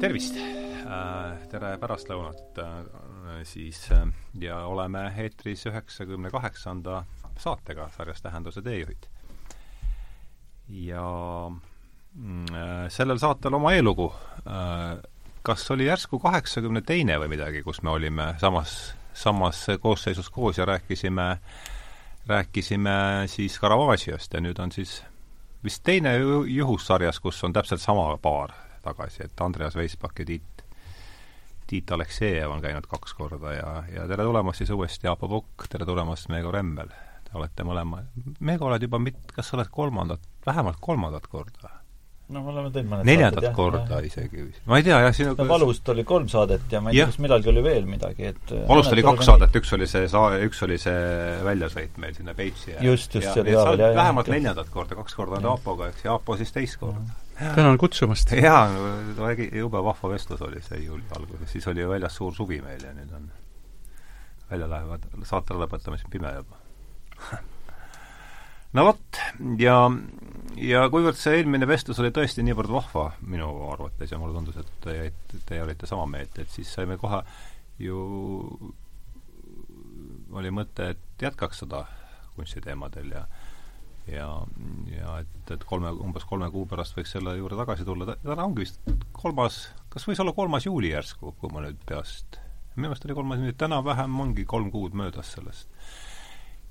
tervist! tere pärastlõunat siis ja oleme eetris üheksakümne kaheksanda saatega sarjas Tähenduse teejuhid. ja mm, sellel saatel oma eelugu. kas oli järsku kaheksakümne teine või midagi, kus me olime samas, samas koosseisus koos ja rääkisime, rääkisime siis Caravaggiast ja nüüd on siis vist teine juhus sarjas, kus on täpselt sama paar tagasi, et Andreas Veisbak ja Tiit, Tiit Aleksejev on käinud kaks korda ja, ja tere tulemast siis uuesti, Aapo Pukk, tere tulemast, Meego Remmel. Te olete mõlema, Meego, oled juba mit-, kas sa oled kolmandat, vähemalt kolmandat korda? no me oleme teinud mõned neljandat saated, korda jah. isegi. ma ei tea, jah, sinu no Valust oli kolm saadet ja ma ei tea, kas millalgi oli veel midagi, et Valust oli kaks saadet, üks oli see saa-, üks oli see väljasõit meil sinna Peipsi ja Just, just, see oli ka veel, jah, vähemalt neljandat korda, kaks korda on Aapoga, eks, ja Aapo siis teist korda. Tänan kutsumast! jaa, jube vahva vestlus oli see juuli alguses, siis oli ju väljas suur suvi meil ja nüüd on, välja lähevad, saate lõpetamisel pime juba. no vot, ja, ja kuivõrd see eelmine vestlus oli tõesti niivõrd vahva minu arvates ja mulle tundus, et teie, teie olite sama meelt, et siis saime kohe ju, oli mõte, et jätkaks seda kunstiteemadel ja ja, ja et, et kolme, umbes kolme kuu pärast võiks selle juurde tagasi tulla, täna ongi vist kolmas, kas võis olla kolmas juuli järsku, kui ma nüüd peast, minu meelest oli kolmas juuli, täna-vähem ongi kolm kuud möödas sellest.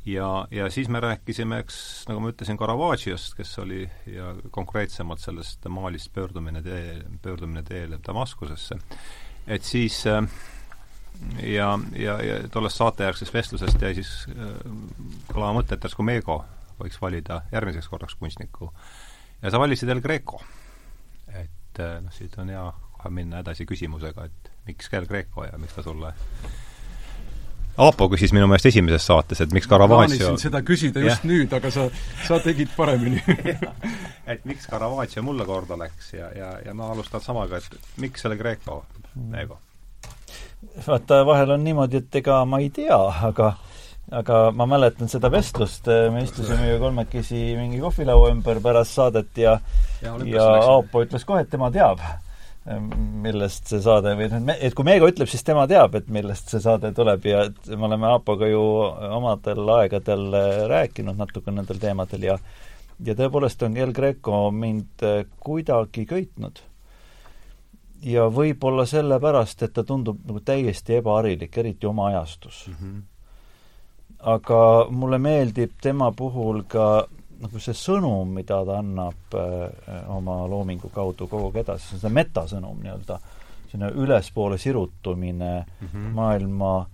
ja, ja siis me rääkisime, eks, nagu ma ütlesin, Caravaggiast, kes oli, ja konkreetsemalt sellest Malist pöördumine tee, pöördumine teele Damaskusesse, et siis äh, ja, ja, ja tollest saatejärgsest vestlusest jäi siis äh, kõlama mõte, et järsku Meego võiks valida järgmiseks korraks kunstniku. ja sa valisid El Greco. et äh, noh, siit on hea kohe minna edasi küsimusega, et miks El Greco ja miks ta sulle Aapo küsis minu meelest esimeses saates, et miks Caravaggio plaanisin seda küsida just Jah. nüüd, aga sa, sa tegid paremini et miks Caravaggio mulle korda läks ja, ja, ja ma alustan samaga, et miks El Greco, Meego? vaata, vahel on niimoodi, et ega ma ei tea, aga aga ma mäletan seda vestlust, me istusime ju kolmekesi mingi kohvilaua ümber pärast saadet ja Ja ja. Aapo ütles kohe, et tema teab, millest see saade või noh, et kui Meego ütleb, siis tema teab, et millest see saade tuleb ja et me oleme Aapoga ju omadel aegadel rääkinud natuke nendel teemadel ja ja tõepoolest on El Greco mind kuidagi köitnud. ja võib-olla sellepärast, et ta tundub nagu täiesti ebaharilik, eriti oma ajastus mm. -hmm. Aga mulle meeldib tema puhul ka nagu see sõnum, mida ta annab äh, oma loomingu kaudu kogu aeg edasi, see on see metasõnum nii-öelda, selline ülespoole sirutumine Mm -hmm. maailma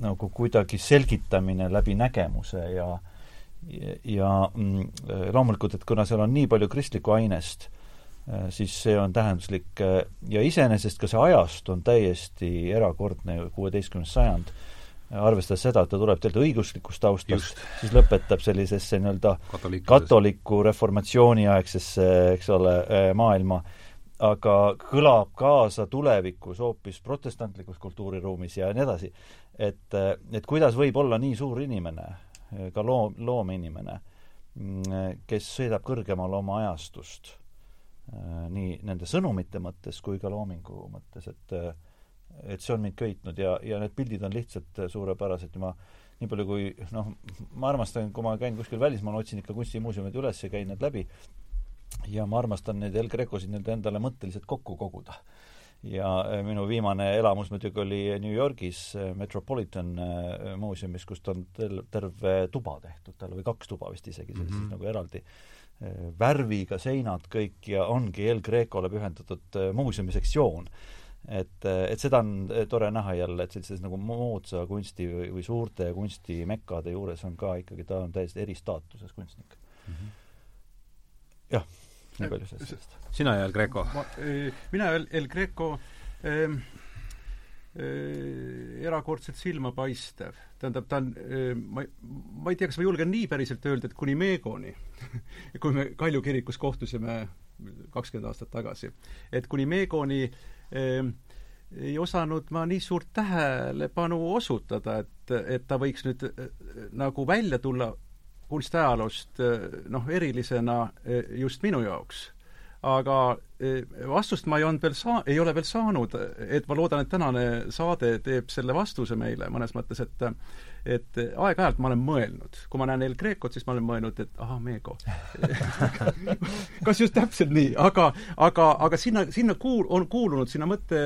nagu kuidagi selgitamine läbi nägemuse ja ja, ja mm, loomulikult, et kuna seal on nii palju kristlikku ainest, siis see on tähenduslik äh, ja iseenesest ka see ajast on täiesti erakordne, kuueteistkümnes sajand, arvestades seda, et ta tuleb tegelikult õiguslikust taustast, siis lõpetab sellisesse nii-öelda katoliku reformatsiooniaegsesse, eks ole, maailma, aga kõlab kaasa tulevikus hoopis protestantlikus kultuuriruumis ja nii edasi. et, et kuidas võib olla nii suur inimene, ka loom, loomeinimene, kes sõidab kõrgemale oma ajastust, nii nende sõnumite mõttes kui ka loomingu mõttes, et et see on mind köitnud ja, ja need pildid on lihtsalt suurepärased ja ma nii palju kui noh, ma armastan, kui ma käin kuskil välismaal, otsin ikka kunstimuuseumid üles ja käin need läbi, ja ma armastan neid El Grecosid nii-öelda endale mõtteliselt kokku koguda. ja äh, minu viimane elamus muidugi oli New Yorgis äh, Metropolitan äh, muuseumis, kust on tel-, terve tuba tehtud talle või kaks tuba vist isegi, see mm -hmm. nagu eraldi värviga seinad kõik ja ongi El Grecole pühendatud muuseumi sektsioon et, et seda on tore näha jälle, et sellises nagu moodsa kunsti või, või suurte kunstimekkade juures on ka ikkagi, ta on täiesti eristaatuses kunstnik mm. -hmm. jah, nii palju sellest. sina ja El Greco? mina El, El Greco ähm, äh, erakordselt silmapaistev. tähendab, ta on äh,, ma, ma ei tea, kas ma julgen nii päriselt öelda, et kuni Meegoni kui me Kalju kirikus kohtusime kakskümmend aastat tagasi, et kuni Meegoni äh, ei osanud ma nii suurt tähelepanu osutada, et, et ta võiks nüüd äh, nagu välja tulla kunstiajaloost noh, erilisena just minu jaoks. aga vastust ma ei olnud veel saa-, ei ole veel saanud, et ma loodan, et tänane saade teeb selle vastuse meile mõnes mõttes, et et aeg-ajalt ma olen mõelnud, kui ma näen El Grecot, siis ma olen mõelnud, et ahah, Meego. Kas just täpselt nii, aga, aga, aga sinna, sinna kuul-, on kuulunud, sinna mõtte,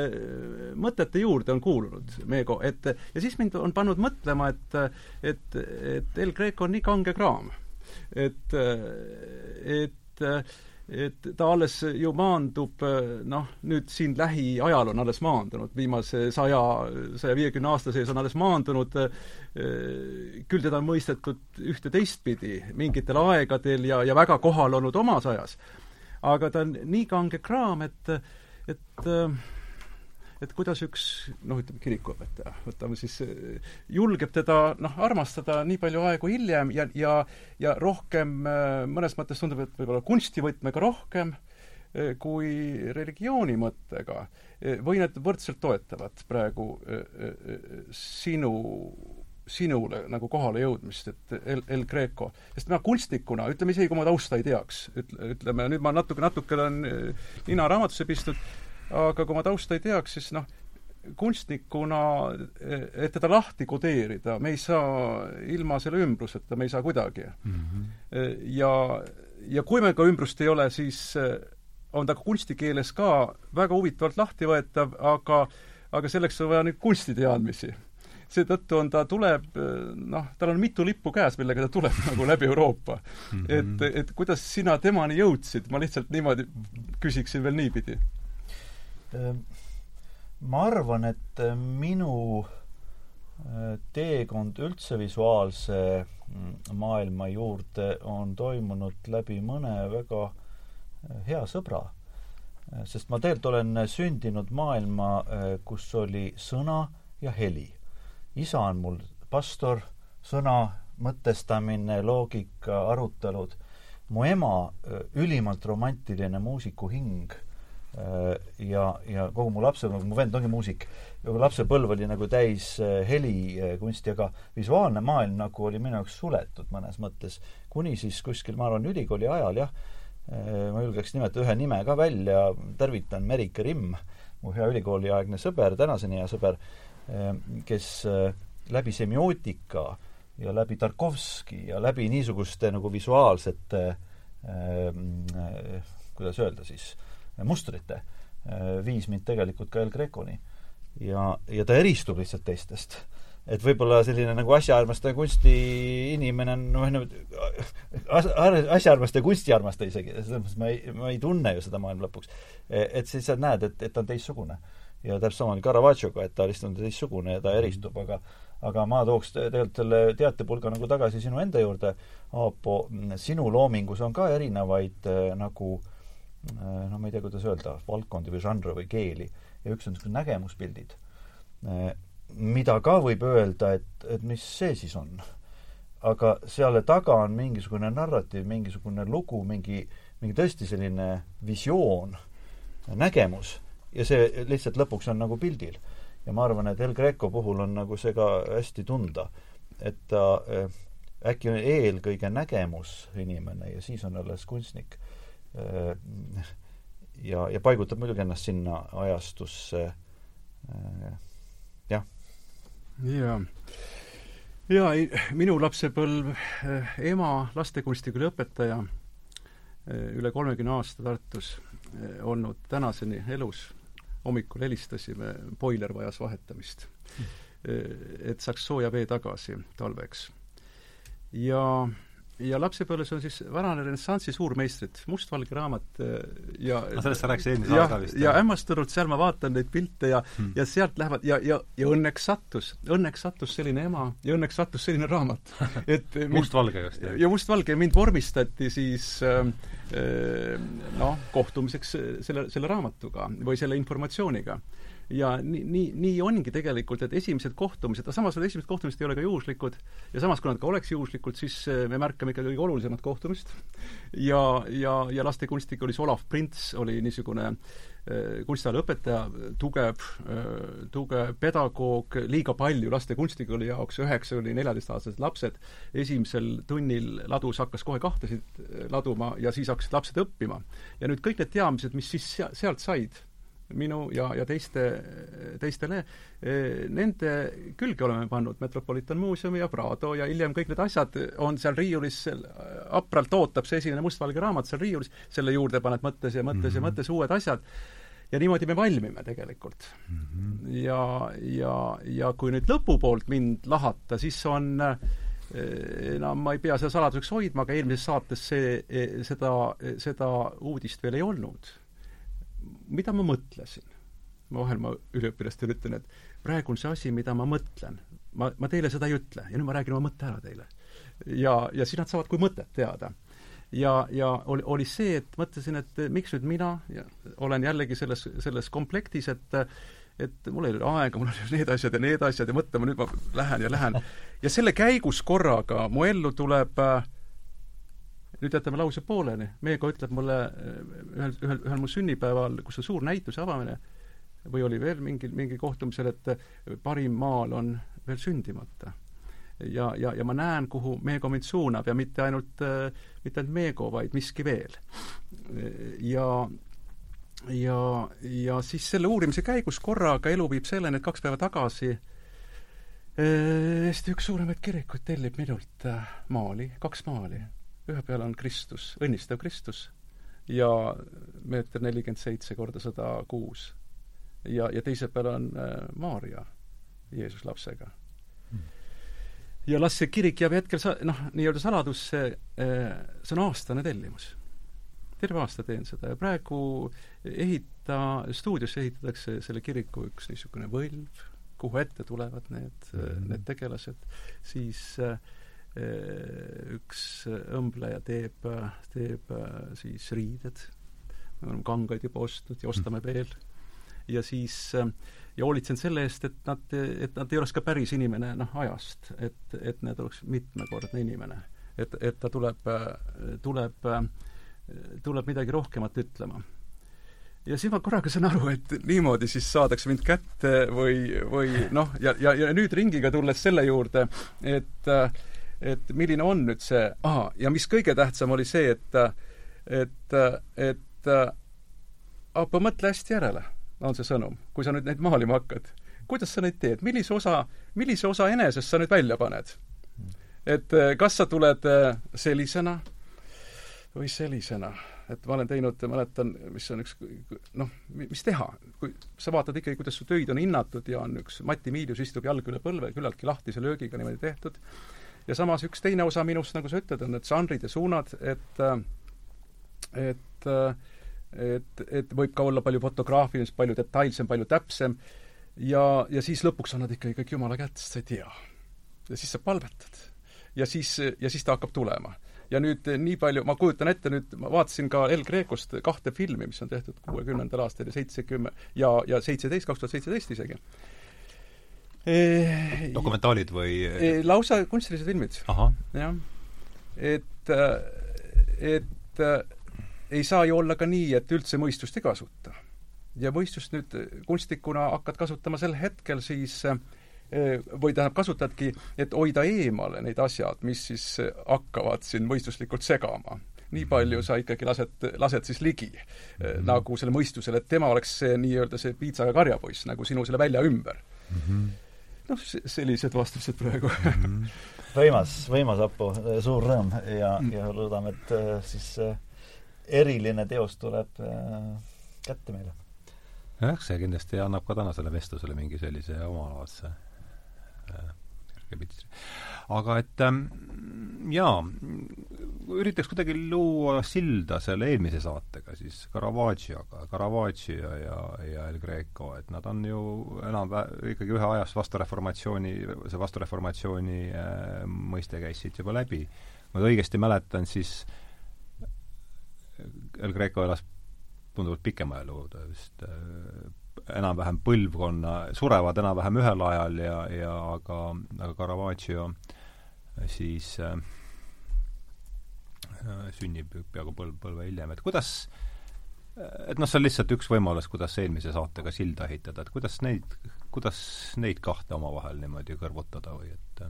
mõtete juurde on kuulunud Meego, et ja siis mind on pannud mõtlema, et et, et El Greco on nii kange kraam. et, et et ta alles ju maandub noh, nüüd siin lähiajal on alles maandunud, viimase saja, saja viiekümne aasta sees on alles maandunud, küll teda on mõistetud ühte teistpidi mingitel aegadel ja, ja väga kohal olnud omas ajas. aga ta on nii kange kraam, et, et et kuidas üks noh, ütleme kirikuõpetaja, võtame siis, julgeb teda noh, armastada nii palju aegu hiljem ja, ja ja rohkem mõnes mõttes tundub, et võib-olla kunstivõtmega rohkem kui religiooni mõttega või need võrdselt toetavad praegu sinu sinule nagu kohale jõudmist, et El, El Greco. sest ma kunstnikuna, ütleme isegi, kui ma tausta ei teaks, ütle, ütleme nüüd ma natuke, natuke olen nina raamatusse pistnud, aga kui ma tausta ei teaks, siis noh, kunstnikuna, et teda lahti kodeerida, me ei saa ilma selle ümbruseta, me ei saa kuidagi mm. -hmm. ja, ja kui meil ka ümbrust ei ole, siis on ta kunstikeeles ka väga huvitavalt lahtivõetav, aga aga selleks on vaja nüüd kunstiteadmisi. seetõttu on ta, tuleb noh, tal on mitu lippu käes, millega ta tuleb nagu läbi Euroopa mm. -hmm. et, et kuidas sina temani jõudsid, ma lihtsalt niimoodi küsiksin veel niipidi ma arvan, et äh, minu äh, teekond üldse visuaalse mm, maailma juurde on toimunud läbi mõne väga äh, hea sõbra. sest ma tegelikult olen sündinud maailma, kus oli sõna ja heli. isa on mul pastor, sõna, mõtestamine, loogika, arutelud. mu ema ülimalt romantiline muusikuhing ja, ja kogu mu lapsepõlv, mu vend ongi muusik, lapsepõlv oli nagu täis äh, helikunsti, aga visuaalne maailm nagu oli minu jaoks suletud mõnes mõttes. kuni siis kuskil, ma arvan, ülikooli ajal jah, äh, ma julgeks nimetada ühe nime ka välja, tervitan Merike Rimm, mu hea ülikooliaegne sõber, tänaseni hea sõber, kes läbi semiootika ja läbi Tarkovski ja läbi niisuguste nagu visuaalsete kuidas öelda siis, mustrite, äh, viis mind tegelikult ka El Greconi. ja, ja ta eristub lihtsalt teistest. et võib-olla selline nagu asjaarmastaja kunstiinimene on noh, nagu asjaarmastaja kunstiarmastaja isegi, selles mõttes ma ei, ma ei tunne ju seda maailma lõpuks. E, et siis sa näed, et, et ta on teistsugune. ja täpselt sama on Caravaggiоga, et ta lihtsalt on teistsugune ja ta eristub, aga aga ma tooks tegelikult selle teatepulga nagu tagasi sinu enda juurde, Aapo, sinu loomingus on ka erinevaid äh, nagu Äh, no ma ei tea, kuidas öelda, valdkondi või žanre või keeli, ja üks on niisugused nägemuspildid, äh, mida ka võib öelda, et, et mis see siis on. aga selle taga on mingisugune narratiiv, mingisugune lugu, mingi, mingi tõesti selline visioon, nägemus, ja see lihtsalt lõpuks on nagu pildil. ja ma arvan, et El Greco puhul on nagu see ka hästi tunda, et ta äh, äkki on eelkõige nägemus inimene ja siis on alles kunstnik Äh, ja, ja paigutab muidugi ennast sinna ajastusse äh, jah. jaa. jaa, ei, minu lapsepõlv, äh, ema lastekunstikooli õpetaja, üle kolmekümne aasta Tartus olnud, tänaseni elus. hommikul helistasime, boiler vajas vahetamist. et saaks sooja vee tagasi talveks. ja ja lapsepõlves on siis varane renessansi suurmeistrid, mustvalge raamat äh, ja no sellest sa rääkisid eelmise aasta vist. ja hämmastunud, seal ma vaatan neid pilte ja hmm. ja sealt lähevad ja, ja, ja õnneks sattus, õnneks sattus selline ema ja õnneks sattus selline raamat. et mustvalge just, jah? ja mustvalge, mind vormistati siis äh, äh noh, kohtumiseks selle, selle raamatuga või selle informatsiooniga ja nii, nii, nii ongi tegelikult, et esimesed kohtumised, samas need esimesed kohtumised ei ole ka juhuslikud ja samas, kui nad ka oleks juhuslikud, siis äh, me märkame ikka kõige olulisemat kohtumist. ja, ja, ja lastekunstikolis Olav Prints oli niisugune äh, kunstiala õpetaja, tugev, äh, tugev pedagoog, liiga palju laste kunstikooli jaoks, üheksa kuni neljateistaastased lapsed, esimesel tunnil ladus hakkas kohe kahtesid laduma ja siis hakkasid lapsed õppima. ja nüüd kõik need teadmised, mis siis sealt said, minu ja, ja teiste, teistele, nende külge oleme pannud Metropolitan Muuseumi ja Prado ja hiljem kõik need asjad on seal riiulis, apralt ootab see esimene mustvalge raamat seal riiulis, selle juurde paned mõttes ja mõttes mm -hmm. ja mhm. mõttes uued asjad, ja niimoodi me valmime tegelikult mm. -hmm. ja, ja, ja kui nüüd lõpupoolt mind lahata, siis on enam ma ei pea seda saladuseks hoidma, aga eelmises saates see, seda, seda uudist veel ei olnud mida ma mõtlesin? ma vahel ma üliõpilastele ütlen, et praegu on see asi, mida ma mõtlen. ma, ma teile seda ei ütle ja nüüd ma räägin oma mõtte ära teile. ja, ja siis nad saavad kui mõtet teada. ja, ja oli, oli see, et mõtlesin, et miks nüüd mina olen jällegi selles, selles komplektis, et et mul ei ole aega, mul on need asjad ja need asjad ja mõtlema, nüüd ma lähen ja lähen. ja selle käigus korraga mu ellu tuleb äh, nüüd jätame lause pooleli, Meego ütleb mulle eh, ühel, ühel, ühel mu sünnipäeval, kus on suur näituse avamine, või oli veel mingil, mingil kohtumisel, et eh, parim maal on veel sündimata. ja, ja, ja ma näen, kuhu Meego mind suunab ja mitte ainult, eh, mitte ainult Meego, vaid miski veel. ja ja, ja siis selle uurimise käigus korraga elu viib selleni, et kaks päeva tagasi Eesti üks suuremaid kirikuid tellib minult maali, kaks maali ühe peal on Kristus, õnnistav Kristus ja meeter nelikümmend seitse korda sada kuus. ja, ja teise peal on äh, Maarja Jeesus lapsega hmm. ja las see kirik jääb hetkel sa-, noh, nii-öelda saladusse äh,, see on aastane tellimus. terve aasta teen seda ja praegu ehita, stuudiosse ehitatakse selle kiriku üks niisugune võlv, kuhu ette tulevad need mm, -hmm. need tegelased, siis Äh, üks õmbleja teeb, teeb äh, siis riided, me oleme kangaid juba ostnud ja ostame mm. veel, ja siis äh, ja hoolitsen selle eest, et nad, et nad ei oleks ka päris inimene noh, ajast, et, et need oleks mitmekordne inimene. et, et ta tuleb, tuleb, tuleb midagi rohkemat ütlema ja siis ma korraga saan aru, et niimoodi siis saadakse mind kätte või, või noh, ja, ja, ja nüüd ringiga tulles selle juurde, et äh, et milline on nüüd see, ja mis kõige tähtsam oli see, et et, et Aapo, mõtle hästi järele, on see sõnum, kui sa nüüd neid maalima hakkad. kuidas sa neid teed, millise osa, millise osa enesest sa nüüd välja paned? et kas sa tuled sellisena või sellisena, et ma olen teinud, mäletan, mis on üks noh, mis teha, kui sa vaatad ikkagi, kuidas su töid on hinnatud ja on üks Mati Miilius istub jalg üle põlve, küllaltki lahtise löögiga niimoodi tehtud, ja samas üks teine osa minust, nagu sa ütled, on need žanrid ja suunad, et et et, et võib ka olla palju fotograafilisem, palju detailsem, palju täpsem ja, ja siis lõpuks annad ikkagi kõik Jumala kätte, sest sa ei tea. ja siis sa palvetad. ja siis, ja siis ta hakkab tulema. ja nüüd nii palju, ma kujutan ette nüüd, ma vaatasin ka El Grecost kahte filmi, mis on tehtud kuuekümnendal aastal ja seitsekümmend ja, ja seitseteist, kaks tuhat seitseteist isegi dokumentaalid või? lausa kunstilised filmid. jah. et, et ei saa ju olla ka nii, et üldse mõistust ei kasuta. ja mõistust nüüd kunstnikuna hakkad kasutama sel hetkel siis või tähendab, kasutadki, et hoida eemale need asjad, mis siis hakkavad sind mõistuslikult segama nii palju sa ikkagi lased, lased siis ligi mm -hmm. nagu selle mõistusele, et tema oleks see nii-öelda see piitsaga karjapoiss nagu sinu selle välja ümber mm. -hmm noh, sellised vastused praegu mm. -hmm. võimas, võimas, Apo, suur rõõm ja mm., ja loodame, et äh, siis äh, eriline teos tuleb äh, kätte meile. jah, see kindlasti annab ka tänasele vestlusele mingi sellise omalaadse aga et ähm, jaa, üritaks kuidagi luua silda selle eelmise saatega siis Caravaggiaga, Caravaggi ja, ja, El Greco, et nad on ju enam ikkagi ühe ajas vastureformatsiooni, see vastureformatsiooni äh, mõiste käis siit juba läbi. ma õigesti mäletan, siis El Greco elas tunduvalt pikema elu, ta vist äh, enam-vähem põlvkonna, surevad enam-vähem ühel ajal ja, ja aga, aga Caravaggio siis äh, sünnib peaaegu põlv, põlve hiljem, et kuidas et noh, see on lihtsalt üks võimalus, kuidas eelmise saatega silda ehitada, et kuidas neid, kuidas neid kahte omavahel niimoodi kõrvutada või et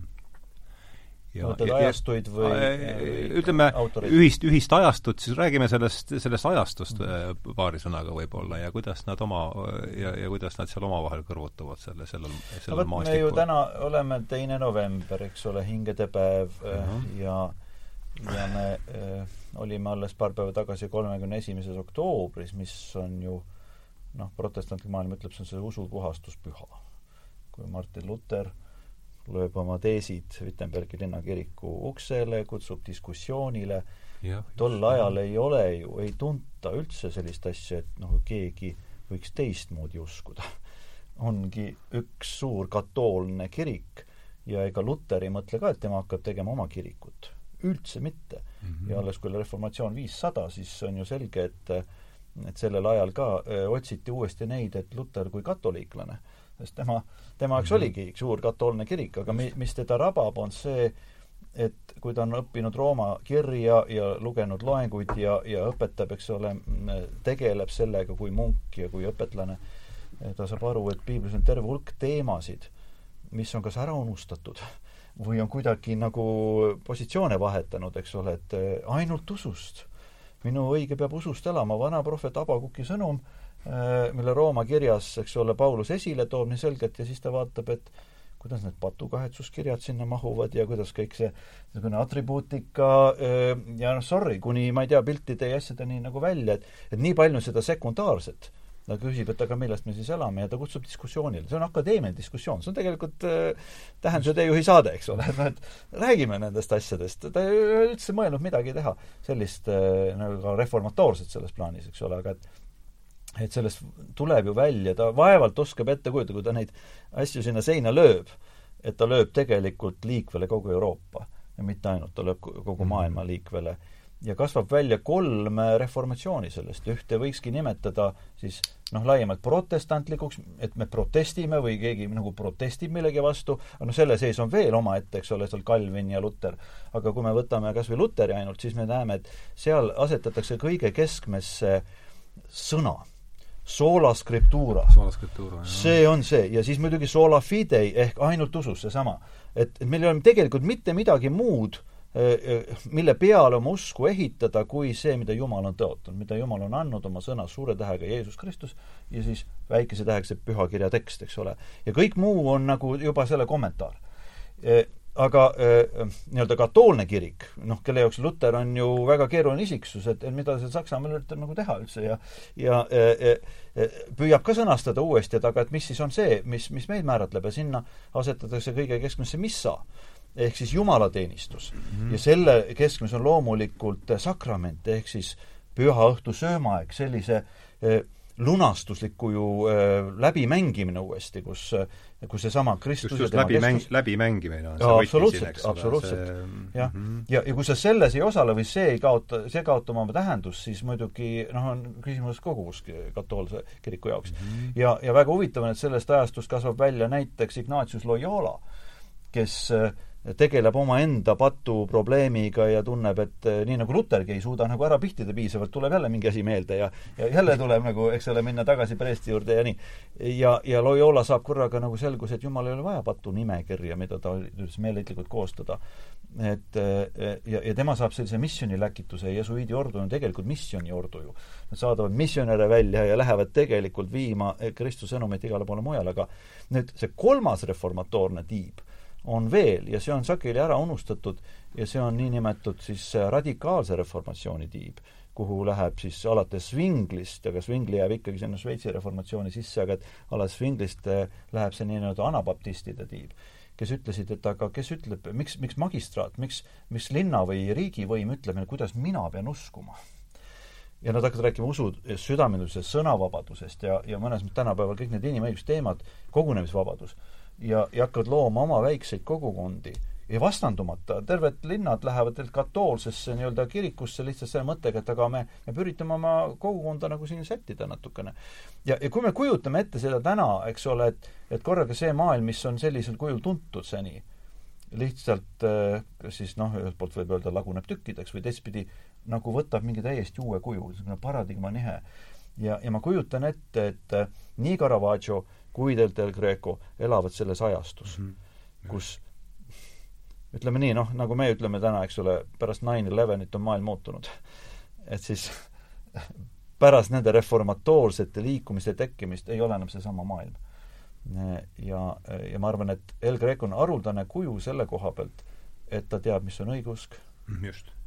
ja, võtad ajastuid või ütleme, ühist, ühist ajastut, siis räägime sellest, sellest ajastust mm. paari sõnaga võib-olla ja kuidas nad oma, ja, ja kuidas nad seal omavahel kõrvutuvad selle, sellel, sellel no, maastikul. me ju täna oleme teine november, eks ole, hingedepäev äh, -huh. ja ja me äh, olime alles paar päeva tagasi kolmekümne esimeses oktoobris, mis on ju noh, protestantlik maailm ütleb, see on see usupuhastuspüha. kui Martin Luther lööb oma teesid Wittenbergi linnakiriku uksele, kutsub diskussioonile. tol ajal ei ole ju, ei tunta üldse sellist asja, et noh, keegi võiks teistmoodi uskuda. ongi üks suur katoolne kirik ja ega Luter ei mõtle ka, et tema hakkab tegema oma kirikut. Üldse mitte mm. -hmm. ja alles, kui oli reformatsioon viissada, siis on ju selge, et et sellel ajal ka öö, otsiti uuesti neid, et Luter kui katoliiklane sest tema, tema jaoks mm -hmm. oligi suur katoolne kirik, aga mi-, mis teda rabab, on see, et kui ta on õppinud Rooma kirja ja lugenud loenguid ja, ja õpetab, eks ole, tegeleb sellega kui munk ja kui õpetlane, ta saab aru, et piiblis on terve hulk teemasid, mis on kas ära unustatud või on kuidagi nagu positsioone vahetanud, eks ole, et ainult usust. minu õige peab usust elama, vana prohvet Abakuki sõnum Äh, mille Rooma kirjas, eks ole, Paulus esile toob nii selgelt ja siis ta vaatab, et kuidas need patukahetsuskirjad sinna mahuvad ja kuidas kõik see niisugune atribuutika äh, ja noh, sorry, kuni ma ei tea, piltide ja asjadeni nagu välja, et et nii palju seda sekundaarset. Ta küsib, et aga millest me siis elame ja ta kutsub diskussioonile, see on akadeemiline diskussioon, see on tegelikult äh, tähenduse teejuhi saade, eks ole, et noh, et räägime nendest asjadest, ta ei ole üldse mõelnud midagi teha sellist äh, nagu reformatoorset selles plaanis, eks ole, aga et et sellest tuleb ju välja, ta vaevalt oskab ette kujutada, kui ta neid asju sinna seina lööb, et ta lööb tegelikult liikvele kogu Euroopa. Ja mitte ainult, ta lööb kogu mhm. maailma liikvele. Ja kasvab välja kolm reformatsiooni sellest, ühte võikski nimetada siis noh, laiemalt protestantlikuks, et me protestime või keegi nagu protestib millegi vastu, noh, selle sees on veel omaette, eks ole, seal Calvin ja Luter. aga kui me võtame kas või Luteri ainult, siis me näeme, et seal asetatakse kõige keskmesse sõna sola scriptura. see on see ja siis muidugi sola fidei ehk ainult usus, seesama. et, et meil ei ole tegelikult mitte midagi muud, eh, mille peale oma usku ehitada, kui see, mida Jumal on tõotanud, mida Jumal on andnud oma sõnas suure tähega Jeesus Kristus ja siis väikese tähega see pühakirja tekst, eks ole. ja kõik muu on nagu juba selle kommentaar eh, aga äh, nii-öelda katoolne kirik, noh, kelle jaoks Luter on ju väga keeruline isiksus, et, mida see Saksamaal üritab nagu teha üldse ja ja äh, äh, püüab ka sõnastada uuesti, et aga et mis siis on see, mis, mis meid määratleb ja sinna asetatakse kõige keskmesse missa ehk siis jumalateenistus mm. -hmm. ja selle keskmes on loomulikult sakrament ehk siis püha õhtu söömaaeg, sellise äh, lunastusliku ju äh, läbimängimine uuesti, kus, kus seesama Kristus just, just läbimäng, läbimängimine on see absoluutselt, absoluutselt. jah, mhm. ja, ja kui sa selles ei osale või see ei kaota, see kaotab oma tähendust, siis muidugi noh, on küsimus kogu katoolse kiriku jaoks mm. -hmm. ja, ja väga huvitav on, et sellest ajastust kasvab välja näiteks Ignatius Loyola, kes äh, tegeleb omaenda patu probleemiga ja tunneb, et eh, nii nagu Lutergi ei suuda nagu ära pihtida piisavalt, tuleb jälle mingi asi meelde ja ja jälle tuleb nagu, eks ole, minna tagasi preesti juurde ja nii. ja, ja Loyola saab korraga nagu selguse, et jumal ei ole vaja patu nimekirja, mida ta üritas meeleheitlikult koostada. et eh, ja, ja tema saab sellise missiooniläkituse jesuiidi ordu on tegelikult missiooniordu ju. Nad saadavad missionäre välja ja lähevad tegelikult viima Kristuse sõnumit igale poole mujale, aga nüüd see kolmas reformatoorne tiib on veel ja see on sageli ära unustatud ja see on niinimetatud siis radikaalse reformatsiooni tiib, kuhu läheb siis alates Zwinglist, aga Zwingli jääb ikkagi sinna Šveitsi reformatsiooni sisse, aga et alates Zwinglist eh, läheb see nii-öelda anabaptistide tiib, kes ütlesid, et aga kes ütleb, miks, miks magistraat, miks, miks linna või riigivõim ütleb meile, kuidas mina pean uskuma? Ja nad hakkavad rääkima usu südamelisest sõnavabadusest ja, ja mõnes mõttes tänapäeval kõik need inimõigusteemad, kogunemisvabadus ja, ja hakkavad looma oma väikseid kogukondi, ja vastandumata, terved linnad lähevad katoolsesse nii-öelda kirikusse lihtsalt selle mõttega, et aga me, me üritame oma kogukonda nagu siin sättida natukene. ja, ja kui me kujutame ette seda täna, eks ole, et, et korraga see maailm, mis on sellisel kujul tuntud seni, lihtsalt kas siis noh, ühelt poolt võib öelda, laguneb tükkideks või teistpidi nagu võtab mingi täiesti uue kuju, niisugune paradigma nihe. ja, ja ma kujutan ette, et äh, nii Caravaggio kui Del Del Greco elavad selles ajastus mm, -hmm. kus ütleme nii, noh, nagu me ütleme täna, eks ole, pärast nine elevenit on maailm muutunud. et siis pärast nende reformatoorsete liikumiste tekkimist ei ole enam seesama maailm. ja, ja ma arvan, et El Greco on haruldane kuju selle koha pealt, et ta teab, mis on õigeusk,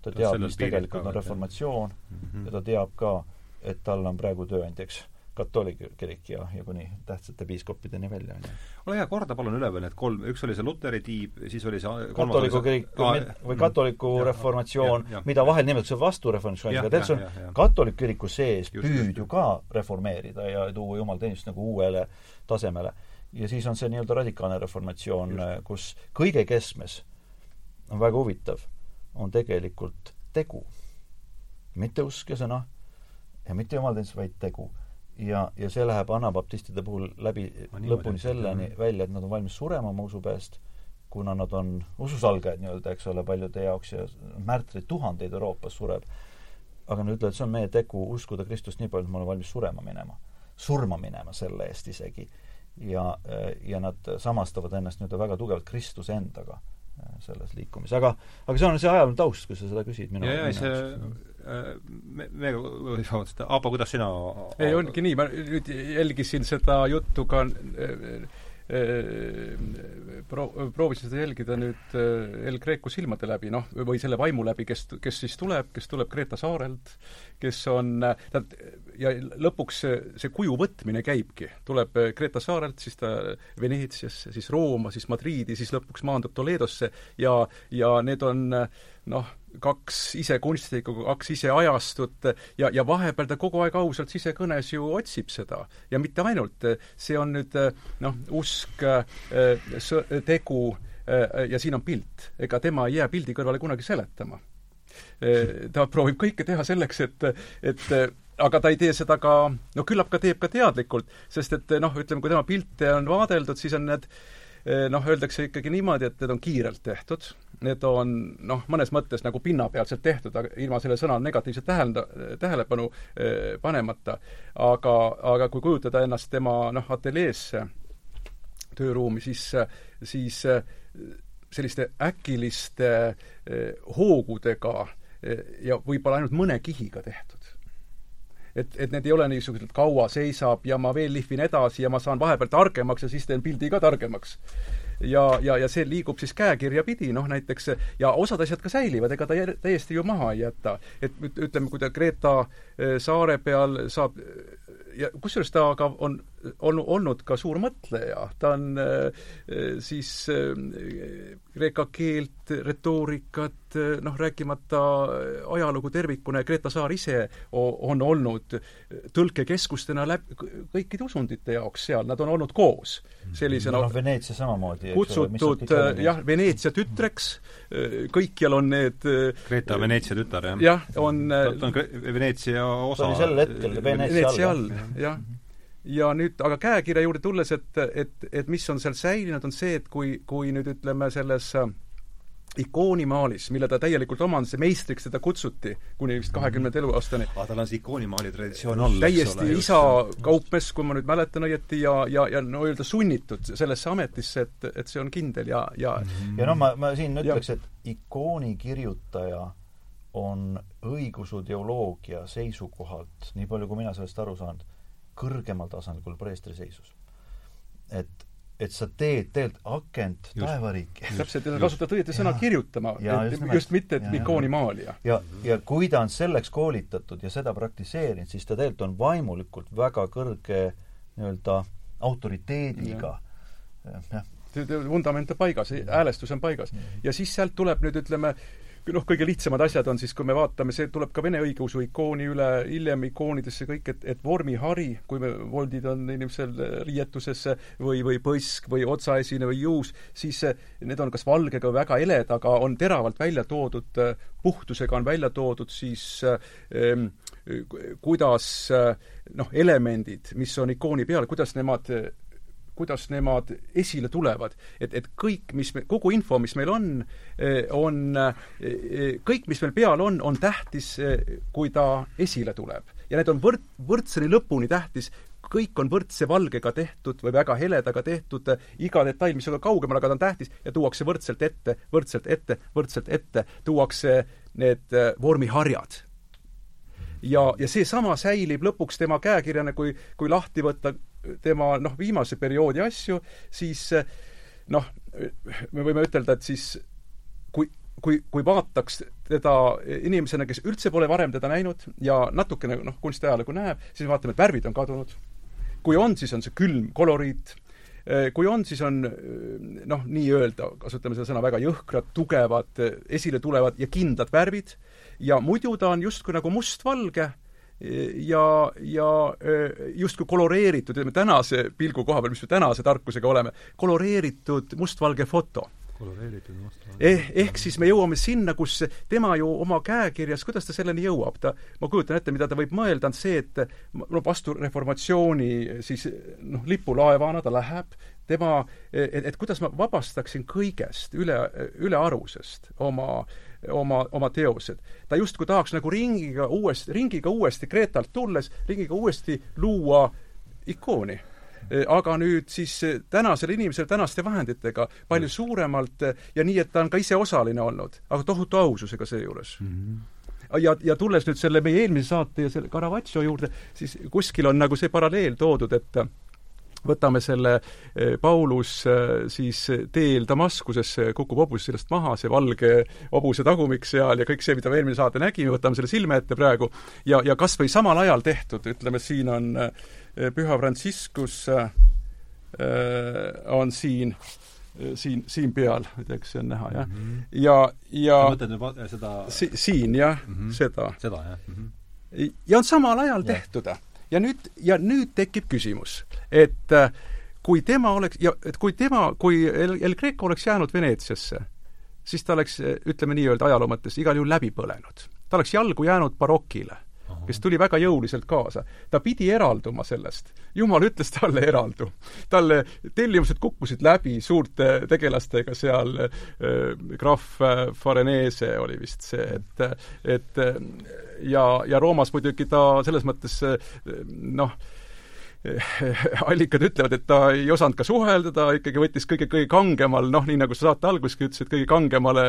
ta teab, mis tegelikult on reformatsioon mm -hmm. ja ta teab ka, et tal on praegu tööandjaks katoolik kirik ja, ja kuni tähtsate piiskoppideni välja, on ju. ole hea, korda palun üle veel need kolm, üks oli see Luteri tiib, siis oli see katoliku kirik või katoliku ja, reformatsioon, mida vahel nimetatakse vastureformatsiooniks, aga tegelikult see on katoliku kiriku sees just, püüd ju ka reformeerida ja tuua jumalateenistust nagu uuele tasemele. ja siis on see nii-öelda radikaalne reformatsioon, kus kõige keskmes on väga huvitav, on tegelikult tegu. mitte usk ja sõna ja mitte jumalateenistus, vaid tegu ja, ja see läheb anabaptistide puhul läbi lõpuni selleni välja, et nad on valmis surema oma usu pärast, kuna nad on ususalgajad nii-öelda, eks ole, paljude jaoks ja märtreid tuhandeid Euroopas sureb. aga nad ütlevad, see on meie tegu uskuda Kristust nii palju, et ma olen valmis surema minema. surma minema selle eest isegi. ja, ja nad samastavad ennast nii-öelda väga tugevalt Kristuse endaga selles liikumises, aga aga see on see ajalooline taust, kui sa seda küsid minu ja, ja see me, me, vabandust, Aabo, kuidas sina ei, ongi nii, ma nüüd jälgisin seda juttu ka äh, äh, pro-, proovisin seda jälgida nüüd äh, El Greco silmade läbi, noh, või selle vaimu läbi, kes, kes siis tuleb, kes tuleb Kreeta saarelt, kes on, tähendab, ja lõpuks see, see kuju võtmine käibki. tuleb Kreeta saarelt, siis ta Veneetsiasse, siis Rooma, siis Madriidi, siis lõpuks maandub Toledosse ja, ja need on noh, kaks ise kunstnikku, kaks ise ajastut ja, ja vahepeal ta kogu aeg ausalt sisekõnes ju otsib seda. ja mitte ainult, see on nüüd noh, usk, tegu ja siin on pilt. ega tema ei jää pildi kõrvale kunagi seletama. ta proovib kõike teha selleks, et, et aga ta ei tee seda ka, no küllap ka teeb ka teadlikult, sest et noh, ütleme, kui tema pilte on vaadeldud, siis on need noh, öeldakse ikkagi niimoodi, et need on kiirelt tehtud need on noh, mõnes mõttes nagu pinnapealselt tehtud, aga ilma selle sõna negatiivset tähenda, tähelepanu eh, panemata. aga, aga kui kujutada ennast tema noh, ateljeesse, tööruumi, siis, siis eh, selliste äkiliste eh, hoogudega eh, ja võib-olla ainult mõne kihiga tehtud et, et need ei ole niisugused, kaua seisab ja ma veel lihvin edasi ja ma saan vahepeal targemaks ja siis teen pildi ka targemaks ja, ja, ja see liigub siis käekirja pidi, noh näiteks, ja osad asjad ka säilivad, ega ta täiesti ju maha ei jäta. et ütleme, kui ta Kreeta eh, saare peal saab ja kusjuures ta aga on, on olnud ka suur mõtleja, ta on äh, siis äh, kreeka keelt, retoorikat, noh, rääkimata ajalugu tervikuna ja Greta Saar ise on olnud tõlkekeskustena läb-, kõikide usundite jaoks seal, nad on olnud koos sellisena noh, Veneetsia samamoodi, kutsutud jah, Veneetsia tütreks, kõikjal on need Greta Veneetsia tütar, jah? jah, on ta on Veneetsia osa ta oli sel hetkel Veneetsia all, all, jah ja nüüd aga käekirja juurde tulles, et, et, et mis on seal säilinud, on see, et kui, kui nüüd ütleme selles äh, ikoonimaalis, mille ta täielikult omandas ja meistriks teda kutsuti kuni vist kahekümnenda eluaastani. aa, tal on see ikoonimaali traditsioon all, täiesti ole, isa kaupmes, kui ma nüüd mäletan õieti, ja, ja, ja no öelda sunnitud sellesse ametisse, et, et see on kindel ja, ja ja noh, ma, ma siin ütleks, et ikooni kirjutaja on õigusudeoloogia seisukohalt, nii palju kui mina sellest aru saan, kõrgemal tasandil kui preestri seisus. et et sa teed tegelikult akent taevariiki. täpselt, ja sa kasutad õieti sõna kirjutama, et just, just mitte, et ikooni maalija. ja, ja kui ta on selleks koolitatud ja seda praktiseerinud, siis ta tegelikult on vaimulikult väga kõrge nii-öelda autoriteediga. jah. vundament on paigas, häälestus on paigas. ja siis sealt tuleb nüüd ütleme, noh, kõige lihtsamad asjad on siis, kui me vaatame, see tuleb ka vene õigeusu ikooni üle, hiljem ikoonidesse kõik, et, et vormihari, kui me, voldid on inimesel riietuses või, või põsk või otsaesine või juus, siis need on kas valgega või väga heledad, aga on teravalt välja toodud, puhtusega on välja toodud siis ähm, kuidas noh, elemendid, mis on ikooni peal, kuidas nemad kuidas nemad esile tulevad. et, et kõik, mis me, kogu info, mis meil on, eh, on, eh, kõik, mis meil peal on, on tähtis, eh, kui ta esile tuleb. ja need on võrd-, võrdseni lõpuni tähtis, kõik on võrdse valgega tehtud või väga heledaga tehtud, iga detail, mis on kaugemal, aga ta on tähtis ja tuuakse võrdselt ette, võrdselt ette, võrdselt ette, tuuakse need vormiharjad ja, ja seesama säilib lõpuks tema käekirjana, kui, kui lahti võtta tema noh, viimase perioodi asju, siis noh, me võime ütelda, et siis kui, kui, kui vaataks teda inimesena, kes üldse pole varem teda näinud ja natukene noh, kunstiajalugu näeb, siis vaatame, et värvid on kadunud. kui on, siis on see külm koloriit, kui on, siis on noh, nii-öelda, kasutame seda sõna väga jõhkrad, tugevad, esile tulevad ja kindlad värvid ja muidu ta on justkui nagu mustvalge ja, ja justkui koloreeritud, ütleme tänase pilgu koha peal, mis me tänase tarkusega oleme, koloreeritud mustvalge foto koloreeritud mustvalge eh,. ehk siis me jõuame sinna, kus tema ju oma käekirjas, kuidas ta selleni jõuab, ta, ma kujutan ette, mida ta võib mõelda, on see, et no vastu reformatsiooni siis noh, lipulaevana ta läheb, tema, et, et kuidas ma vabastaksin kõigest üle, ülearusest oma äh, oma, oma teosed. ta justkui tahaks nagu ringiga uuesti, ringiga uuesti Kreetalt tulles, ringiga uuesti luua ikooni aga nüüd siis tänasel inimesel tänaste vahenditega palju suuremalt ja nii, et ta on ka ise osaline olnud, aga tohutu aususega seejuures mm. -hmm. ja, ja tulles nüüd selle meie eelmise saate ja selle Caravaggio juurde, siis kuskil on nagu see paralleel toodud, et võtame selle eh, Paulus eh, siis teel Damaskusesse kukub hobus sellest maha, see valge hobuse tagumik seal ja kõik see, mida me eelmine saade nägime, võtame selle silme ette praegu ja, ja kas või samal ajal tehtud, ütleme siin on eh, Püha Franciscus on siin siin, siin peal, ma ei tea, kas see on näha, jah mm. -hmm. ja, ja sa mõtled nüüd seda si siin, jah mm, -hmm. seda. seda, jah mm. -hmm. ja on samal ajal ja. tehtud ja nüüd, ja nüüd tekib küsimus, et äh, kui tema oleks, ja et kui tema, kui El, El Greco oleks jäänud Veneetsiasse, siis ta oleks, ütleme nii-öelda ajaloo mõttes, igal juhul läbi põlenud. ta oleks jalgu jäänud barokile, kes tuli väga jõuliselt kaasa. ta pidi eralduma sellest. jumal ütles talle eraldu. talle tellimused kukkusid läbi suurte tegelastega seal äh,, krahv Farenese oli vist see, et, et ja, ja Roomas muidugi ta selles mõttes noh, allikad ütlevad, et ta ei osanud ka suhelda, ta ikkagi võttis kõige, kõige kangemal, noh, nii nagu sa saate alguseski ütlesid, kõige kangemale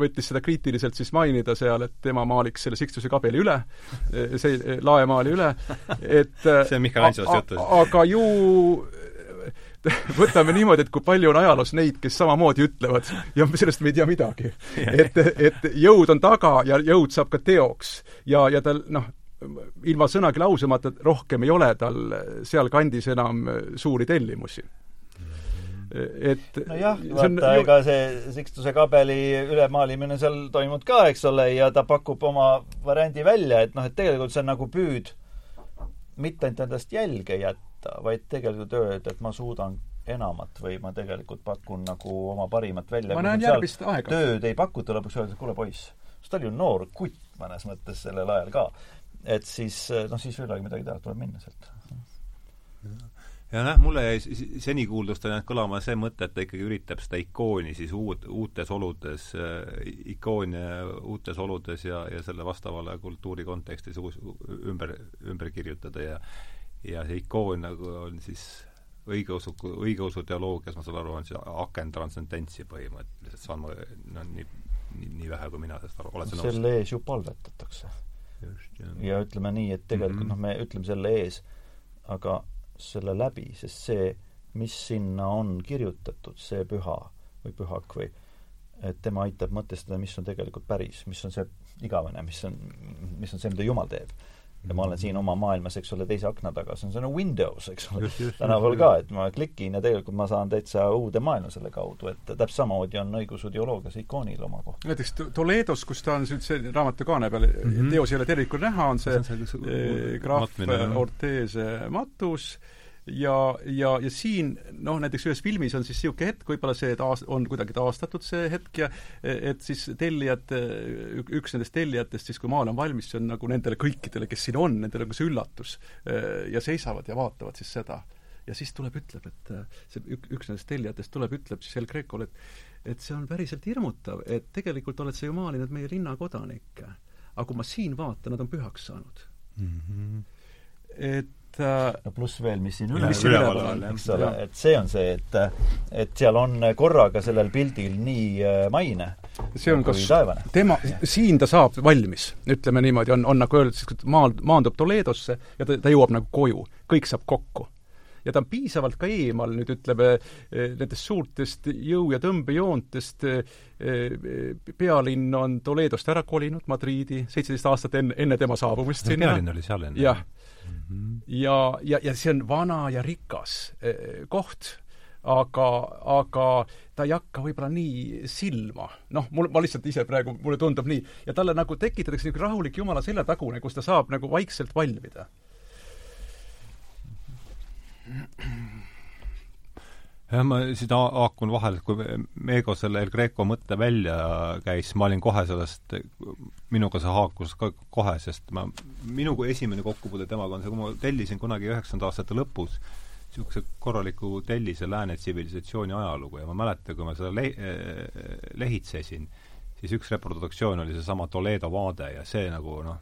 võttis seda kriitiliselt siis mainida seal, et tema maaliks selle Sixtuse kabeli üle, see laemaali üle, et see on Mihkel Ansilast juttu. aga ju võtame niimoodi, et kui palju on ajaloos neid, kes samamoodi ütlevad ja sellest me ei tea midagi. et, et jõud on taga ja jõud saab ka teoks. ja, ja tal noh, ilma sõnagi lausemata rohkem ei ole tal sealkandis enam suuri tellimusi et nojah, vaata ju... ega see Sixtuse kabeli ülemaalimine seal toimub ka, eks ole, ja ta pakub oma variandi välja, et noh, et tegelikult see on nagu püüd mitte ainult endast jälge jätta, vaid tegelikult öelda, et ma suudan enamat või ma tegelikult pakun nagu oma parimat välja. ma näen järgmist aega. tööd ei pakuta, lõpuks öeldakse, kuule poiss, sest ta oli ju noor kutt mõnes mõttes sellel ajal ka. Et siis, noh, siis ei olegi midagi teha, tuleb minna sealt ja noh, mulle jäi seni kuuldust jäänud kõlama see mõte, et ta ikkagi üritab seda ikooni siis uut, uutes oludes äh,, ikoone uutes oludes ja, ja selle vastavale kultuuri kontekstis uus, ümber, ümber kirjutada ja ja see ikoon nagu on siis õigeusu, õigeusu teoloogias, ma saan aru, on see aken transcendentsi põhimõtteliselt, saan ma, no nii, nii, nii vähe, kui mina sellest aru, oled sa nõus? selle ees ju palvetatakse. Ja ütleme nii, et tegelikult mm -hmm. noh, me ütleme selle ees, aga selle läbi, sest see, mis sinna on kirjutatud, see püha või pühak või et tema aitab mõtestada, mis on tegelikult päris, mis on see igavene, mis on, mis on see, mida Jumal teeb ja ma olen siin oma maailmas, eks ole, teise akna taga, see on selline Windows, eks ole, just, ka, et ma klikin ja tegelikult ma saan täitsa uude maailma selle kaudu, et täpselt samamoodi on õigusideoloogias ikoonil oma koht. näiteks To- Toledos, kus ta on nüüd see raamatu kaane peal mm, -hmm. teos ei ole tervikul näha, on see, See on see eh, graaf. Ortese matus ja, ja, ja siin noh, näiteks ühes filmis on siis niisugune hetk, võib-olla see taas-, on kuidagi taastatud, see hetk, ja et siis tellijad, üks nendest tellijatest siis, kui maal on valmis, see on nagu nendele kõikidele, kes siin on, nendele nagu see üllatus. ja seisavad ja vaatavad siis seda. ja siis tuleb, ütleb, et see ük-, üks nendest tellijatest tuleb, ütleb siis El Grecole, et et see on päriselt hirmutav, et tegelikult oled sa ju maalinud meie linna kodanikke. aga kui ma siin vaatan, nad on pühaks saanud. mm. -hmm. et no pluss veel, mis siin Ja, üleval on, eks ole, et see on see, et et seal on korraga sellel pildil nii äh, maine see on kas taevane. tema, siin ta saab valmis, ütleme niimoodi, on, on nagu öeldud, maal, maandub Toledosse ja ta, ta jõuab nagu koju, kõik saab kokku. ja ta on piisavalt ka eemal nüüd ütleme, nendest suurtest jõu- ja tõmbejoontest, pealinn on Toledost ära kolinud, Madriidi, seitseteist aastat enne, enne tema saabumist sinna. pealinn oli seal enne? jah. Mhm. ja, ja, ja see on vana ja rikas eh, koht, aga, aga ta ei hakka võib-olla nii silma. noh, mul, ma lihtsalt ise praegu, mulle tundub nii, ja talle nagu tekitatakse niisugune rahulik jumala seljatagune, kus ta saab nagu vaikselt valmida. Jah, ma siin ha- haakun vahele, kui Meego selle El Greco mõtte välja käis, ma olin kohe sellest, minuga see haakus ka kohe, sest ma, minu kui esimene kokkupuude temaga on see, kui ma tellisin kunagi üheksakümnenda aastate lõpus niisuguse korraliku tellise lääne tsivilisatsiooni ajalugu ja ma mäletan, kui ma seda le-, lehitsesin, siis üks reproduktsioon oli seesama Toledo vaade ja see nagu noh,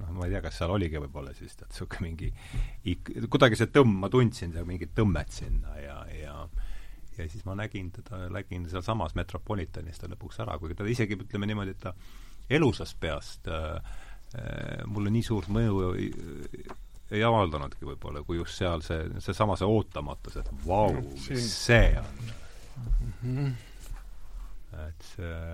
noh, ma ei tea, kas seal oligi võib-olla siis tead, niisugune mingi ik-, kuidagi see tõmm, ma tundsin seal mingit tõmmet sinna ja, ja ja siis ma nägin teda, nägin sealsamas Metropolitanis ta lõpuks ära, kuigi ta isegi, ütleme niimoodi, et ta elusast peast äh, äh, mulle nii suurt mõju ei, ei avaldanudki võib-olla, kui just seal see, seesama see ootamatus, et vau, mis see on. et see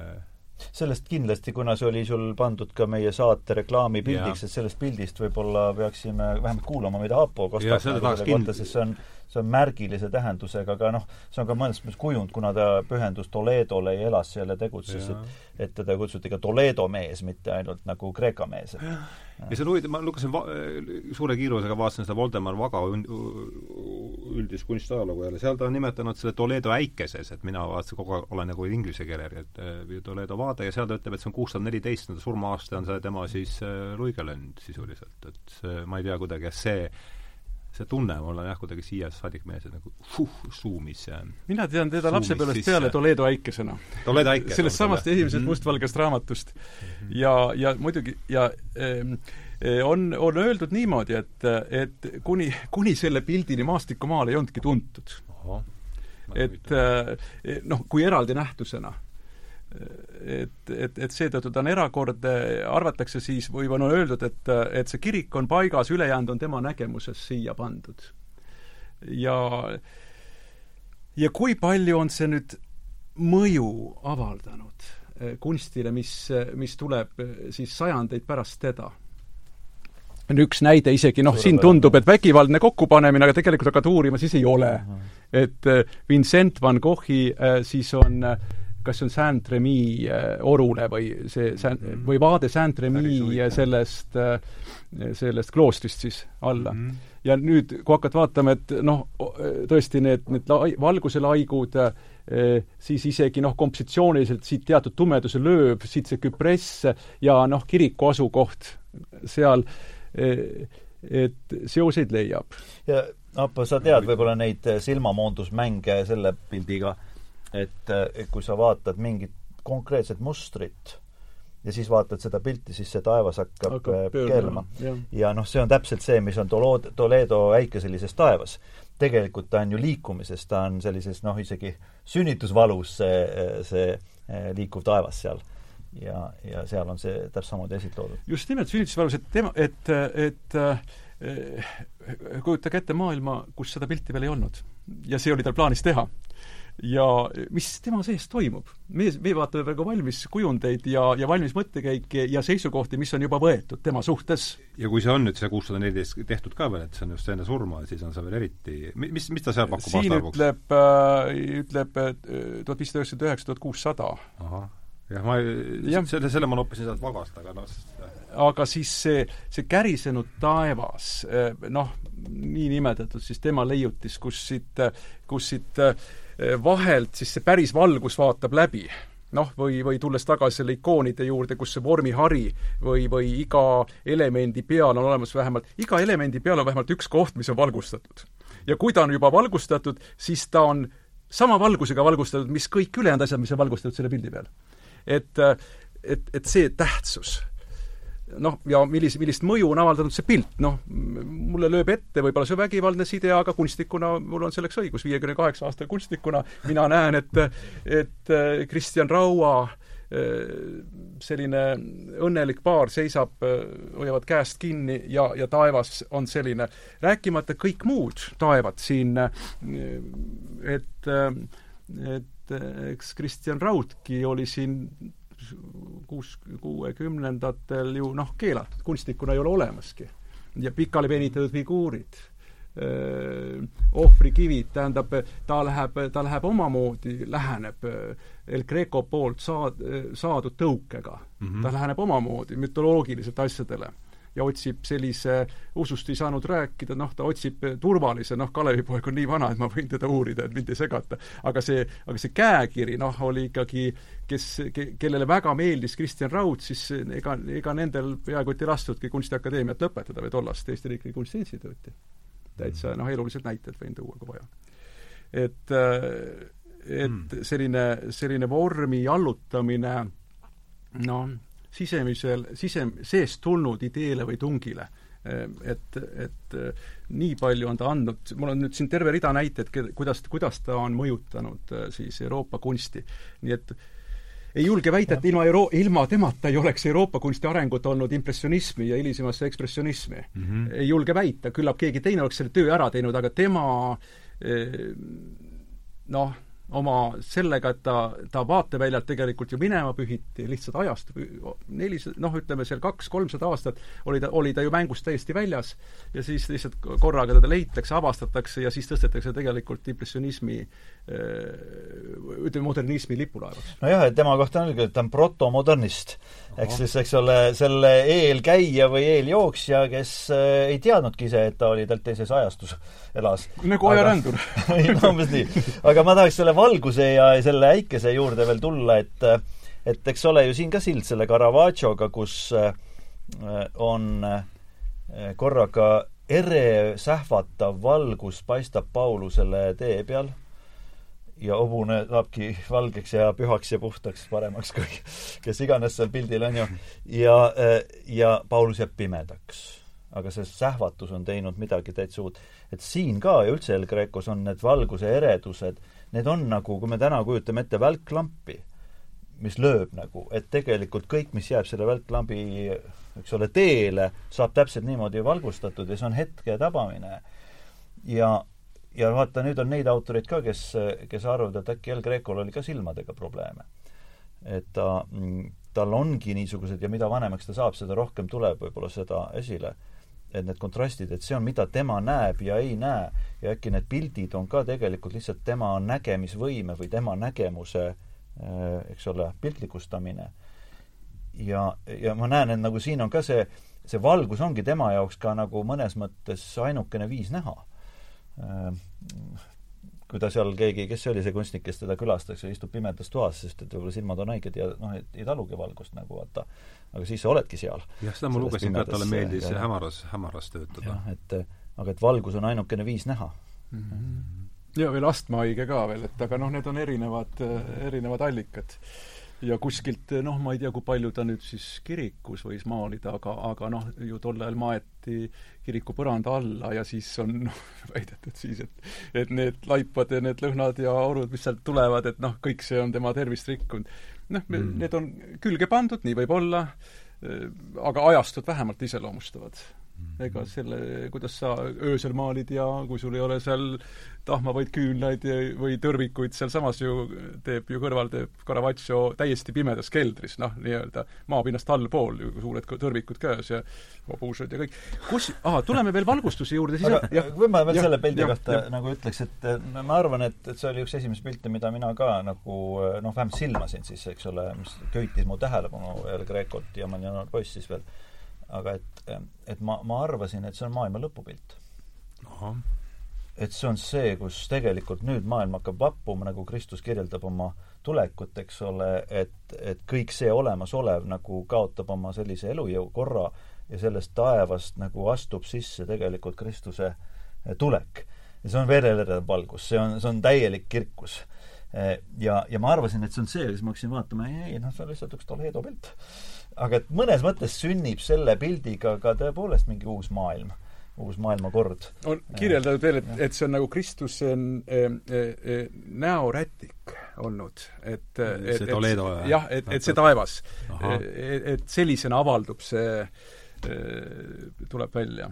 sellest kindlasti, kuna see oli sul pandud ka meie saate reklaamipildiks, et sellest pildist võib-olla peaksime vähemalt kuulama, mida Aapo kostab nagu sest see on, see on märgilise tähendusega, aga noh, see on ka mõnes mõttes kujund, kuna ta pühendus Toledole ja elas seal ja tegutses, et et teda kutsuti ka Toledo mees, mitte ainult nagu Kreeka mees, ja see on huvitav, ma lugesin va-, suure kiirusega vaatasin seda Voldemar Vaga üldist kunstiajalugu jälle, seal ta on nimetanud selle Toledo äikeses, et mina vaatasin kogu aeg, olen nagu inglise keeler, et äh, Toledo vaade ja seal ta ütleb, et see on kuussada neliteist, surma-aasta on see tema siis äh, luigelend sisuliselt, et ma ei tea kuidagi, see see tunne mul on jah, kuidagi siiast saadik mees, et nagu fuh, suumis mina tean teda lapsepõlvest peale Toledo äikesena. Toledo äike. sellest samast esimesest Mhm. mustvalgest raamatust. ja, ja muidugi, ja ähm, eh, on, on öeldud niimoodi, et, et kuni, kuni selle pildini maastikumaal ei olnudki tuntud. et eh, noh, kui eraldi nähtusena. Et, et, et seetõttu ta on erakordne, arvatakse siis, või on öeldud, et, et see kirik on paigas, ülejäänud on tema nägemuses siia pandud. ja, ja kui palju on see nüüd mõju avaldanud eh, kunstile, mis, mis tuleb eh, siis sajandeid pärast teda? on üks näide isegi, noh, siin tundub, et vägivaldne kokkupanemine, aga tegelikult hakkad uurima, siis ei ole. et eh, Vincent van Goghi siis on kas see on Saint-Remy eh, orule või see Saint- või vaade Saint-Remy sellest, eh, sellest kloostrist siis alla mm. -hmm. ja nüüd, kui hakkad vaatama, et noh, tõesti need, need lai, valguselaigud eh, siis isegi noh, kompositsiooniliselt siit teatud tumeduse lööb, siit see küpress ja noh, kiriku asukoht seal, et seoseid leiab. ja Aapo, sa tead võib-olla neid silmamoondusmänge selle pildiga, et eh, kui sa vaatad mingit konkreetset mustrit ja siis vaatad seda pilti, siis see taevas hakkab Hakkab eh, keerlema. ja noh, see on täpselt see, mis on Tolo-, Toledo äikeselises taevas. tegelikult ta on ju liikumises, ta on sellises noh, isegi sünnitusvalus see, see eh, liikuv taevas seal. ja, ja seal on see täpselt samamoodi esitoodud. just nimelt sünnitusvalus, et tema, et, et kujutage ette maailma, kus seda pilti veel ei olnud. ja see oli tal plaanis teha. Ja mis tema sees toimub. meie, me vaatame praegu valmis kujundeid ja, ja valmis mõttekäike ja seisukohti, mis on juba võetud tema suhtes. ja kui see on nüüd see kuussada neliteist tehtud ka veel, et see on just enne surma, siis on see veel eriti, mis, mis ta seal pakub siin ütleb äh,, ütleb äh, tuhat viissada üheksakümmend üheksa, tuhat kuussada. jah, ma ja. selle, selle ma noppisin sealt vagast, aga noh aga siis see, see kärisenud taevas, äh, noh, niinimetatud siis tema leiutis, kus siit, kus siit äh, vahelt siis see päris valgus vaatab läbi noh, või, või tulles tagasi selle ikoonide juurde, kus see vormihari või, või iga elemendi peal on olemas vähemalt, iga elemendi peal on vähemalt üks koht, mis on valgustatud. ja kui ta on juba valgustatud, siis ta on sama valgusega valgustatud, mis kõik ülejäänud asjad, mis on valgustatud selle pildi peal. et, et, et see tähtsus noh, ja millise, millist mõju on avaldanud see pilt, noh, mulle lööb ette võib-olla see vägivaldne side, aga kunstnikuna mul on selleks õigus, viiekümne kaheksa aasta kunstnikuna mina näen, et et Kristjan Raua selline õnnelik paar seisab, hoiavad käest kinni ja, ja taevas on selline, rääkimata kõik muud taevad siin, et et eks Kristjan Raudki oli siin kuus, kuuekümnendatel ju noh, keelatud, kunstnikuna ei ole olemaski. ja pikali venitatud figuurid, ohvrikivid, tähendab, ta läheb, ta läheb omamoodi, läheneb El Greco poolt saad-, saadud tõukega mm. -hmm. ta läheneb omamoodi mütoloogiliselt asjadele ja otsib sellise, usust ei saanud rääkida, noh, ta otsib turvalise, noh, Kalevipoeg on nii vana, et ma võin teda uurida, et mind ei segata. aga see, aga see käekiri, noh, oli ikkagi, kes ke,, kellele väga meeldis Kristjan Raud, siis ega, ega nendel peaaegu et ei lastudki Kunstiakadeemiat lõpetada või tollast Eesti Riiklikku Kunstiinstituuti. täitsa, noh, elulised näited võin tuua, kui vaja. et, et hmm. selline, selline vormi allutamine noh, sisemisel, sise, seest tulnud ideele või tungile. Et, et nii palju on ta andnud, mul on nüüd siin terve rida näiteid, kuidas, kuidas ta on mõjutanud siis Euroopa kunsti. nii et ei julge väita, et ilma euro-, ilma temata ei oleks Euroopa kunsti arengut olnud impressionismi ja hilisemasse ekspressionismi mm. -hmm. ei julge väita, küllap keegi teine oleks selle töö ära teinud, aga tema noh, oma sellega, et ta, ta vaateväljalt tegelikult ju minema pühiti lihtsalt ajast, nelisada, noh, ütleme seal kaks-kolmsada aastat oli ta, oli ta ju mängust täiesti väljas ja siis lihtsalt korraga teda leitakse, avastatakse ja siis tõstetakse tegelikult impressionismi ütleme, modernismi lipulaevaks. nojah, et tema kohta on öeldud, et ta on protomodernist. ehk siis, eks ole, selle eelkäija või eeljooksja, kes äh, ei teadnudki ise, et ta oli talt teises ajastus, elas. nagu ajarändur umbes nii. aga ma tahaks selle valguse ja selle äikese juurde veel tulla, et et eks ole ju siin ka sild selle Caravaggiоga, kus äh, on äh, korraga ere sähvatav valgus paistab Paulusele tee peal ja hobune saabki valgeks ja pühaks ja puhtaks, paremaks kui kes iganes seal pildil on ju. ja, ja Paulus jääb pimedaks. aga see sähvatus on teinud midagi täitsa uut. et siin ka ja üldse El Grecos on need valguse eredused, need on nagu, kui me täna kujutame ette välklampi, mis lööb nagu, et tegelikult kõik, mis jääb selle välklambi, eks ole, teele, saab täpselt niimoodi valgustatud ja see on hetke tabamine. ja ja vaata, nüüd on neid autoreid ka, kes, kes arvavad, et äkki El Grecol oli ka silmadega probleeme. et ta, tal ongi niisugused ja mida vanemaks ta saab, seda rohkem tuleb võib-olla seda esile. et need kontrastid, et see on, mida tema näeb ja ei näe ja äkki need pildid on ka tegelikult lihtsalt tema nägemisvõime või tema nägemuse äh, eks ole, piltlikustamine. ja, ja ma näen, et nagu siin on ka see, see valgus ongi tema jaoks ka nagu mõnes mõttes ainukene viis näha Äh, kui ta seal keegi, kes see oli see kunstnik, kes teda külastas ja istub pimedas toas, sest et võib-olla silmad on haiged ja noh, et ei talugi valgust nagu vaata. aga siis sa oledki seal. jah, seda ma lugesin ka, et talle meeldis ja, hämaras, hämaras töötada. jah, et aga et valgus on ainukene viis näha mm. -hmm. ja veel astmahaige ka veel, et aga noh, need on erinevad, erinevad allikad ja kuskilt noh, ma ei tea, kui palju ta nüüd siis kirikus võis maalida, aga, aga noh, ju tol ajal maeti kiriku põranda alla ja siis on noh, väidetud siis, et et need laipad ja need lõhnad ja orud, mis sealt tulevad, et noh, kõik see on tema tervist rikkunud. noh mm., need on külge pandud, nii võib olla, aga ajastut vähemalt iseloomustavad ega selle, kuidas sa öösel maalid ja kui sul ei ole seal tahmavaid küünlaid või tõrvikuid, sealsamas ju teeb ju kõrval, teeb Caravaggio täiesti pimedas keldris, noh, nii-öelda maapinnast allpool, suured tõrvikud käes ja hobused ja kõik. kus, aa, tuleme veel valgustuse juurde, siis aga jah, kui ma veel ja, selle pildi ja, kohta ja. nagu ütleks, et ma arvan, et, et see oli üks esimesi pilte, mida mina ka nagu noh, vähemalt silmasin siis, eks ole, mis köitis mu tähelepanu El Grecot ja ma olin noor poiss siis veel aga et, et ma, ma arvasin, et see on maailma lõpupilt. et see on see, kus tegelikult nüüd maailm hakkab vappuma, nagu Kristus kirjeldab oma tulekut, eks ole, et, et kõik see olemasolev nagu kaotab oma sellise elujõu korra ja sellest taevast nagu astub sisse tegelikult Kristuse tulek. ja see on verelerv valgus, see on, see on täielik kirkus ja, ja ma arvasin, et see on see, siis ma hakkasin vaatama, ei, ei noh, see on lihtsalt üks Toledo pilt aga et mõnes mõttes sünnib selle pildiga ka tõepoolest mingi uus maailm, uus maailmakord. on kirjeldatud veel, et, et see on nagu Kristuse e, e, e, näorätik olnud, et, et, et jah, et, et see taevas, et sellisena avaldub see, tuleb välja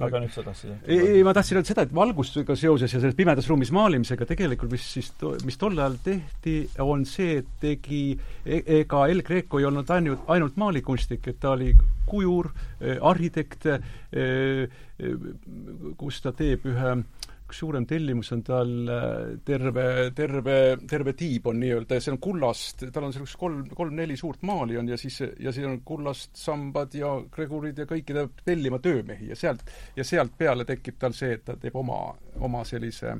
aga nüüd sa tahtsid ei, ei, ma tahtsin öelda seda, et valgustusega seoses ja selles pimedas ruumis maalimisega tegelikult mis siis, mis tol ajal tehti, on see, et tegi e, ega El Greco ei olnud ainult, ainult maalikunstnik, et ta oli kujur, eh, arhitekt, eh, kus ta teeb ühe üks suurem tellimus on tal äh, terve, terve, terve tiib on nii-öelda ja see on kullast, tal on sellised kolm, kolm-neli suurt maali on ja siis, ja siin on kullast sambad ja gregurid ja kõiki ta peab tellima töömehi ja sealt, ja sealt peale tekib tal see, et ta teeb oma, oma sellise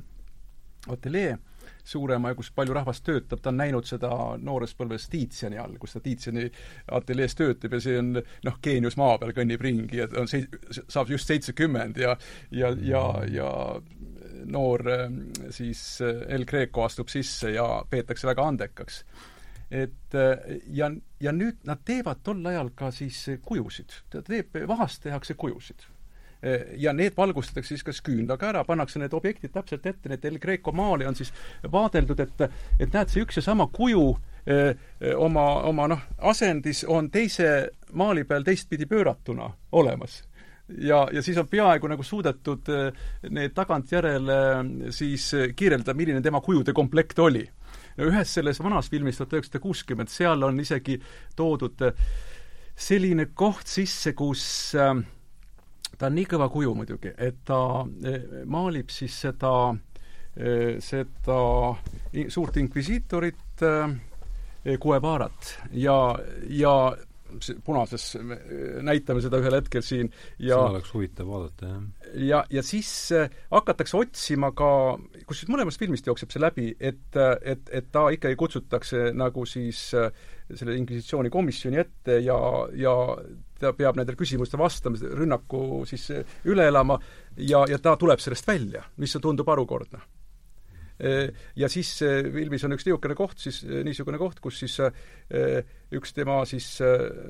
ateljee suurema ja kus palju rahvast töötab, ta on näinud seda noores põlves Tiitsjani all, kus ta Tiitsjani ateljees töötab ja see on noh, geenius maa peal kõnnib ringi ja on sei-, saab just seitsekümmend ja ja, ja, ja noor ähm, siis äh, El Greco astub sisse ja peetakse väga andekaks. et äh, ja, ja nüüd nad teevad tol ajal ka siis kujusid, ta teeb, vahast tehakse kujusid. Äh, ja need valgustatakse siis kas küünlaga ära, pannakse need objektid täpselt ette, need El Greco maali on siis vaadeldud, et et näed, see üks ja sama kuju öö, oma, oma noh, asendis on teise maali peal teistpidi pööratuna olemas ja, ja siis on peaaegu nagu suudetud eh, need tagantjärele eh, siis eh, kirjeldada, milline tema kujude komplekt oli. ühes selles vanas filmis tuhat üheksasada kuuskümmend, seal on isegi toodud selline koht sisse, kus ta on nii kõva kuju muidugi, et ta maalib siis seda, seda suurt inkvisiitorit, Guevarat ja, ja punases, näitame seda ühel hetkel siin ja seda oleks huvitav vaadata, jah. ja, ja siis äh, hakatakse otsima ka, kusjuures mõlemast filmist jookseb see läbi, et, äh, et, et ta ikkagi kutsutakse nagu siis äh, selle inkvisitsiooni komisjoni ette ja, ja ta peab nendele küsimustele vastama, rünnaku siis üle elama ja, ja ta tuleb sellest välja, mis tundub harukordne ja siis filmis on üks niisugune koht siis, äh, niisugune koht, kus siis äh, üks tema siis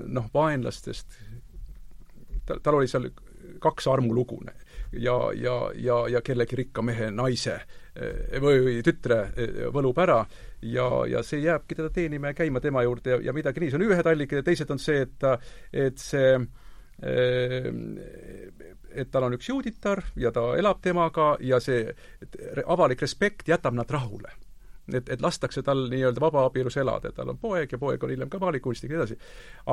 noh, vaenlastest, tal, tal oli seal kaks armulugu ja, ja, ja, ja kellegi rikka mehe naise või, tütre võlub ära ja, ja see jääbki teda teenima ja käima tema juurde ja, ja midagi nii, see on ühed allikad ja teised on see, et et see et tal on üks juuditar ja ta elab temaga ja see avalik respekt jätab nad rahule et, et lastakse tal nii-öelda vabaabielus elada, tal on poeg ja poeg on hiljem ka maalikunstnik ja nii edasi.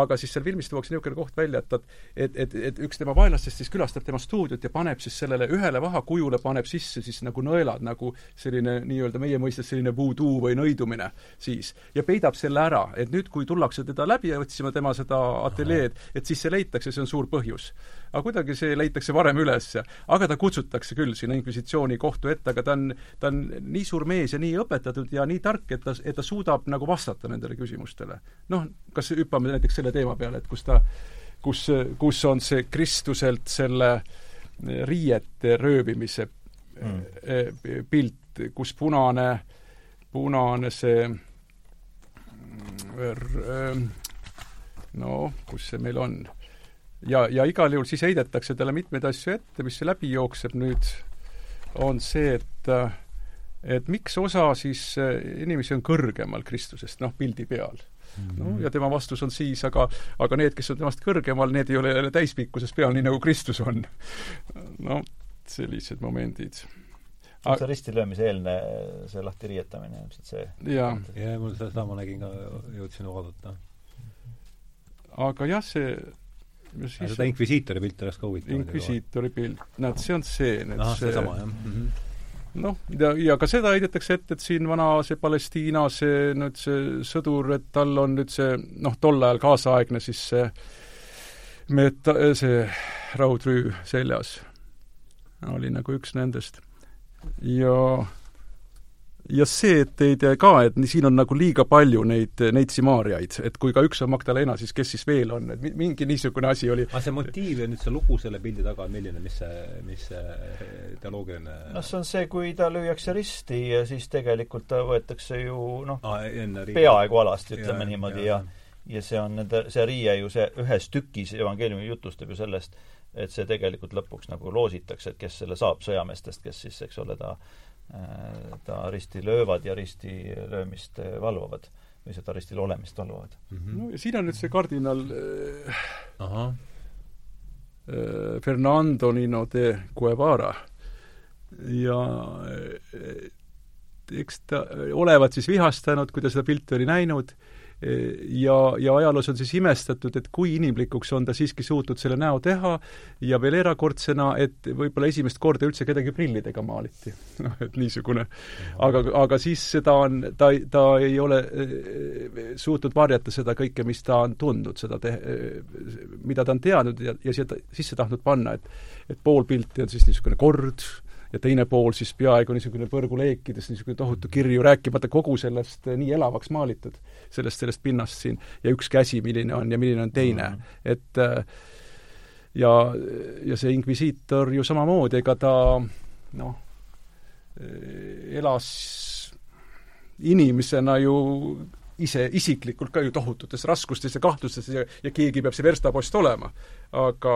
aga siis seal filmis tuuakse niisugune koht välja, et et, et, et üks tema vaenlastest siis külastab tema stuudiot ja paneb siis sellele ühele vahakujule, paneb sisse siis nagu nõelad, nagu selline nii-öelda meie mõistes selline voodoo või nõidumine siis. ja peidab selle ära, et nüüd, kui tullakse teda läbi otsima, tema seda ateljeed, et siis see leitakse, see on suur põhjus. Aga kuidagi see leitakse varem üles, aga ta kutsutakse küll sinna inkvisitsiooni kohtu ette, aga ta on, ta on nii suur mees ja nii õpetatud, ja nii tark, et ta, et ta suudab nagu vastata nendele küsimustele. noh, kas hüppame näiteks selle teema peale, et kus ta, kus, kus on see Kristuselt selle riiete röövimise mm. Eh, pilt, kus punane, punane see no kus see meil on? Ja, ja igal juhul siis heidetakse talle mitmeid asju ette, mis läbi jookseb nüüd, on see, et et miks osa siis äh, inimesi on kõrgemal Kristusest, noh, pildi peal. no ja tema vastus on siis, aga, aga need, kes on temast kõrgemal, need ei ole jälle täispikkuses peal, nii nagu Kristus on. no sellised momendid see ristilöömise eelne, see lahti riietamine, ilmselt see. jaa. ja mul seda ma nägin ka, jõudsin vaadata. aga jah, see seda inkvisiitori pilti oleks ka huvitav. inkvisiitori pilt, näed, see on see nüüd ahah, seesama, jah. Mm -hmm noh, ja, ja ka seda heidetakse ette, et siin vana see Palestiina, see nüüd see sõdur, et tal on nüüd see noh, tol ajal kaasaegne siis see meta-, see raudrüü seljas. oli nagu üks nendest. Ja ja see, et ei tea ka, et siin on nagu liiga palju neid, neid simaariaid, et kui ka üks on Magdalena, siis kes siis veel on, et mingi niisugune asi oli. aga see motiiv ja nüüd see lugu selle pildi taga on milline, mis see, mis see teoloogiline noh, see on see, kui ta lüüakse risti ja siis tegelikult ta võetakse ju noh ah,, peaaegu alasti, ütleme ja, niimoodi, ja ja, ja see on nende, see riie ju see ühes tükis evangeeliumi jutustab ju sellest, et see tegelikult lõpuks nagu loositakse, et kes selle saab sõjameestest, kes siis, eks ole, ta ta risti löövad ja risti löömist valvavad või seda ristil olemist valvavad mm. -hmm. no ja siin on nüüd see kardinal äh, Aha. äh, Fernando Nino de Guevara ja äh, eks ta olevat siis vihastanud, kui ta seda pilti oli näinud äh,, ja, ja ajaloos on siis imestatud, et kui inimlikuks on ta siiski suutnud selle näo teha ja veel erakordsena, et võib-olla esimest korda üldse kedagi prillidega maaliti. noh, et niisugune. aga, aga siis seda on, ta, ta ei ole eh, suutnud varjata seda kõike, mis ta on tundnud, seda te-, eh, mida ta on teadnud ja, ja seda sisse tahtnud panna, et et pool pilti on siis niisugune kord, ja teine pool siis peaaegu niisugune põrguleekides, niisugune tohutu kirju, rääkimata kogu sellest eh, nii elavaks maalitud, sellest, sellest pinnast siin, ja üks käsi, milline on ja milline on teine mm, -hmm. et eh, ja, ja see inkvisiitor ju samamoodi, ega ta noh, eh, elas inimesena ju ise isiklikult ka ju tohututes raskustes ja kahtlustes ja, ja keegi peab see verstapost olema. aga,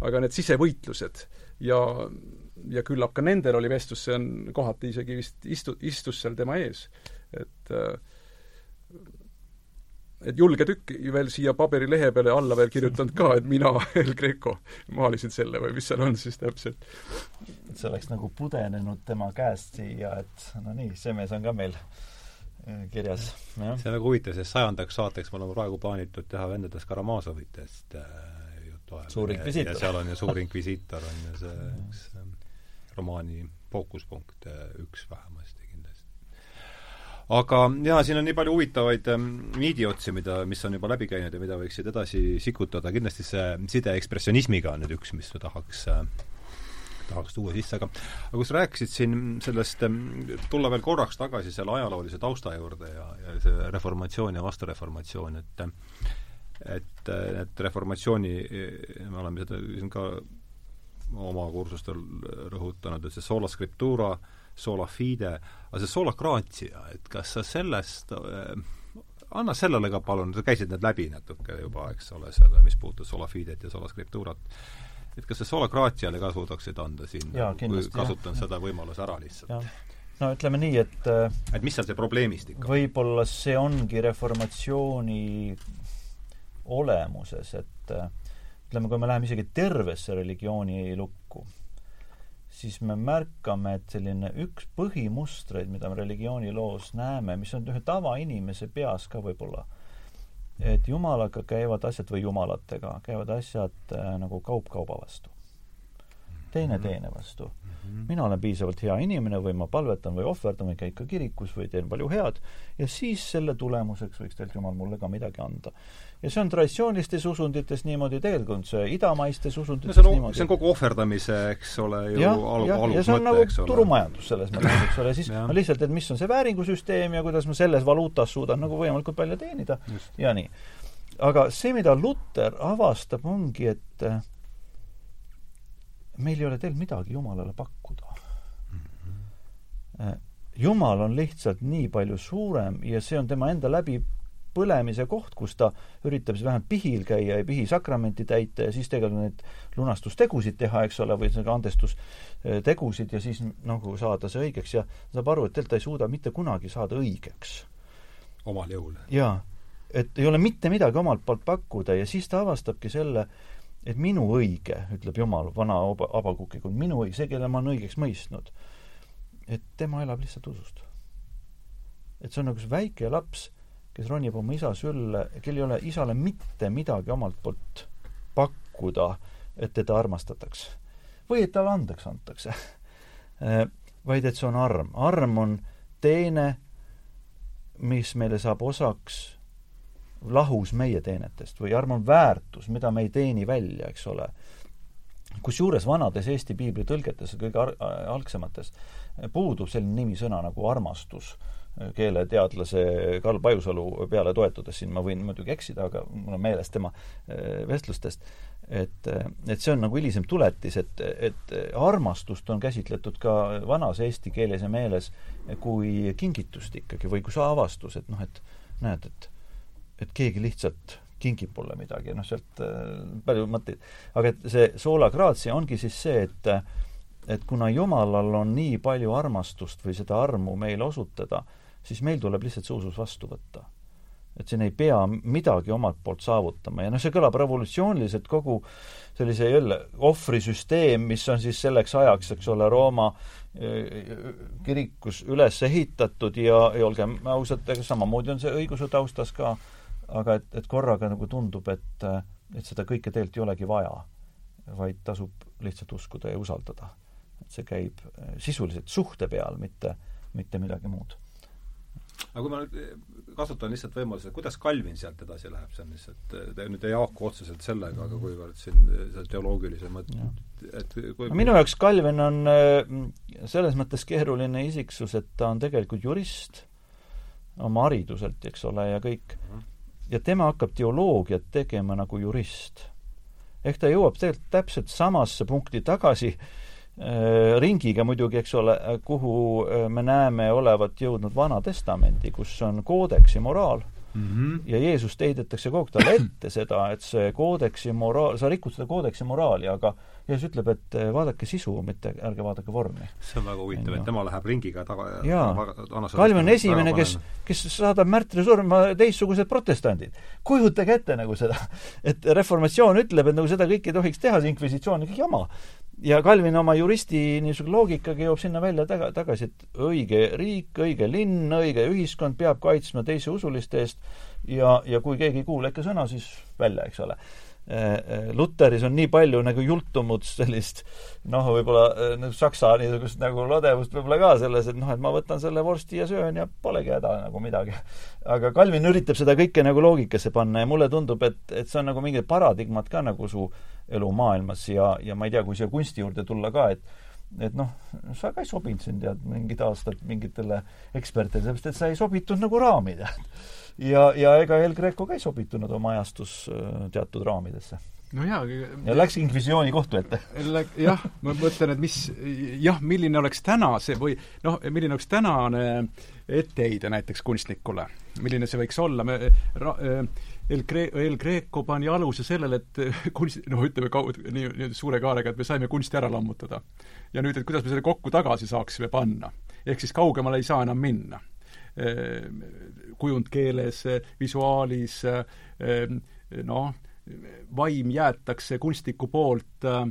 aga need sisevõitlused ja ja küllap ka nendel oli vestlus, see on kohati isegi vist istu-, istus seal tema ees. et et julge tükk veel siia paberilehe peale alla veel kirjutanud ka, et mina, El Greco, maalisin selle või mis seal on siis täpselt. et see oleks nagu pudenenud tema käest siia, et no nii, see mees on ka meil äh, kirjas. see on väga huvitav, sest sajandaks saateks mul on praegu plaanitud teha vendadest Karamazovitest äh, juttu ajada. suur inkvisiitor. ja seal on ju suur inkvisiitor, on ju see üks romaani fookuspunkt üks vähemasti kindlasti. aga jaa, siin on nii palju huvitavaid niidiotsi, mida, mis on juba läbi käinud ja mida võiksid edasi sikutada, kindlasti see side ekspressionismiga on nüüd üks, mis tahaks äh, tahaks tuua sisse, aga aga kui sa rääkisid siin sellest, ähm, tulla veel korraks tagasi selle ajaloolise tausta juurde ja, ja see reformatsioon ja vastureformatsioon, et et need reformatsiooni, me oleme seda siin ka oma kursustel rõhutanud, et see sola scriptura, sola fide, aga see sola gratia, et kas sa sellest äh, anna sellele ka palun, sa käisid need läbi natuke juba, eks ole, selle, mis puudutas sola fidet ja sola scripturat, et kas sa sola gratiale ka suudaksid anda siin, kui kasutan jah. seda võimaluse ära lihtsalt? no ütleme nii, et äh, et mis seal see probleemistik on? võib-olla see ongi reformatsiooni olemuses, et äh, ütleme, kui me läheme isegi tervesse religiooni lukku, siis me märkame, et selline üks põhimustreid, mida me religiooniloos näeme, mis on ühe tavainimese peas ka võib-olla, et jumalaga käivad asjad või jumalatega käivad asjad äh, nagu kaup kauba vastu. teine mhm. teine vastu. -hmm. mina olen piisavalt hea inimene või ma palvetan või ohverdan või käin ka kirikus või teen palju head ja siis selle tulemuseks võiks tegelikult Jumal mulle ka midagi anda ja see on traditsioonilistes usundites niimoodi, tegelikult see idamaistes usundites no see on niimoodi. see on kogu ohverdamise, eks ole, ju ja, alu, alusmõte, eks ole. turumajandus selles mõttes, eks ole, siis no lihtsalt, et mis on see vääringusüsteem ja kuidas ma selles valuutas suudan nagu võimalikult palju teenida Just. ja nii. aga see, mida Luter avastab, ongi, et äh, meil ei ole tegelikult midagi Jumalale pakkuda mm. -hmm. Jumal on lihtsalt nii palju suurem ja see on tema enda läbi põlemise koht, kus ta üritab siis vähemalt pihil käia ja pihisakramenti täita ja siis tegelikult neid lunastustegusid teha, eks ole, või sellega andestustegusid ja siis nagu saada see õigeks ja saab aru, et tegelikult ta ei suuda mitte kunagi saada õigeks. omal jõul. jaa. et ei ole mitte midagi omalt poolt pakkuda ja siis ta avastabki selle, et minu õige, ütleb Jumal vana Habakukiga, minu õige, see, kelle ma olen õigeks mõistnud, et tema elab lihtsalt usust. et see on nagu see väike laps, kes ronib oma isa sülle, kel ei ole isale mitte midagi omalt poolt pakkuda, et teda armastataks. või et talle andeks antakse vaid et see on arm. arm on teene, mis meile saab osaks lahus meie teenetest või arm on väärtus, mida me ei teeni välja, eks ole. kusjuures vanades Eesti piibli tõlgetes, kõige algsemates, puudub selline nimisõna nagu armastus keeleteadlase Karl Pajusalu peale toetudes, siin ma võin muidugi eksida, aga mul on meeles tema eh, vestlustest, et, et see on nagu hilisem tuletis, et, et armastust on käsitletud ka vanas eesti keeles ja meeles kui kingitust ikkagi või kui saavastus, et noh, et näed, et et keegi lihtsalt kingib mulle midagi, noh, sealt äh, palju mõtteid. aga et see sola gratia ongi siis see, et et kuna Jumalal on nii palju armastust või seda armu meile osutada, siis meil tuleb lihtsalt see usus vastu võtta et siin ei pea midagi omalt poolt saavutama ja noh, see kõlab revolutsiooniliselt, kogu sellise jälle ohvrisüsteem, mis on siis selleks ajaks, eks ole, Rooma eh, kirikus üles ehitatud ja, ja olgem ausad, ega samamoodi on see õiguse taustas ka, aga et, et korraga nagu tundub, et, et seda kõike tegelikult ei olegi vaja, vaid tasub lihtsalt uskuda ja usaldada. et see käib eh, sisuliselt suhte peal, mitte, mitte midagi muud aga kui ma eh, kasutan lihtsalt võimaluse, kuidas Calvin sealt edasi läheb, see on lihtsalt, te nüüd ei haaku otseselt sellega, aga kuivõrd siin eh, see teoloogilise mõtte, et kui minu jaoks Calvin on eh, selles mõttes keeruline isiksus, et ta on tegelikult jurist oma hariduselt, eks ole, ja kõik. Mhm. ja tema hakkab teoloogiat tegema nagu jurist. ehk ta jõuab tegelikult täpselt samasse punkti tagasi, ringiga muidugi, eks ole, kuhu äh, me näeme olevat jõudnud Vana Testamendi, kus on koodeksi moraal mm. -hmm. ja Jeesust heidetakse kogu aeg talle ette seda, et see koodeksi moraal, sa rikud seda koodeksi moraali, aga Jeesus ütleb, et äh, vaadake sisu, mitte ärge vaadake vormi. see on väga huvitav, et tema läheb ringiga taga jaa, Kalvin on esimene, kes, kes saadab märtri surma teistsugused protestandid. kujutage ette nagu seda, et reformatsioon ütleb, et nagu seda kõike ei tohiks teha, see inkvisitsioon on kõik jama ja Calvin oma juristi niisuguse loogikaga jõuab sinna välja taga, tagasi, et õige riik, õige linn, õige ühiskond peab kaitsma teise usuliste eest ja, ja kui keegi ei kuula ikka sõna, siis välja, eks ole. Äh, äh, Luteris on nii palju nagu jultumut sellist noh, võib-olla nagu saksa niisugust nagu ladevust võib-olla ka selles, et noh, et ma võtan selle vorsti ja söön ja polegi häda nagu midagi. aga Calvin üritab seda kõike nagu loogikasse panna ja mulle tundub, et, et see on nagu mingid paradigmad ka nagu su elumaailmas ja, ja ma ei tea, kui siia kunsti juurde tulla ka, et et noh, sa ka ei sobinud siin tead mingid aastad mingitele ekspertidele, sellepärast et sa ei sobitunud nagu raami tead. Ja, ja ega El Greco ka ei sobitunud oma ajastus äh, teatud raamidesse no jaa. ja läks inkvisitsiooni kohtu ette. jah, ma mõtlen, et mis, jah, milline oleks täna see või noh, milline oleks tänane etteheide näiteks kunstnikule, milline see võiks olla, me ra, El Gre-, El Greco pani aluse sellele, et kunst, noh, ütleme kaud-, nii, nii suure kaarega, et me saime kunsti ära lammutada. ja nüüd, et kuidas me selle kokku tagasi saaksime panna. ehk siis kaugemale ei saa enam minna. Kujundkeeles, visuaalis, noh, vaim jäetakse kunstniku poolt äh,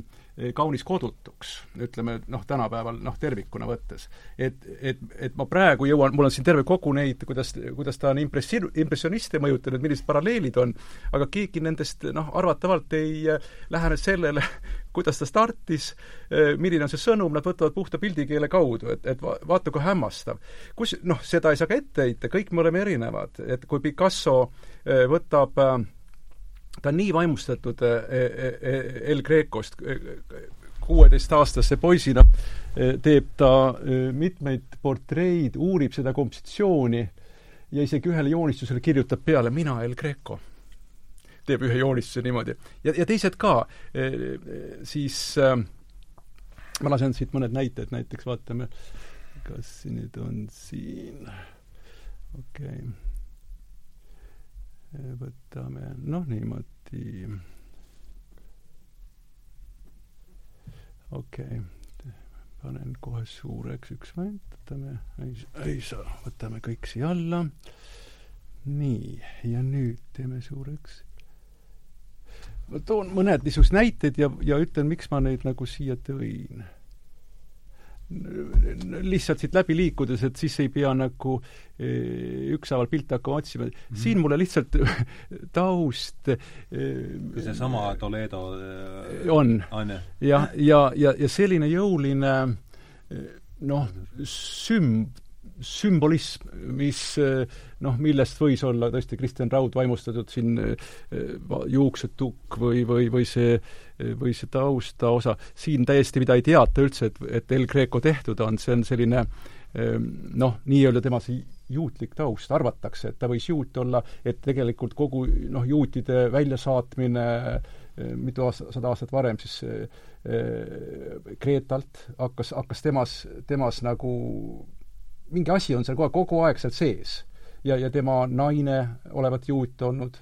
kaunis kodutuks, ütleme noh, tänapäeval noh, tervikuna võttes. et, et, et ma praegu jõuan, mul on siin terve kogu neid, kuidas, kuidas ta on impressi-, impressioniste mõjutanud, millised paralleelid on, aga keegi nendest noh, arvatavalt ei äh, lähene sellele, kuidas ta startis, äh, milline on see sõnum, nad võtavad puhta pildikeele kaudu, et, et va-, vaata kui hämmastav. kus noh, seda ei saa ka ette heita, kõik me oleme erinevad, et kui Picasso võtab äh, ta on nii vaimustatud äh, äh, äh, El Grecost, kuueteistaastase poisina teeb ta mitmeid portreid, uurib seda kompositsiooni ja isegi ühele joonistusele kirjutab peale mina El Greco. teeb ühe joonistuse niimoodi. ja, ja teised ka, siis ma lasen siit mõned näited, näiteks vaatame, kas nüüd on siin, okei okay võtame noh, niimoodi okei okay., panen kohe suureks üks moment, võtame, ei, ei saa, võtame kõik siia alla. nii, ja nüüd teeme suureks. ma toon mõned niisugused näited ja, ja ütlen, miks ma neid nagu siia tõin lihtsalt siit läbi liikudes, et siis ei pea nagu eh, ükshaaval pilte hakkama otsima mm. -hmm. siin mulle lihtsalt taust kui seesama Toledo eh, on, on, jah, ja, ja, ja selline jõuline eh, noh, süm-, sümbolism, mis noh, millest võis olla tõesti Kristjan Raud vaimustatud siin juuksetukk või, või, või see või see taustaosa, siin täiesti, mida ei teata üldse, et, et El Greco tehtud on, see on selline noh, nii-öelda tema see juutlik taust, arvatakse, et ta võis juut olla, et tegelikult kogu noh, juutide väljasaatmine mitu aasta, sada aastat varem siis Kreetalt hakkas, hakkas temas, temas nagu mingi asi on seal kogu aeg, kogu aeg seal sees. ja, ja tema naine olevat juut olnud.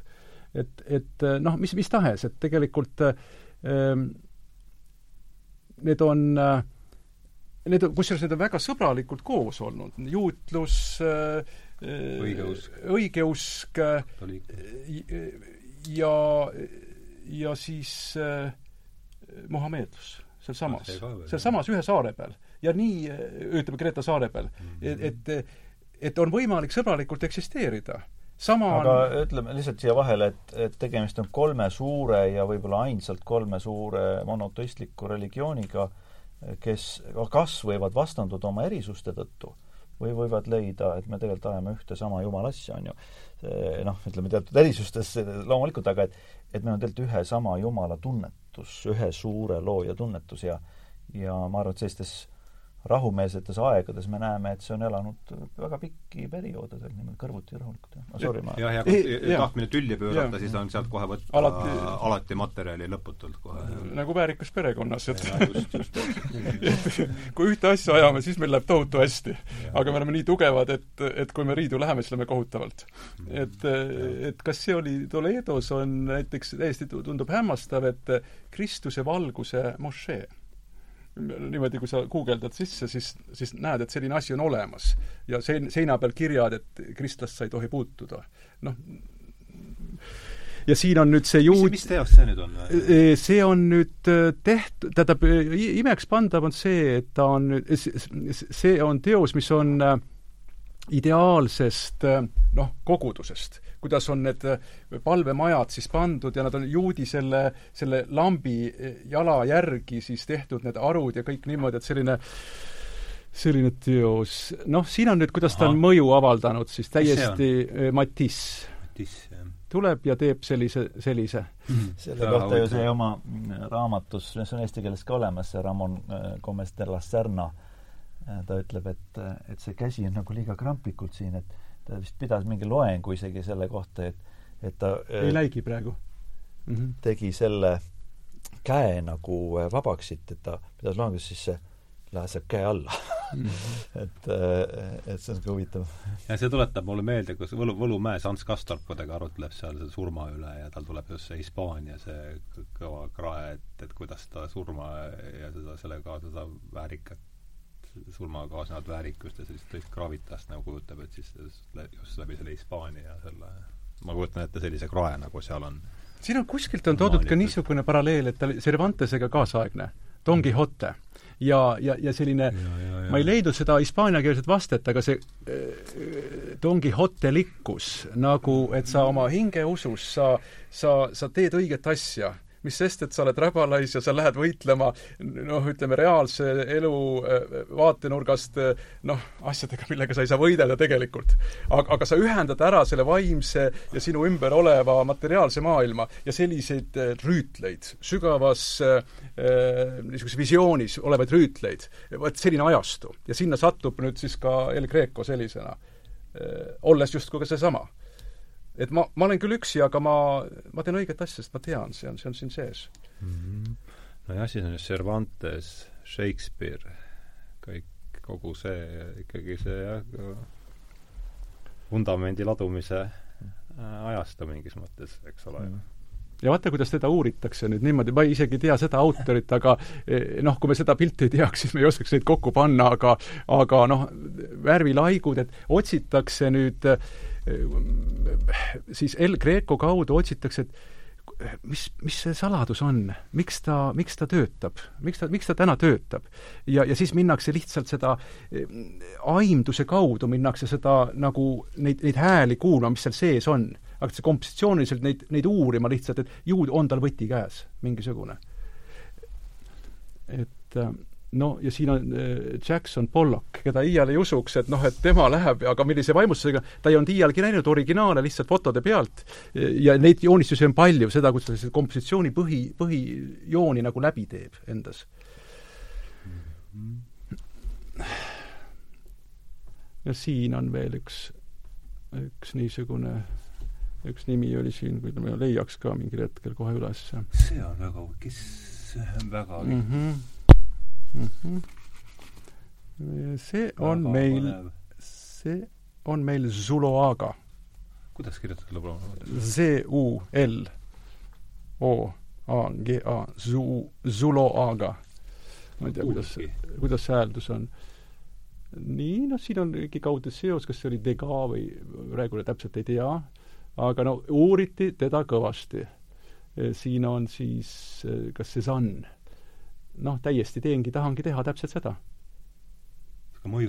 et, et noh, mis, mis tahes, et tegelikult ähm, need on äh, Need, kusjuures need on väga sõbralikult koos olnud, juutlus äh,, õigeusk, õigeusk ja, ja siis äh, Muhameedlus sealsamas, sealsamas ühe saare peal ja nii, ütleme Kreeta saare peal -hmm. et, et et on võimalik sõbralikult eksisteerida. sama aga on... ütleme lihtsalt siia vahele, et, et tegemist on kolme suure ja võib-olla ainsalt kolme suure monoteistliku religiooniga, kes kas võivad vastanduda oma erisuste tõttu või võivad leida, et me tegelikult ajame ühte sama jumala asja, on ju. noh, ütleme teatud erisustes loomulikult, aga et et meil on tegelikult ühe sama jumala tunnetus, ühe suure looja tunnetus ja ja ma arvan, et sellistes rahumeelsetes aegades me näeme, et see on elanud väga pikki perioode veel niimoodi kõrvuti rahulikult. no sorry, ma jah, ja kui tahtmine tülli pöörata, siis on sealt kohe võtta alati, alati materjali lõputult kohe. nagu väärikas perekonnas, et kui ühte asja ajame, siis meil läheb tohutu hästi. aga me oleme nii tugevad, et, et kui me riidu läheme, siis läheme kohutavalt. et, et kas see oli Toledos, on näiteks täiesti tundub hämmastav, et Kristuse valguse mošee niimoodi, kui sa guugeldad sisse, siis, siis näed, et selline asi on olemas. ja sein-, seina peal kirjad, et kristlast sa ei tohi puutuda. noh, ja siin on nüüd see juut-... mis, mis teos see nüüd on? E, see on nüüd äh, tehtud, tähendab, imekspandav on see, et ta on nüüd, see on teos, mis on ideaalsest noh, kogudusest kuidas on need äh, palvemajad siis pandud ja nad on juudi selle, selle lambi äh, jala järgi siis tehtud, need arud ja kõik niimoodi, et selline selline teos. noh, siin on nüüd, kuidas Aha. ta on mõju avaldanud siis täiesti äh, Matisse. Matisse, jah tuleb ja teeb sellise, sellise mm.. selle kohta ju see oma raamatus, see on eesti keeles ka olemas, see Ramon Gomez de la Serna, ta ütleb, et, et see käsi on nagu liiga kramplikult siin, et ta vist pidas mingi loengu isegi selle kohta, et, et ta ei läigi praegu mm. -hmm. tegi selle käe nagu äh, vabaks siit, et ta pidas loengu, siis see laseb käe alla mm. -hmm. et, äh, et see on ka huvitav. ja see tuletab mulle meelde, kus Võlu, Võlumäes Ants Kastorp kuidagi arutleb seal selle surma üle ja tal tuleb just see Hispaania see kõva krae, et, et kuidas ta surma ja seda, sellega kaasa seda väärikat surmaga kaasnevat väärikust ja sellist tõsist gravitast nagu kujutab, et siis just läbi selle Hispaania ja selle ma kujutan ette sellise krae, nagu seal on. siin on kuskilt on toodud ka niisugune paralleel, et ta oli Cervantesega kaasaegne, Don Quixote. ja, ja, ja selline, ma ei leidnud seda hispaaniakeelset vastet, aga see äh, Don Quixote likkus nagu, et sa oma hingeusus, sa, sa, sa teed õiget asja mis sest, et sa oled räbalais ja sa lähed võitlema noh, ütleme reaalse elu äh, vaatenurgast äh, noh, asjadega, millega sa ei saa võidelda tegelikult. aga, aga sa ühendad ära selle vaimse ja sinu ümber oleva materiaalse maailma ja selliseid äh, rüütleid, sügavas niisuguses visioonis olevaid rüütleid, vot selline ajastu. ja sinna satub nüüd siis ka El Greco sellisena, olles justkui ka seesama et ma, ma olen küll üksi, aga ma, ma teen õiget asja, sest ma tean, see on, see on siin sees mm. -hmm. nojah, siis on Cervantes, Shakespeare, kõik, kogu see, ikkagi see jah, vundamendi ladumise äh, ajastu mingis mõttes, eks ole mm. -hmm ja vaata, kuidas teda uuritakse nüüd niimoodi, ma isegi ei tea seda autorit, aga eh, noh, kui me seda pilti ei teaks, siis me ei oskaks neid kokku panna, aga aga noh, värvilaigud, et otsitakse nüüd äh, siis El Greco kaudu otsitakse, et mis, mis see saladus on, miks ta, miks ta töötab, miks ta, miks ta täna töötab? ja, ja siis minnakse lihtsalt seda eh, aimduse kaudu, minnakse seda nagu neid, neid hääli kuulma, mis seal sees on. hakatakse kompositsiooniliselt neid, neid uurima lihtsalt, et ju on tal võti käes, mingisugune. et äh, no ja siin on äh, Jackson Pollock, keda iial ei usuks, et noh, et tema läheb, aga millise vaimustusega, ta ei olnud iialgi näinud originaale lihtsalt fotode pealt ja neid joonistusi on palju, seda, kuidas ta selle kompositsiooni põhi, põhijooni nagu läbi teeb endas. ja siin on veel üks, üks niisugune, üks nimi oli siin, kui ma leiaks ka mingil hetkel kohe üles. see on väga, kes, väga mm -hmm mm. -hmm. see on Väga meil, see on meil Zuloaga. kuidas kirjutada selle palun? Z-U-L O A G A, Zu-, Zuloaga. ma ei tea, kuidas, kuidas see hääldus on. nii, noh, siin on mingi kaudne seos, kas see oli Degas või praegu täpselt ei tea, aga no uuriti teda kõvasti. siin on siis kas Cézanne noh, täiesti teengi, tahangi teha täpselt seda.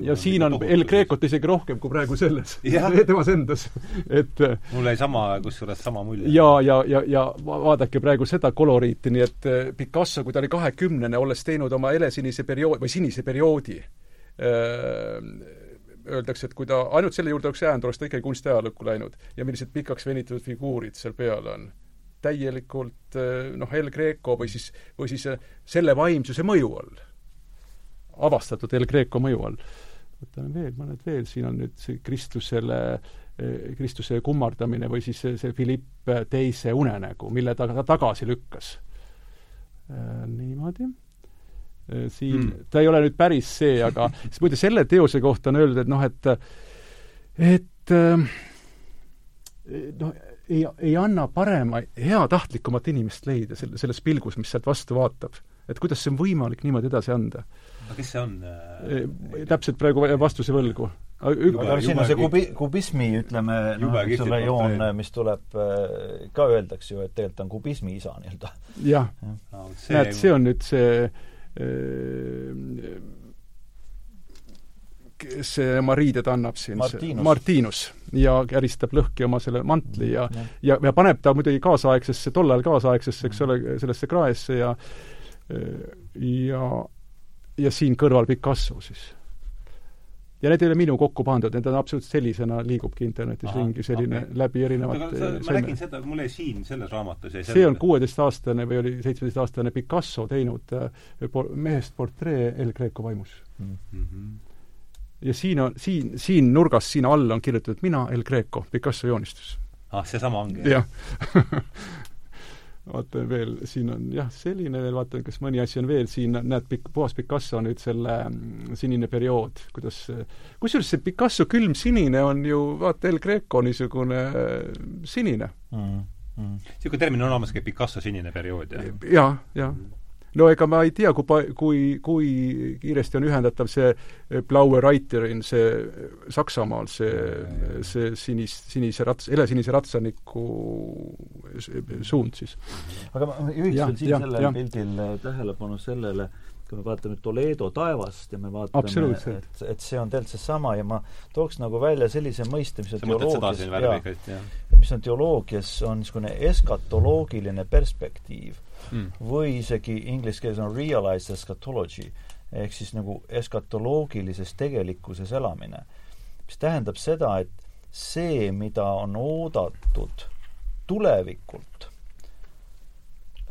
ja siin on El Grecot isegi rohkem kui praegu selles temas endas, et mul jäi sama, kusjuures sama mulje. ja, ja, ja, ja vaadake praegu seda koloriiti, nii et eh, Picasso, kui ta oli kahekümnene, olles teinud oma helesinise perioodi või sinise perioodi, eh, öeldakse, et kui ta ainult selle juurde oleks jäänud, oleks ta ikkagi kunstiajalukku läinud. ja millised pikaks venitatud figuurid seal peal on täielikult eh, noh, El Greco või siis, või siis eh, selle vaimsuse mõju all. avastatud El Greco mõju all. võtame veel, mõned veel, siin on nüüd see Kristusele, eh, Kristuse kummardamine või siis see, Philipp teise unenägu, mille ta, ta tagasi lükkas. niimoodi siin mm., ta ei ole nüüd päris see, aga muide selle teose kohta on öeldud, et noh, et et noh, ei, ei anna parema, heatahtlikumat inimest leida selle, selles pilgus, mis sealt vastu vaatab. et kuidas see on võimalik niimoodi edasi anda? aga kes see on äh...? täpselt praegu vastuse võlgu. aga siin on see kubi-, kubismi, ütleme, noh, eks ole, joon, mis tuleb, äh, ka öeldakse ju, et tegelikult on kubismi isa nii-öelda. jah ja. no,. näed, see on nüüd see äh, see oma riided annab siin, Martinus, Martinus ja käristab lõhki oma selle mantli ja mm, ja, ja paneb ta muidugi kaasaegsesse, tollal kaasaegsesse, eks ole, sellesse kraesse ja ja ja siin kõrval Picasso siis. ja need ei ole minu kokku pandud, need on absoluutselt sellisena, liigubki internetis Aha, ringi selline okay. läbi erinevate ma nägin seda, mul jäi siin selles raamatus jäi see on kuueteistaastane või oli seitsmeteistaastane Picasso teinud äh, mehest portree El Greco vaimus mm. -hmm ja siin on, siin, siin nurgas, siin all on kirjutatud mina, El Greco, Picasso joonistus. ah, seesama ongi? jah vaatan veel, siin on jah, selline veel, vaatan, kas mõni asi on veel, siin näed, pik-, puhas Picasso nüüd selle mm, sinine periood, kuidas kusjuures see Picasso külmsinine on ju vaata, El Greco niisugune sinine mm,. Mm. niisugune termin on olemas, Picasso sinine periood, jah? jaa, jah no ega ma ei tea, kui pa-, kui, kui kiiresti on ühendatav see eh, Blaue Reiterin, see eh, Saksamaal, see, see sinis, sinise rats-, helesinise ratsaniku suund siis. aga ma juhiks veel siin sellel pildil eh, tähelepanu sellele, kui me vaatame Toledo taevast ja me vaatame, et, et see on tegelikult seesama ja ma tooks nagu välja sellise mõiste, mis on teoloogias, mis on teoloogias, on niisugune eskatoloogiline perspektiiv mm. või isegi inglise keeles on realized eschatology ehk siis nagu eskatoloogilises tegelikkuses elamine. mis tähendab seda, et see, mida on oodatud tulevikult,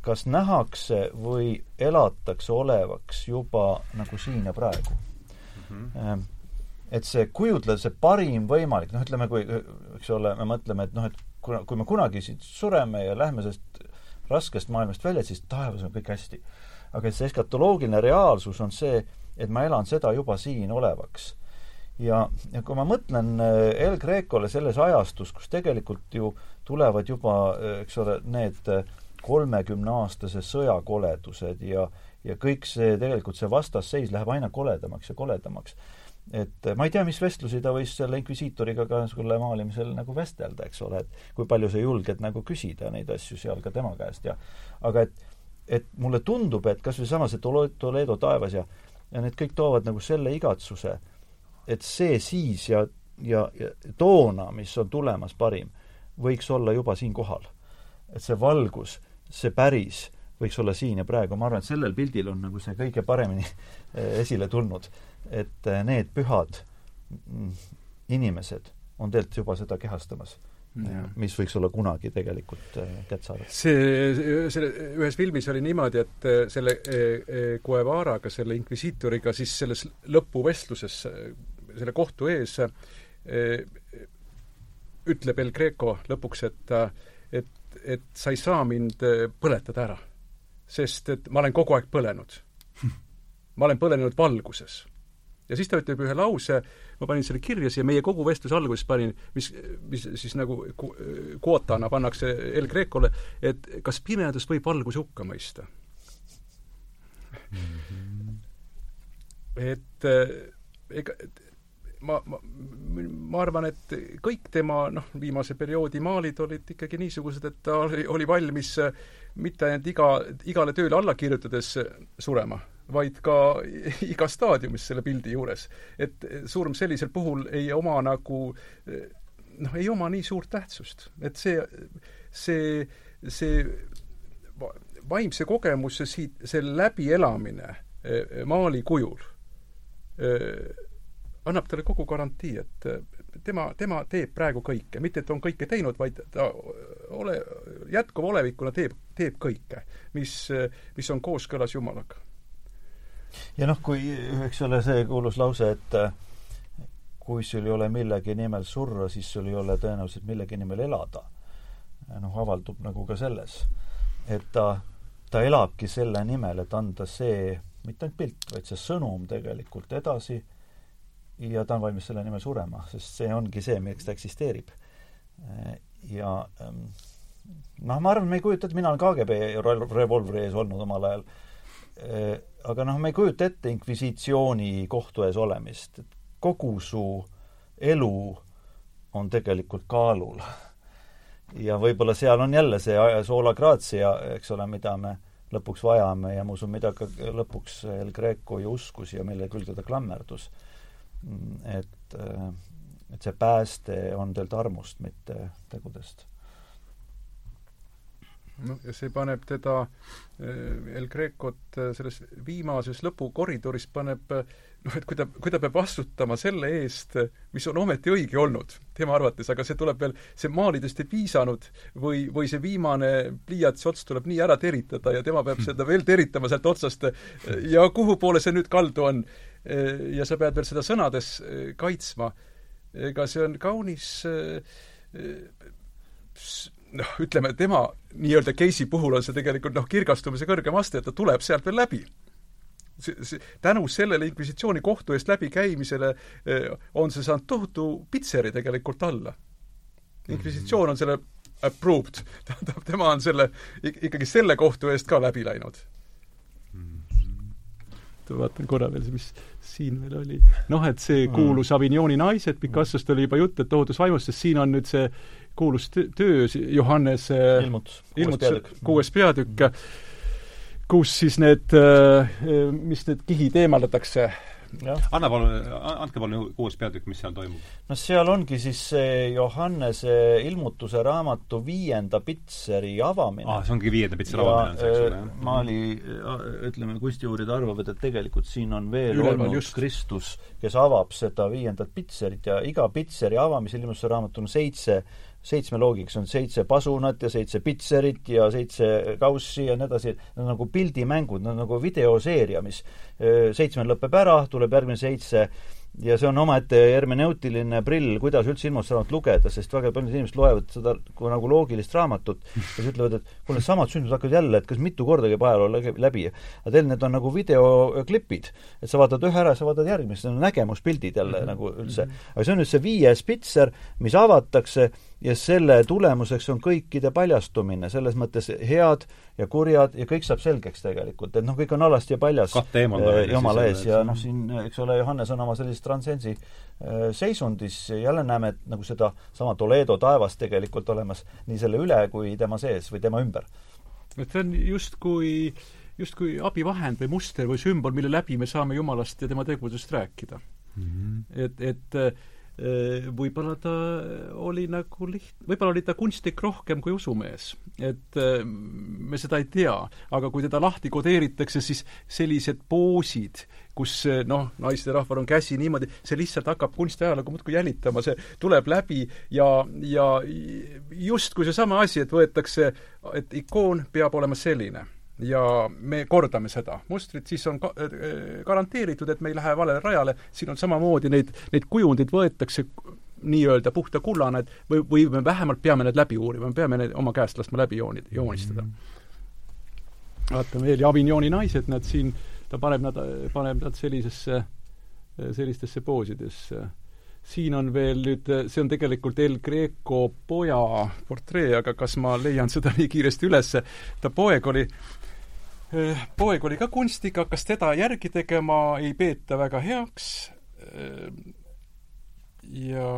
kas nähakse või elatakse olevaks juba nagu siin ja praegu mm. -hmm. et see kujutleda, see parim võimalik, noh, ütleme, kui, eks ole, me mõtleme, et noh, et kuna, kui me kunagi siit sureme ja lähme sellest raskest maailmast välja, siis taevas on kõik hästi. aga see eskatoloogiline reaalsus on see, et ma elan seda juba siin olevaks. ja, ja kui ma mõtlen äh, El Grecole selles ajastus, kus tegelikult ju tulevad juba, äh, eks ole, need äh, kolmekümneaastase sõja koledused ja ja kõik see, tegelikult see vastasseis läheb aina koledamaks ja koledamaks. Et ma ei tea, mis vestlusi ta võis selle inkvisiitoriga ka sulle maalimisel nagu vestelda, eks ole, et kui palju sa julged nagu küsida neid asju seal ka tema käest ja aga et, et mulle tundub, et kas või sama see Toledo taevas ja ja need kõik toovad nagu selle igatsuse, et see siis ja, ja, ja toona, mis on tulemas parim, võiks olla juba siin kohal. et see valgus, see päris võiks olla siin ja praegu, ma arvan, et sellel pildil on nagu see kõige paremini esile tulnud et äh, need pühad mm, inimesed on tegelikult juba seda kehastamas. mis võiks olla kunagi tegelikult äh, kättesaadav. see, selle, ühes filmis oli niimoodi, et äh, selle Guevaraga, selle inkvisiitoriga siis selles lõpuvestluses selle kohtu ees ütleb El Greco lõpuks, et et, et sa ei saa mind põletada ära. sest et ma olen kogu aeg põlenud. ma olen põlenud valguses ja siis ta ütleb ühe lause, ma panin selle kirja siia, meie kogu vestluse alguses panin, mis, mis siis nagu kvootana pannakse El Grecole, et kas pimedust võib valguse hukka mõista mm? -hmm. et ega ma, ma, ma arvan, et kõik tema noh, viimase perioodi maalid olid ikkagi niisugused, et ta oli, oli valmis mitte ainult iga, igale tööle alla kirjutades surema vaid ka igas staadiumis selle pildi juures. et surm sellisel puhul ei oma nagu noh, ei oma nii suurt tähtsust. et see, see, see vaimse kogemuse siit, see läbielamine eh, maali kujul eh, annab talle kogu garantii, et tema, tema teeb praegu kõike, mitte et on kõike teinud, vaid ta ole, jätkuva olevikuna teeb, teeb kõike, mis, mis on kooskõlas Jumalaga ja noh, kui eks ole see kuulus lause, et äh, kui sul ei ole millegi nimel surra, siis sul ei ole tõenäoliselt millegi nimel elada. noh, avaldub nagu ka selles, et ta, ta elabki selle nimel, et anda see, mitte ainult pilt, vaid see sõnum tegelikult edasi ja ta on valmis selle nimel surema, sest see ongi see, milleks ta eksisteerib. ja ähm, noh, ma arvan, me ei kujuta ette, mina olen KGB revolvri ees olnud omal ajal aga noh, me ei kujuta ette inkvisitsiooni kohtu ees olemist, et kogu su elu on tegelikult kaalul. ja võib-olla seal on jälle see sola grazia, eks ole, mida me lõpuks vajame ja ma usun, mida ka lõpuks El Greco ju uskus ja mille külge ta klammerdus. et, äh, et see pääste on tegelikult armust, mitte tegudest noh, ja see paneb teda, eh, El Grecot eh, selles viimases lõpukoridoris paneb noh, et kui ta, kui ta peab vastutama selle eest, mis on ometi õige olnud tema arvates, aga see tuleb veel, see maalidest ei piisanud või, või see viimane pliiatsi ots tuleb nii ära teritada ja tema peab seda veel teritama sealt otsast ja kuhu poole see nüüd kaldu on. ja sa pead veel seda sõnades kaitsma. ega see on kaunis noh, ütleme tema nii-öelda case'i puhul on see tegelikult noh, kirgastumise kõrgem aste, et ta tuleb sealt veel läbi. see, see, tänu sellele inkvisitsiooni kohtu eest läbikäimisele eh, on see saanud tohutu pitseri tegelikult alla. inkvisitsioon on selle approved, tähendab, tema on selle, ikkagi selle kohtu eest ka läbi läinud vaatan korra veel, mis siin veel oli. noh, et see kuulus Avignoni naised, Picassost oli juba jutt, et tohutus vaimus, sest siin on nüüd see kuulus töö Johannese ilmutus, ilmutus, kuues peatükk, kus siis need, äh, mis need kihid eemaldatakse anna palun, andke palun kuues peatükk, mis seal toimub. no seal ongi siis see Johannese ilmutuse raamatu viienda pitseri avamine. aa, see ongi viienda pitseri avamine on see, eks ole, jah? Maali, ütleme, kunstiuurijad arvavad, et tegelikult siin on veel Üleval olnud just. Kristus, kes avab seda viiendat pitserit ja iga pitseri avamisel ilmutuse raamatul on seitse seitsme loogiks on seitse pasunat ja seitse pitserit ja seitse kaussi ja nii edasi, need on nagu pildimängud, need on nagu videoseeria, mis seitsmel lõpeb ära, tuleb järgmine seitse ja see on omaette hermeneutiline prill, kuidas üldse ilmustusraamatut lugeda, sest väga paljud inimesed loevad seda kui nagu loogilist raamatut ja siis ütlevad, et kuule, samad sündmused hakkavad jälle, et kas mitu korda käib ajaloo läbi. aga teil need on nagu videoklipid, et sa vaatad ühe ära, sa vaatad järgmist, need on nägemuspildid jälle mm -hmm. nagu üldse. aga see on nüüd see viies pitser, mis avatakse ja selle tulemuseks on kõikide paljastumine, selles mõttes head ja kurjad ja kõik saab selgeks tegelikult, et noh, kõik on alasti ja paljas Jumala ees ja noh, siin eks ole, Johannes on oma sellises transcendsi seisundis, jälle näeme, et nagu seda sama Toledo taevast tegelikult olemas nii selle üle kui tema sees või tema ümber. et see on justkui justkui abivahend või muster või sümbol, mille läbi me saame Jumalast ja tema tegevusest rääkida mm. -hmm. et, et võib-olla ta oli nagu liht-, võib-olla oli ta kunstnik rohkem kui usumees. et me seda ei tea, aga kui teda lahti kodeeritakse, siis sellised poosid, kus noh, naisterahval on käsi niimoodi, see lihtsalt hakkab kunstiajalugu muudkui jälitama, see tuleb läbi ja, ja justkui seesama asi, et võetakse, et ikoon peab olema selline ja me kordame seda mustrit, siis on ka-, äh, garanteeritud, et me ei lähe valele rajale, siin on samamoodi neid, neid kujundeid võetakse nii-öelda puhta kullana, et või, või me vähemalt peame need läbi uurima, me peame need oma käest laskma läbi jooni, joonistada mm. -hmm. vaatame veel, Avignoni naised, nad siin, ta paneb nad, paneb nad sellisesse, sellistesse poosidesse siin on veel nüüd, see on tegelikult El Greco poja portree, aga kas ma leian seda nii kiiresti üles, ta poeg oli Äh, poeg oli ka kunstnik, hakkas teda järgi tegema, ei peeta väga heaks. Äh, ja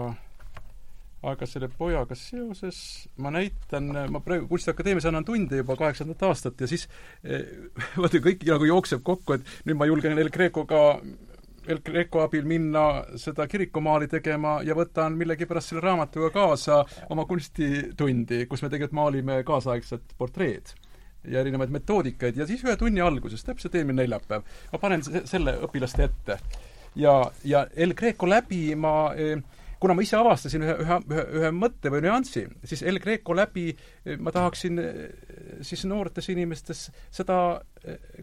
aga selle pojaga seoses ma näitan, ma praegu Kunstiakadeemias annan tunde juba kaheksandat aastat ja siis äh, vaata, kõik nagu jookseb kokku, et nüüd ma julgen El Grecoga El Greco abil minna seda kirikumaali tegema ja võtan millegipärast selle raamatuga kaasa oma kunstitundi, kus me tegelikult maalime kaasaegset portreed ja erinevaid metoodikaid ja siis ühe tunni alguses, täpselt eelmine neljapäev, ma panen selle õpilaste ette. ja, ja El Greco läbi ma eh, kuna ma ise avastasin ühe, ühe, ühe, ühe mõtte või nüansi, siis El Greco läbi eh, ma tahaksin eh, siis noortes inimestes seda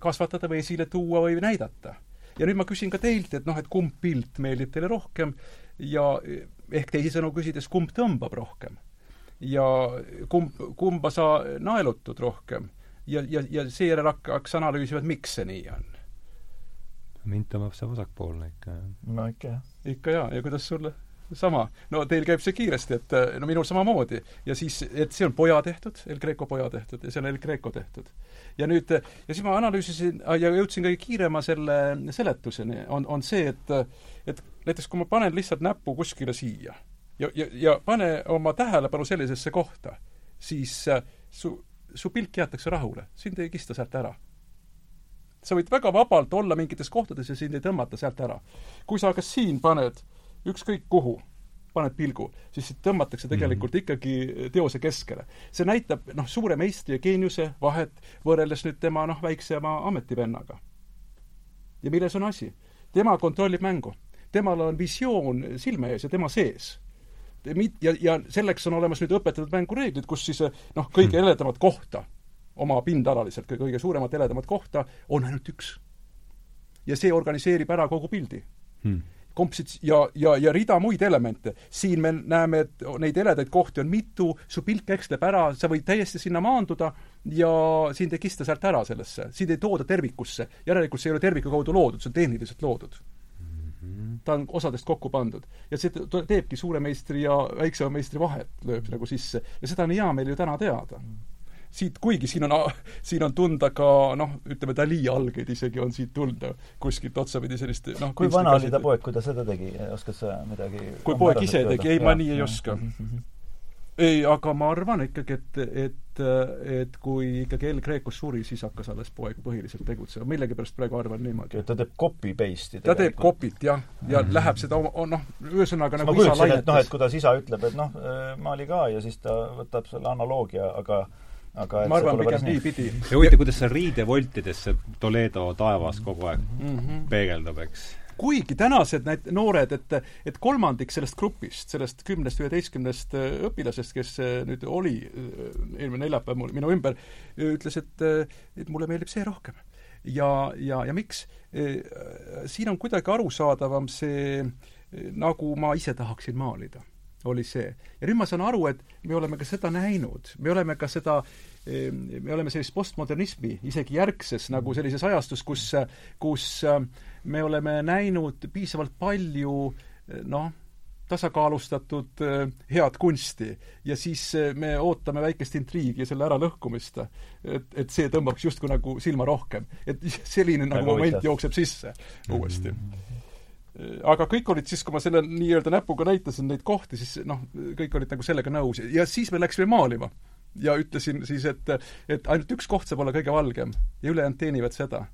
kasvatada või esile tuua või näidata. ja nüüd ma küsin ka teilt, et noh, et kumb pilt meeldib teile rohkem ja ehk teisisõnu küsides, kumb tõmbab rohkem? ja kumb, kumba sa naelutud rohkem? Ja, ja, ja seejärel hakkaks analüüsima, et miks see nii on. mind tõmbab see vasakpoolne ikka, jah. no ikka, jah. ikka jaa, ja kuidas sulle? sama. no teil käib see kiiresti, et no minul samamoodi. ja siis, et see on poja tehtud, El Greco poja tehtud ja see on El Greco tehtud. ja nüüd, ja siis ma analüüsisin ja jõudsin kõige kiirema selle seletuseni, on, on see, et et näiteks kui ma panen lihtsalt näpu kuskile siia ja, ja, ja pane oma tähelepanu sellisesse kohta, siis su su pilk jäetakse rahule, sind ei kista sealt ära. sa võid väga vabalt olla mingites kohtades ja sind ei tõmmata sealt ära. kui sa aga siin paned ükskõik kuhu, paned pilgu, siis tõmmatakse tegelikult mm -hmm. ikkagi teose keskele. see näitab, noh, suure meistri ja geeniuse vahet võrreldes nüüd tema, noh, väiksema ametivennaga. ja milles on asi? tema kontrollib mängu. temal on visioon silme ees ja tema sees mit-, ja, ja selleks on olemas nüüd õpetatud mängureeglid, kus siis noh, kõige hmm. heledamat kohta, oma pindalaliselt kõige suuremat heledamat kohta on ainult üks. ja see organiseerib ära kogu pildi hmm kompsits- ja, ja, ja rida muid elemente. siin me näeme, et neid heledaid kohti on mitu, su pilk eksleb ära, sa võid täiesti sinna maanduda ja sind ei kista sealt ära sellesse, sind ei tooda tervikusse. järelikult see ei ole terviku kaudu loodud, see on tehniliselt loodud ta on osadest kokku pandud. ja see teebki suure meistri ja väiksema meistri vahet, lööb nagu sisse. ja seda on hea meil ju täna teada. siit, kuigi siin on, siin on tunda ka noh, ütleme Dali algeid isegi on siit tunda kuskilt otsapidi sellist noh kui vana oli ta poeg, kui ta seda tegi, oskad sa midagi kui poeg ise tegi, ei, ma nii ei oska mm. -hmm ei, aga ma arvan ikkagi, et, et, et kui ikkagi El Grecos suri, siis hakkas alles poeg põhiliselt tegutsema. millegipärast praegu arvan niimoodi. ta teeb copy-paste'i ta teeb copy't, jah. ja mm -hmm. läheb seda oma, noh, ühesõnaga nagu isa lainetas. et noh, et kuidas isa ütleb, et noh, ma oli ka ja siis ta võtab selle analoogia, aga aga ma arvan pigem niipidi. ja huvitav, kuidas see riidevoltides see Toledo taevas kogu aeg mm -hmm. peegeldub, eks kuigi tänased need noored, et, et kolmandik sellest grupist, sellest kümnest, üheteistkümnest äh, õpilasest, kes äh, nüüd oli äh, eelmine neljapäev mul, minu ümber, ütles, et, et mulle meeldib see rohkem. ja, ja, ja miks? siin on kuidagi arusaadavam see, nagu ma ise tahaksin maalida oli see. ja nüüd ma saan aru, et me oleme ka seda näinud, me oleme ka seda, me oleme sellist postmodernismi isegi järgses nagu sellises ajastus, kus, kus me oleme näinud piisavalt palju noh, tasakaalustatud head kunsti ja siis me ootame väikest intriigi ja selle äralõhkumist. et, et see tõmbaks justkui nagu silma rohkem. et selline nagu moment jookseb sisse uuesti mm. -hmm aga kõik olid siis, kui ma selle nii-öelda näpuga näitasin neid kohti, siis noh, kõik olid nagu sellega nõus ja siis me läksime maalima. Ja ütlesin siis, et, et ainult üks koht saab olla kõige valgem ja ülejäänud teenivad seda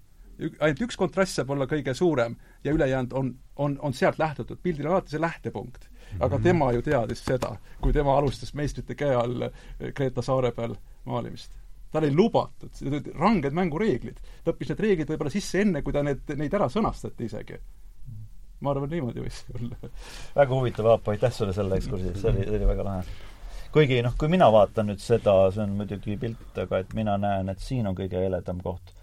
ainult üks kontrast saab olla kõige suurem ja ülejäänud on, on, on sealt lähtutud, pildil on alati see lähtepunkt. aga -hmm. tema ju teadis seda, kui tema alustas meistrite käe all Kreeta saare peal maalimist. tal ei lubatud, ranged mängureeglid. ta õppis need reeglid võib-olla sisse enne, kui ta need, neid ära sõnastati isegi ma arvan, niimoodi võis olla. väga huvitav, Aapo, aitäh sulle selle ekskursi eest, see oli, see oli väga lahe. Kuigi noh, kui mina vaatan nüüd seda, see on muidugi pilt, aga et mina näen, et siin on kõige heledam koht.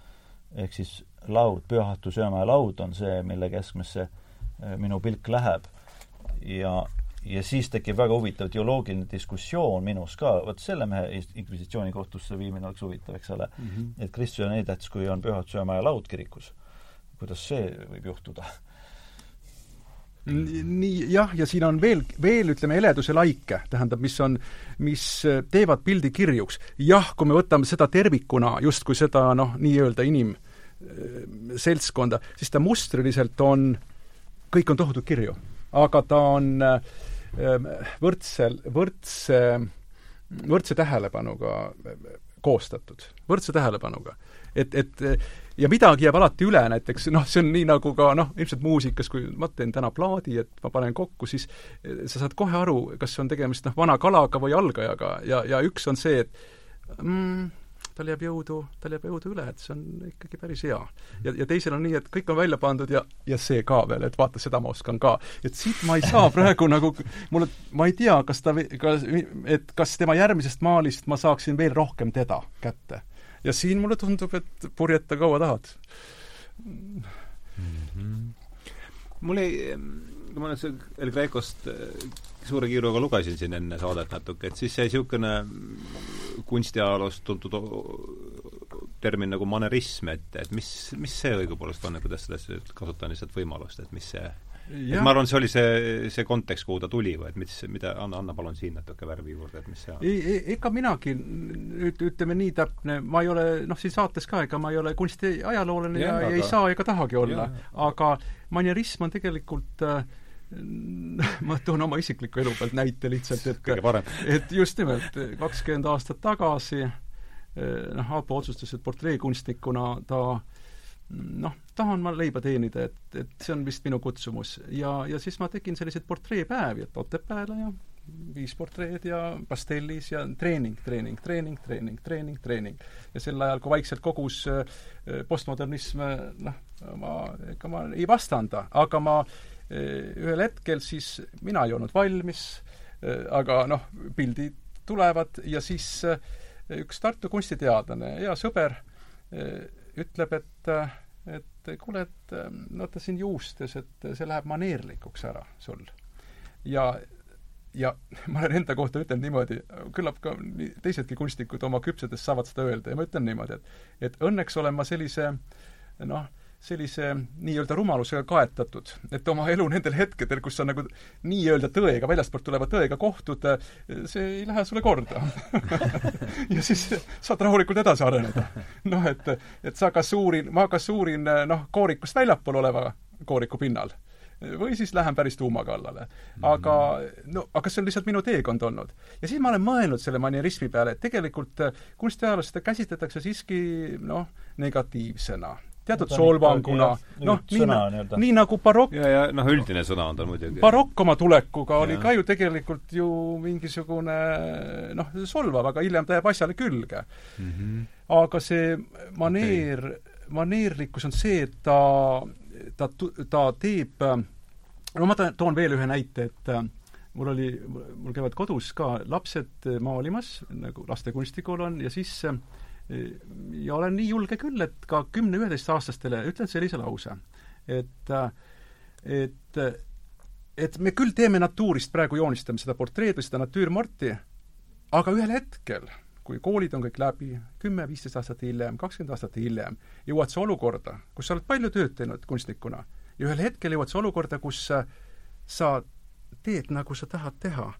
ehk siis laud, Pühatu söömäe laud on see, mille keskmesse äh, minu pilk läheb. ja, ja siis tekib väga huvitav teoloogiline diskussioon minus ka, vot selle mehe inkvisitsioonikohtusse viimine oleks huvitav, eks ole mm. -hmm. et tähtis, kui on Pühatu söömäe laud kirikus. kuidas see võib juhtuda? Nii jah, ja siin on veel, veel ütleme, heleduse laike, tähendab, mis on, mis äh, teevad pildi kirjuks. jah, kui me võtame seda tervikuna, justkui seda noh, nii-öelda inim- seltskonda, siis ta mustriliselt on, kõik on tohutult kirju. aga ta on ähm, võrdsel, võrdse, võrdse tähelepanuga koostatud, võrdse tähelepanuga. Et, et ja midagi jääb alati üle, näiteks noh, see on nii nagu ka noh, ilmselt muusikas, kui ma teen täna plaadi, et ma panen kokku, siis sa saad kohe aru, kas on tegemist noh, vana kalaga või algajaga ja, ja üks on see, et mm, tal jääb jõudu, tal jääb jõudu üle, et see on ikkagi päris hea. ja, ja teisel on nii, et kõik on välja pandud ja, ja see ka veel, et vaata, seda ma oskan ka. et siit ma ei saa praegu nagu, mulle, ma ei tea, kas ta, kas, et kas tema järgmisest maalist ma saaksin veel rohkem teda kätte. Ja siin mulle tundub, et purjeta kaua tahad mm. -hmm. mul ei, kui ma nüüd El Grecost suure kiiruga lugesin siin enne saadet natuke, et siis jäi niisugune kunstiajaloost tuntud termin nagu manerism ette, et mis, mis see õigupoolest on ja kuidas sellest, kasutan lihtsalt võimalust, et mis see et ma arvan, see oli see, see kontekst, kuhu ta tuli või et mis, mida, anna, anna palun siin natuke värvi juurde, et mis see on? ei, ega minagi nüüd ütleme nii täpne, ma ei ole noh, siin saates ka, ega ma ei ole kunstiajaloolane ja, ja, aga... ei saa ega tahagi olla, aga manierism on tegelikult äh, ma toon oma isikliku elu pealt näite lihtsalt, et et just nimelt, kakskümmend aastat tagasi eh, noh, Aapo otsustas, et portreekunstnikuna ta noh, tahan ma leiba teenida, et, et see on vist minu kutsumus. ja, ja siis ma tegin selliseid portreepäevi, et Otepääle ja viis portreed ja pastellis ja treening, treening, treening, treening, treening, treening. ja sel ajal, kui vaikselt kogus eh, postmodernism, noh, ma, ega ma ei vastanda, aga ma Eh, ühel hetkel siis mina ei olnud valmis, aga noh, pildid tulevad ja siis üks Tartu kunstiteadlane, hea sõber, ütleb, et et kuule, et vaata siin juustes, et see läheb maneerlikuks ära sul. ja, ja ma olen enda kohta ütelnud niimoodi, küllap ka teisedki kunstnikud oma küpsedes saavad seda öelda ja ma ütlen niimoodi, et et õnneks olen ma sellise noh, sellise nii-öelda rumalusega kaetatud, et oma elu nendel hetkedel, kus sa nagu nii-öelda tõega, väljastpoolt tuleva tõega kohtud, see ei lähe sulle korda ja siis saad rahulikult edasi areneda. noh, et, et sa kas uurin, ma kas uurin noh, koorikust väljapool oleva kooriku pinnal või siis lähen päris tuuma kallale. aga no, aga see on lihtsalt minu teekond olnud. ja siis ma olen mõelnud selle manierismi peale, et tegelikult kunstiajaloos seda käsitletakse siiski noh, negatiivsena teatud solvanguna, noh, nii, nii nagu barokk ja, ja noh, üldine sõna on tal muidugi. barokk oma tulekuga ja. oli ka ju tegelikult ju mingisugune noh, solvav, aga hiljem ta jääb asjale külge mm. -hmm. aga see maneer okay., maneerlikkus on see, et ta, ta, ta teeb, no ma toon veel ühe näite, et mul oli, mul käivad kodus ka lapsed maalimas, nagu laste kunstikool on, ja siis äh, ja olen nii julge küll, et ka kümne-üheteistaastastele ütlen sellise lause, et et et me küll teeme natuurist praegu, joonistame seda portreed või seda natüürmorti, aga ühel hetkel, kui koolid on kõik läbi, kümme-viisteist aastat hiljem, kakskümmend aastat hiljem, jõuad sa olukorda, kus sa oled palju tööd teinud kunstnikuna, ja ühel hetkel jõuad sa olukorda, kus sa teed, nagu sa tahad teha,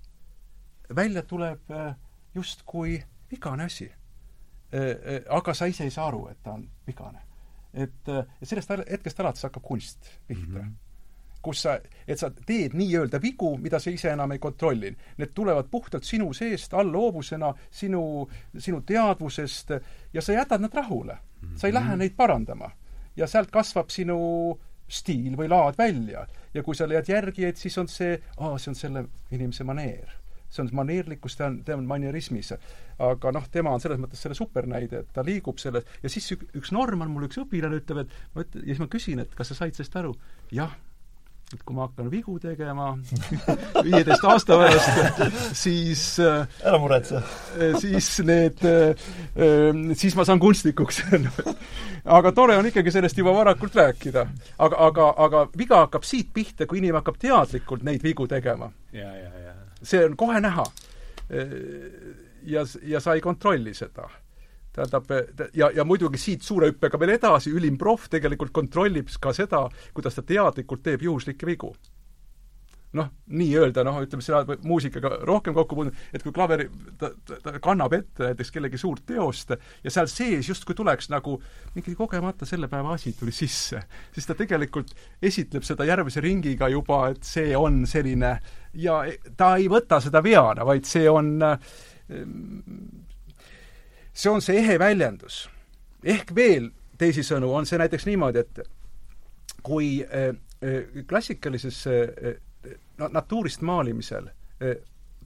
välja tuleb äh, justkui vigane asi. Aga sa ise ei saa aru, et ta on vigane. et, et sellest hetkest alates hakkab kunst pihta mm. -hmm kus sa, et sa teed nii-öelda vigu, mida sa ise enam ei kontrolli. Need tulevad puhtalt sinu seest, allhoovusena, sinu, sinu teadvusest ja sa jätad nad rahule. sa ei lähe mhm. neid parandama. ja sealt kasvab sinu stiil või laad välja. ja kui sa leiad järgi, et siis on see, aa, see on selle inimese maneer. See on maneerlikkus, ta on, ta on manierismis. aga noh, tema on selles mõttes selle supernäide, et ta liigub selles ja siis üks Norman, mul üks õpilane ütleb, et ma ütlen, ja siis ma küsin, et kas sa said sellest aru? jah et kui ma hakkan vigu tegema viieteist aasta pärast, siis äh, ära muretse. Äh, siis need, äh, siis ma saan kunstnikuks aga tore on ikkagi sellest juba varakult rääkida. aga, aga, aga viga hakkab siit pihta, kui inimene hakkab teadlikult neid vigu tegema. See on kohe näha. ja, ja sa ei kontrolli seda tähendab, ja, ja muidugi siit suure hüppega veel edasi, ülim proff tegelikult kontrollib ka seda, kuidas ta teadlikult teeb juhuslikke vigu. Noh, nii-öelda noh, ütleme, sina muusikaga rohkem kokku puutunud, et kui klaveri, ta, ta, kannab ette näiteks kellegi suurt teost ja seal sees justkui tuleks nagu mingi kogemata selle päeva asi tuli sisse, siis ta tegelikult esitleb seda järgmise ringiga juba, et see on selline ja ta ei võta seda veana, vaid see on see on see ehe väljendus. ehk veel teisisõnu on see näiteks niimoodi, et kui äh, äh, klassikalises no, natuurist maalimisel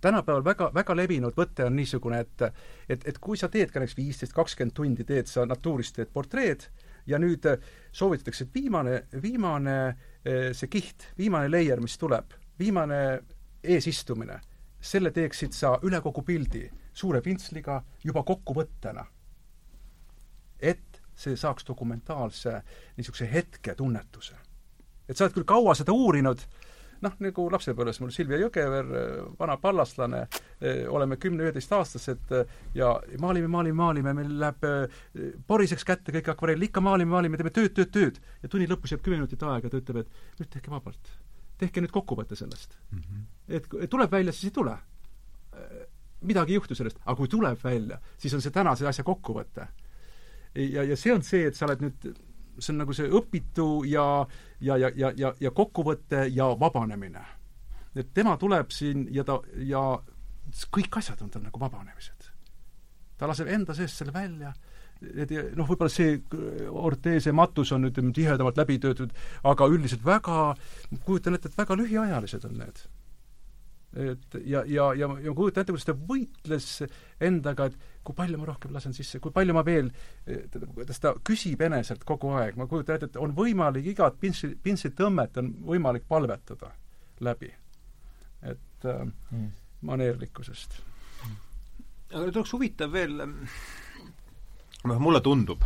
tänapäeval väga, väga levinud võte on niisugune, et et, et kui sa teed ka näiteks viisteist, kakskümmend tundi teed sa natuurist, teed portreed ja nüüd soovitatakse, et viimane, viimane see kiht, viimane layer, mis tuleb, viimane eesistumine, selle teeksid sa üle kogu pildi suure pintsliga juba kokkuvõttena. et see saaks dokumentaalse niisuguse hetketunnetuse. et sa oled küll kaua seda uurinud, noh, nagu lapsepõlves mul Silvia Jõgever, vana pallastlane, oleme kümne-üheteistaastased ja maalime, maalime, maalime, meil läheb poriseks kätte kõik akvarell, ikka maalime, maalime, teeme tööd, tööd, tööd. ja tunni lõpus jääb kümme minutit aega, ta ütleb, et nüüd tehke vabalt. tehke nüüd kokkuvõte sellest mm. -hmm. et tuleb välja, siis ei tule midagi ei juhtu sellest, aga kui tuleb välja, siis on see tänase asja kokkuvõte. ja, ja see on see, et sa oled nüüd, see on nagu see õpitu ja, ja, ja, ja, ja, ja kokkuvõte ja vabanemine. et tema tuleb siin ja ta, ja kõik asjad on tal nagu vabanemised. ta laseb enda seest selle välja et noh, võib-olla see orteese matus on ütleme, tihedamalt läbi töötatud, aga üldiselt väga, kujutan ette, et väga lühiajalised on need et ja, ja, ja, ja ma kujutan ette, kuidas ta võitles endaga, et kui palju ma rohkem lasen sisse, kui palju ma veel, kuidas ta küsib eneselt kogu aeg, ma kujutan ette, et on võimalik igat pintsi, pintsitõmmet on võimalik palvetada läbi. et äh, mm. maneerlikkusest. aga nüüd oleks huvitav veel, noh, mulle tundub,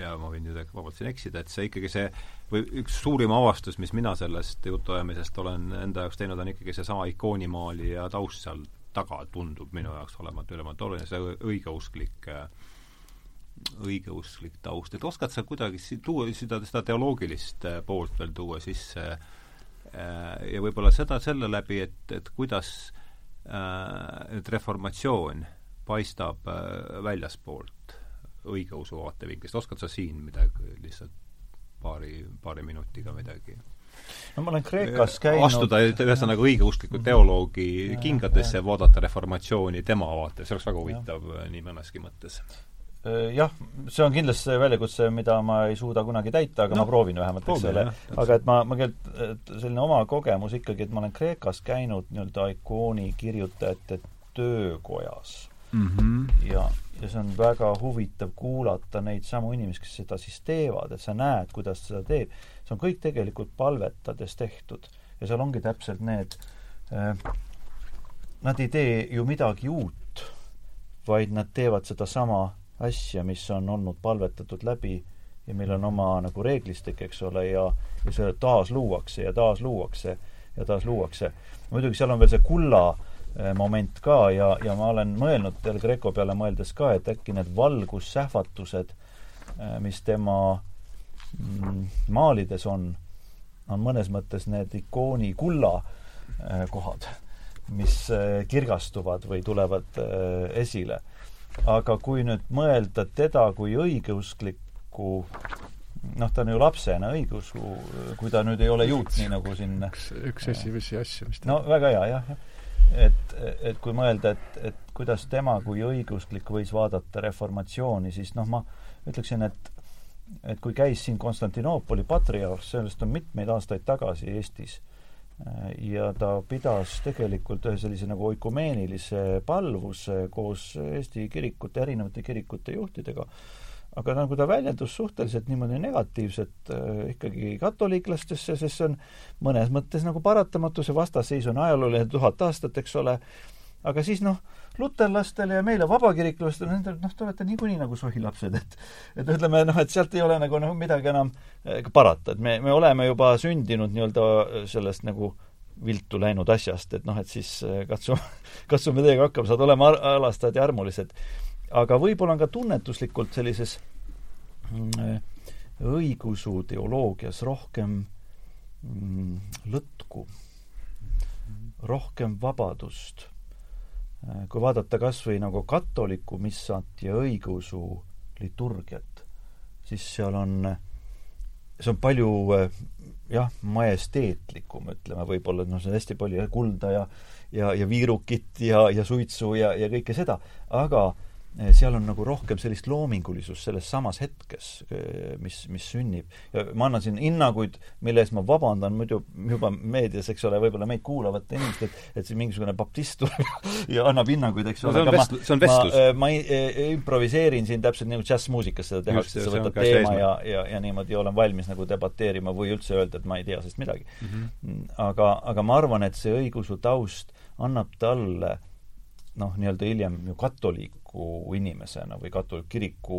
ja ma võin nüüd vabalt siin eksida, et see ikkagi see või üks suurim avastus, mis mina sellest jutuajamisest olen enda jaoks teinud, on ikkagi seesama ikoonimaalija taust seal taga, tundub minu jaoks olevat ülimalt oluline, see õigeusklik õigeusklik taust, et oskad sa kuidagi tuua seda, seda teoloogilist äh, poolt veel tuua sisse äh, ja võib-olla seda selle läbi, et, et kuidas äh, et reformatsioon paistab väljaspoolt õigeusu vaatevinklist, oskad sa siin midagi lihtsalt paari, paari minutiga midagi no ma olen Kreekas käinud astuda ühesõnaga õigeuskliku teoloogi ja, kingadesse ja vaadata reformatsiooni tema vaates, see oleks väga huvitav ja. nii mõneski mõttes. Jah, see on kindlasti see väljakutse, mida ma ei suuda kunagi täita, aga no, ma proovin vähemalt, eks ole. aga et ma, ma tegelikult, selline oma kogemus ikkagi, et ma olen Kreekas käinud nii-öelda ikooni kirjutajate töökojas mm. -hmm. ja ja see on väga huvitav kuulata neid samu inimesi, kes seda siis teevad, et sa näed, kuidas seda teeb. see on kõik tegelikult palvetades tehtud ja seal ongi täpselt need äh, Nad ei tee ju midagi uut, vaid nad teevad sedasama asja, mis on olnud palvetatud läbi ja meil on oma nagu reeglistik, eks ole, ja, ja see taas luuakse ja taas luuakse ja taas luuakse. muidugi seal on veel see kulla moment ka ja, ja ma olen mõelnud Del Greco peale mõeldes ka, et äkki need valgussähvatused, äh, mis tema mm, maalides on, on mõnes mõttes need ikooni kulla kohad, mis kirgastuvad või tulevad esile. aga kui nüüd mõelda teda kui õigeusklikku noh, ta on ju lapsena õigeusu, kui ta nüüd ei ole juut, nii nagu siin üks, üks esimesi asju, mis ta no väga hea, jah, jah. et, et kui mõelda, et, et kuidas tema kui õigeusklik võis vaadata reformatsiooni, siis noh, ma ütleksin, et et kui käis siin Konstantinoopoli patriarh, sellest on mitmeid aastaid tagasi Eestis, ja ta pidas tegelikult ühe sellise nagu oikumeenilise palvuse koos Eesti kirikute, erinevate kirikute juhtidega, aga nagu ta väljendus suhteliselt niimoodi negatiivselt äh, ikkagi katoliiklastesse, sest see on mõnes mõttes nagu paratamatu, see vastasseis on ajalooline tuhat aastat, eks ole, aga siis noh, luterlastele ja meile vabakiriklastele, nendel noh, te olete niikuinii nagu sohilapsed, et et ütleme noh, et sealt ei ole nagu noh, midagi enam äh, parata, et me, me oleme juba sündinud nii-öelda sellest nagu viltu läinud asjast, et noh, et siis äh, katsume, katsume teiega hakkama saada, oleme alastajad ja armulised aga võib-olla on ka tunnetuslikult sellises mm, õigeusu teoloogias rohkem mm, lõtku, rohkem vabadust. kui vaadata kas või nagu katoliku missat ja õigeusu liturgiat, siis seal on, see on palju jah, majesteetlikum, ütleme võib-olla, noh, see on hästi palju kulda ja ja, ja viirukit ja, ja suitsu ja, ja kõike seda, aga äh, seal on nagu rohkem sellist loomingulisust selles samas hetkes, eh, mis, mis sünnib. ja ma annan siin hinnanguid, mille eest ma vabandan muidu juba meedias, eks ole, võib-olla meid kuulavate inimeste, et, et siin mingisugune baptist tuleb ja annab hinnanguid, eks ole no,. Vest, see on vestlus. ma, eh, ma ei, improviseerin siin täpselt nagu džässmuusikas seda tehakse, sa võtad teema ja, ja, ja niimoodi olen valmis nagu debateerima või üldse öelda, et ma ei tea sellest midagi mm. -hmm. aga, aga ma arvan, et see õigeusu taust annab talle noh, nii-öelda hiljem ju katoliik kiriku inimesena või katoliku kiriku,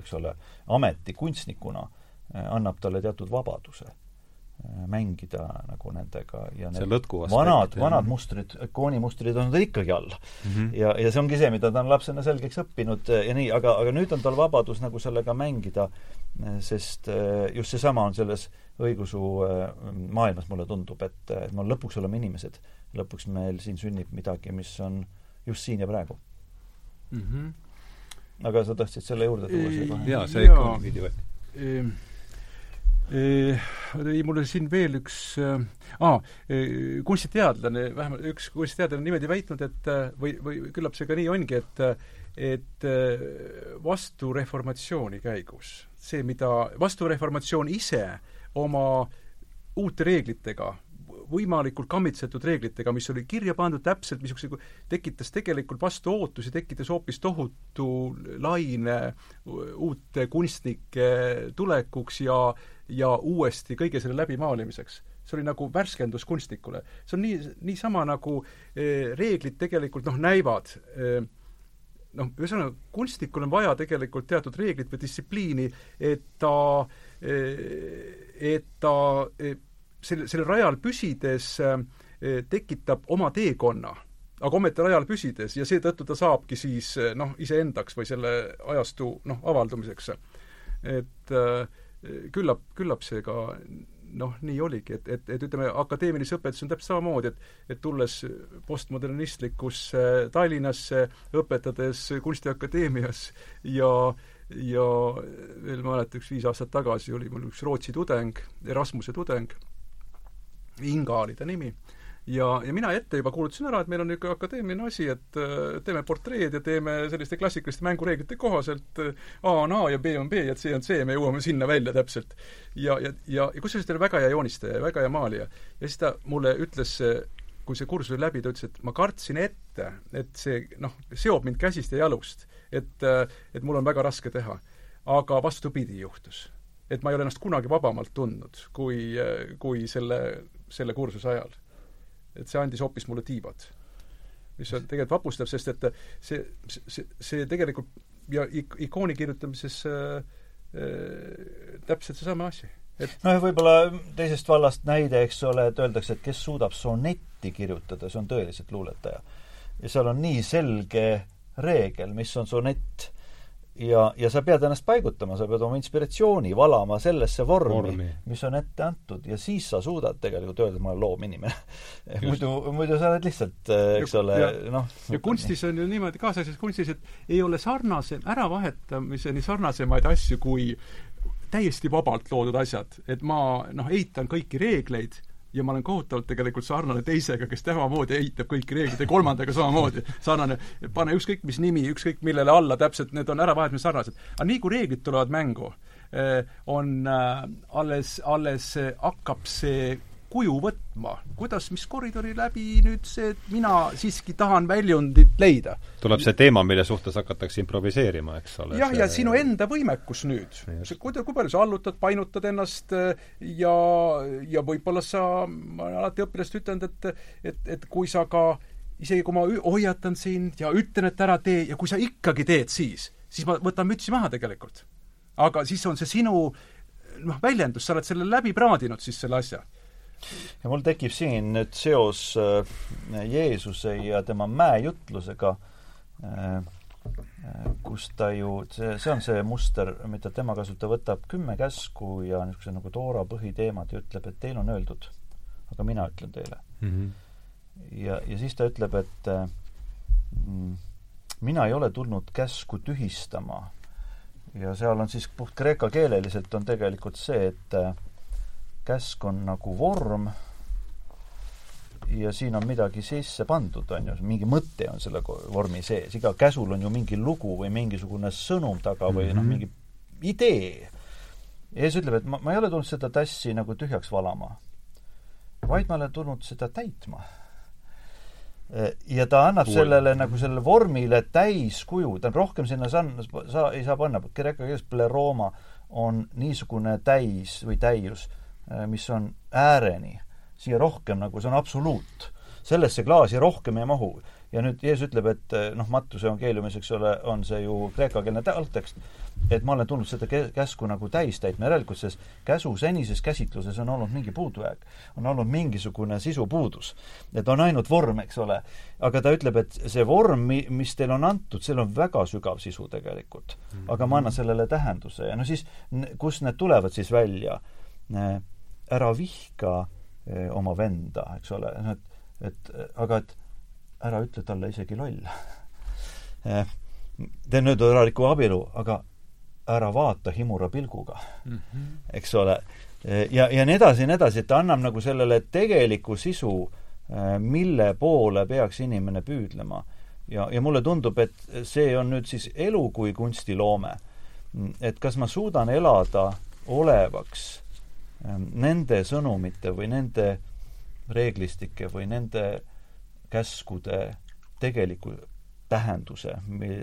eks ole, ametikunstnikuna eh, annab talle teatud vabaduse eh, mängida nagu nendega ja need vanad, vanad mustrid, ikoonimustrid on tal ikkagi all mm. -hmm. ja, ja see ongi see, mida ta on lapsena selgeks õppinud eh, ja nii, aga, aga nüüd on tal vabadus nagu sellega mängida, sest just seesama on selles õigeusu maailmas, mulle tundub, et, et me lõpuks oleme inimesed. lõpuks meil siin sünnib midagi, mis on just siin ja praegu mm. -hmm. aga sa tahtsid selle juurde tuua siia kohe? jaa, see ikka on veidi või? ei, mul oli siin veel üks äh, ah, kunstiteadlane, vähemalt üks kunstiteadlane niimoodi väitnud, et või, või küllap see ka nii ongi, et et vastu reformatsiooni käigus see, mida vastureformatsioon ise oma uute reeglitega võimalikult kammitsetud reeglitega, mis oli kirja pandud täpselt, missuguse, tekitas tegelikult vastu ootusi, tekitas hoopis tohutu laine uute kunstnike tulekuks ja, ja uuesti kõige selle läbimaalimiseks see oli nagu värskendus kunstnikule. see on nii, niisama nagu eh, reeglid tegelikult noh, näivad eh, noh, ühesõnaga kunstnikul on vaja tegelikult teatud reeglit või distsipliini, et ta eh,, et ta eh, selle, sellel rajal püsides äh, tekitab oma teekonna, aga ometi rajal püsides ja seetõttu ta saabki siis äh, noh, iseendaks või selle ajastu noh, avaldumiseks. et äh, küllap, küllap see ka noh, nii oligi, et, et, et ütleme, akadeemilise õpetuse on täpselt samamoodi, et et tulles postmodernistlikusse Tallinnasse, õpetades Kunstiakadeemias ja ja veel mäletan, üks viis aastat tagasi oli mul üks Rootsi tudeng, Erasmuse tudeng, Inga oli ta nimi, ja, ja mina ette juba kuulutasin ära, et meil on niisugune akadeemiline asi, et äh, teeme portreed ja teeme selliste klassikaliste mängureeglite kohaselt äh, A on A ja B on B ja C on C ja me jõuame sinna välja täpselt. ja, ja, ja, ja kusjuures ta oli väga hea joonistaja ja väga hea maalija. ja siis ta mulle ütles, kui see kursus oli läbi, ta ütles, et ma kartsin ette, et see noh, seob mind käsist ja jalust. et, äh, et mul on väga raske teha. aga vastupidi juhtus. et ma ei ole ennast kunagi vabamalt tundnud, kui, kui selle selle kursuse ajal. et see andis hoopis mulle tiibad. mis on tegelikult vapustav, sest et see, see, see tegelikult ja ik-, ikooni kirjutamises äh, äh, täpselt seesama asi et noh, võib-olla teisest vallast näide, eks ole, et öeldakse, et kes suudab sonetti kirjutada, see on tõeliselt luuletaja. ja seal on nii selge reegel, mis on sonett, ja, ja sa pead ennast paigutama, sa pead oma inspiratsiooni valama sellesse vormi, Vormi. mis on ette antud ja siis sa suudad tegelikult öelda, et ma olen loominimene muidu, muidu sa oled lihtsalt, eks Ja- ole, noh ja kunstis on ju niimoodi, kaasaegses kunstis, et ei ole sarnase, äravahetamiseni sarnasemaid asju kui täiesti vabalt loodud asjad. et ma noh, eitan kõiki reegleid ja ma olen kohutavalt tegelikult sarnane teisega, kes samamoodi eitab kõiki reegleid ja kolmandaga samamoodi sarnane, pane ükskõik mis nimi, ükskõik millele alla, täpselt need on äravahetamisel sarnased. aga nii, kui reeglid tulevad mängu, on äh, alles, alles äh, hakkab see kuju võtma, kuidas, mis koridori läbi nüüd see, et mina siiski tahan väljundit leida. tuleb see teema, mille suhtes hakatakse improviseerima, eks ole. jah, ja sinu enda võimekus nüüd, kui, kui palju sa allutad, painutad ennast äh, ja, ja võib-olla sa, ma olen alati õpilastele ütelnud, et, et, et kui sa ka isegi kui ma hoiatan sind ja ütlen, et ära tee ja kui sa ikkagi teed siis, siis ma võtan mütsi maha tegelikult. aga siis on see sinu noh, väljendus, sa oled selle läbi praadinud siis selle asja. Ja mul tekib siin nüüd seos äh, Jeesuse ja tema mäejutlusega äh,, äh, kus ta ju, see, see on see muster, mida tema kasutab, võtab kümme käsku ja niisuguse nagu Toora põhiteemad ja ütleb, et teil on öeldud, aga mina ütlen teile. mm. -hmm. ja, ja siis ta ütleb, et mm, mina ei ole tulnud käsku tühistama. ja seal on siis puht kreeka keeleliselt on tegelikult see, et äh, käsk on nagu vorm ja siin on midagi sisse pandud, on ju, mingi mõte on selle vormi sees, iga käsul on ju mingi lugu või mingisugune sõnum taga või mm -hmm. noh, mingi idee. ja siis ütleb, et ma, ma ei ole tulnud seda tassi nagu tühjaks valama, vaid ma olen tulnud seda täitma. Ja ta annab Pool. sellele nagu sellele vormile täiskuju, ta on rohkem sinna san-, sa ei saa panna, kreeka keeles pleroma on niisugune täis või täius, mis on ääreni, siia rohkem nagu, see on absoluut. sellesse klaasi rohkem ei mahu. ja nüüd Jeesus ütleb, et noh, Mattuse evangeeliumis, eks ole, on see ju kreekakeelne algtekst, et ma olen tulnud seda kä-, käsku nagu täis täitma, järelikult selles käsu senises käsitluses on olnud mingi puudujääk. on olnud mingisugune sisupuudus. et on ainult vorm, eks ole. aga ta ütleb, et see vorm, mi-, mis teile on antud, seal on väga sügav sisu tegelikult. aga ma annan sellele tähenduse ja no siis, kust need tulevad siis välja? Ära vihka eh, oma venda, eks ole, et, et aga et ära ütle talle isegi loll Eh, teen nüüd ära riku abielu, aga ära vaata himura pilguga mm. -hmm. eks ole. ja, ja nii edasi ja nii edasi, et ta annab nagu sellele tegeliku sisu, mille poole peaks inimene püüdlema. ja, ja mulle tundub, et see on nüüd siis elu kui kunstiloome. et kas ma suudan elada olevaks nende sõnumite või nende reeglistike või nende käskude tegeliku tähenduse,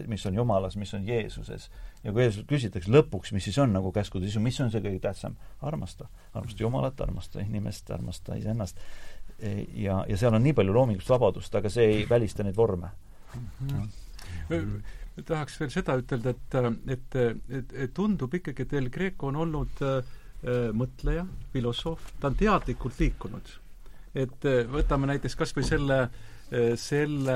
mis on Jumalas, mis on Jeesuses. ja kui Jeesus küsitakse lõpuks, mis siis on nagu käskude sisu, mis on see kõige tähtsam? armasta. armasta Jumalat, armasta inimest, armasta iseennast. ja, ja seal on nii palju loomingulist vabadust, aga see ei välista neid vorme mm. -hmm. tahaks veel seda ütelda, et, et, et, et tundub ikkagi, et El Greco on olnud äh, mõtleja, filosoof, ta on teadlikult liikunud. et võtame näiteks kas või selle, selle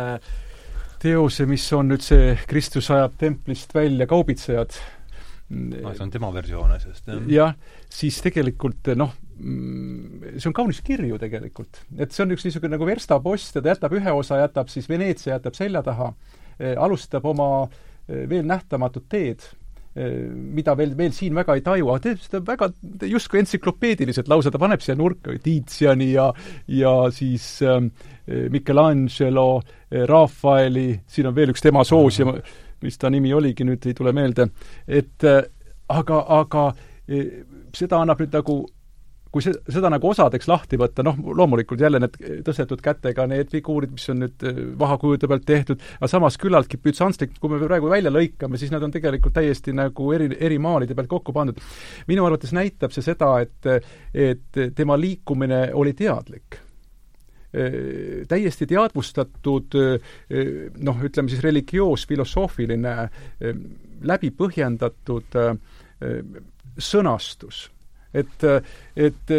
teose, mis on nüüd see Kristus ajab templist välja kaubitsejad. no see on tema versioon asjast, jah. jah, siis tegelikult noh, see on kaunis kirju tegelikult. et see on üks niisugune nagu verstapost ja ta jätab ühe osa, jätab siis Veneetsia, jätab selja taha, alustab oma veel nähtamatut teed mida veel, veel siin väga ei taju, aga teeb seda väga justkui entsüklopeediliselt, lausa ta paneb siia nurka Tiziani ja, ja siis äh, Michelangelo äh,, Rafaeli, siin on veel üks tema soosija, mis ta nimi oligi, nüüd ei tule meelde, et äh, aga, aga äh, seda annab nüüd nagu kui see, seda nagu osadeks lahti võtta, noh, loomulikult jälle need tõstetud kätega need figuurid, mis on nüüd vahakujude pealt tehtud, aga samas küllaltki bütsantslik, kui me praegu välja lõikame, siis nad on tegelikult täiesti nagu eri, eri maalide pealt kokku pandud. minu arvates näitab see seda, et, et tema liikumine oli teadlik täiesti teadvustatud noh, ütleme siis religioos, filosoofiline, läbi põhjendatud sõnastus et, et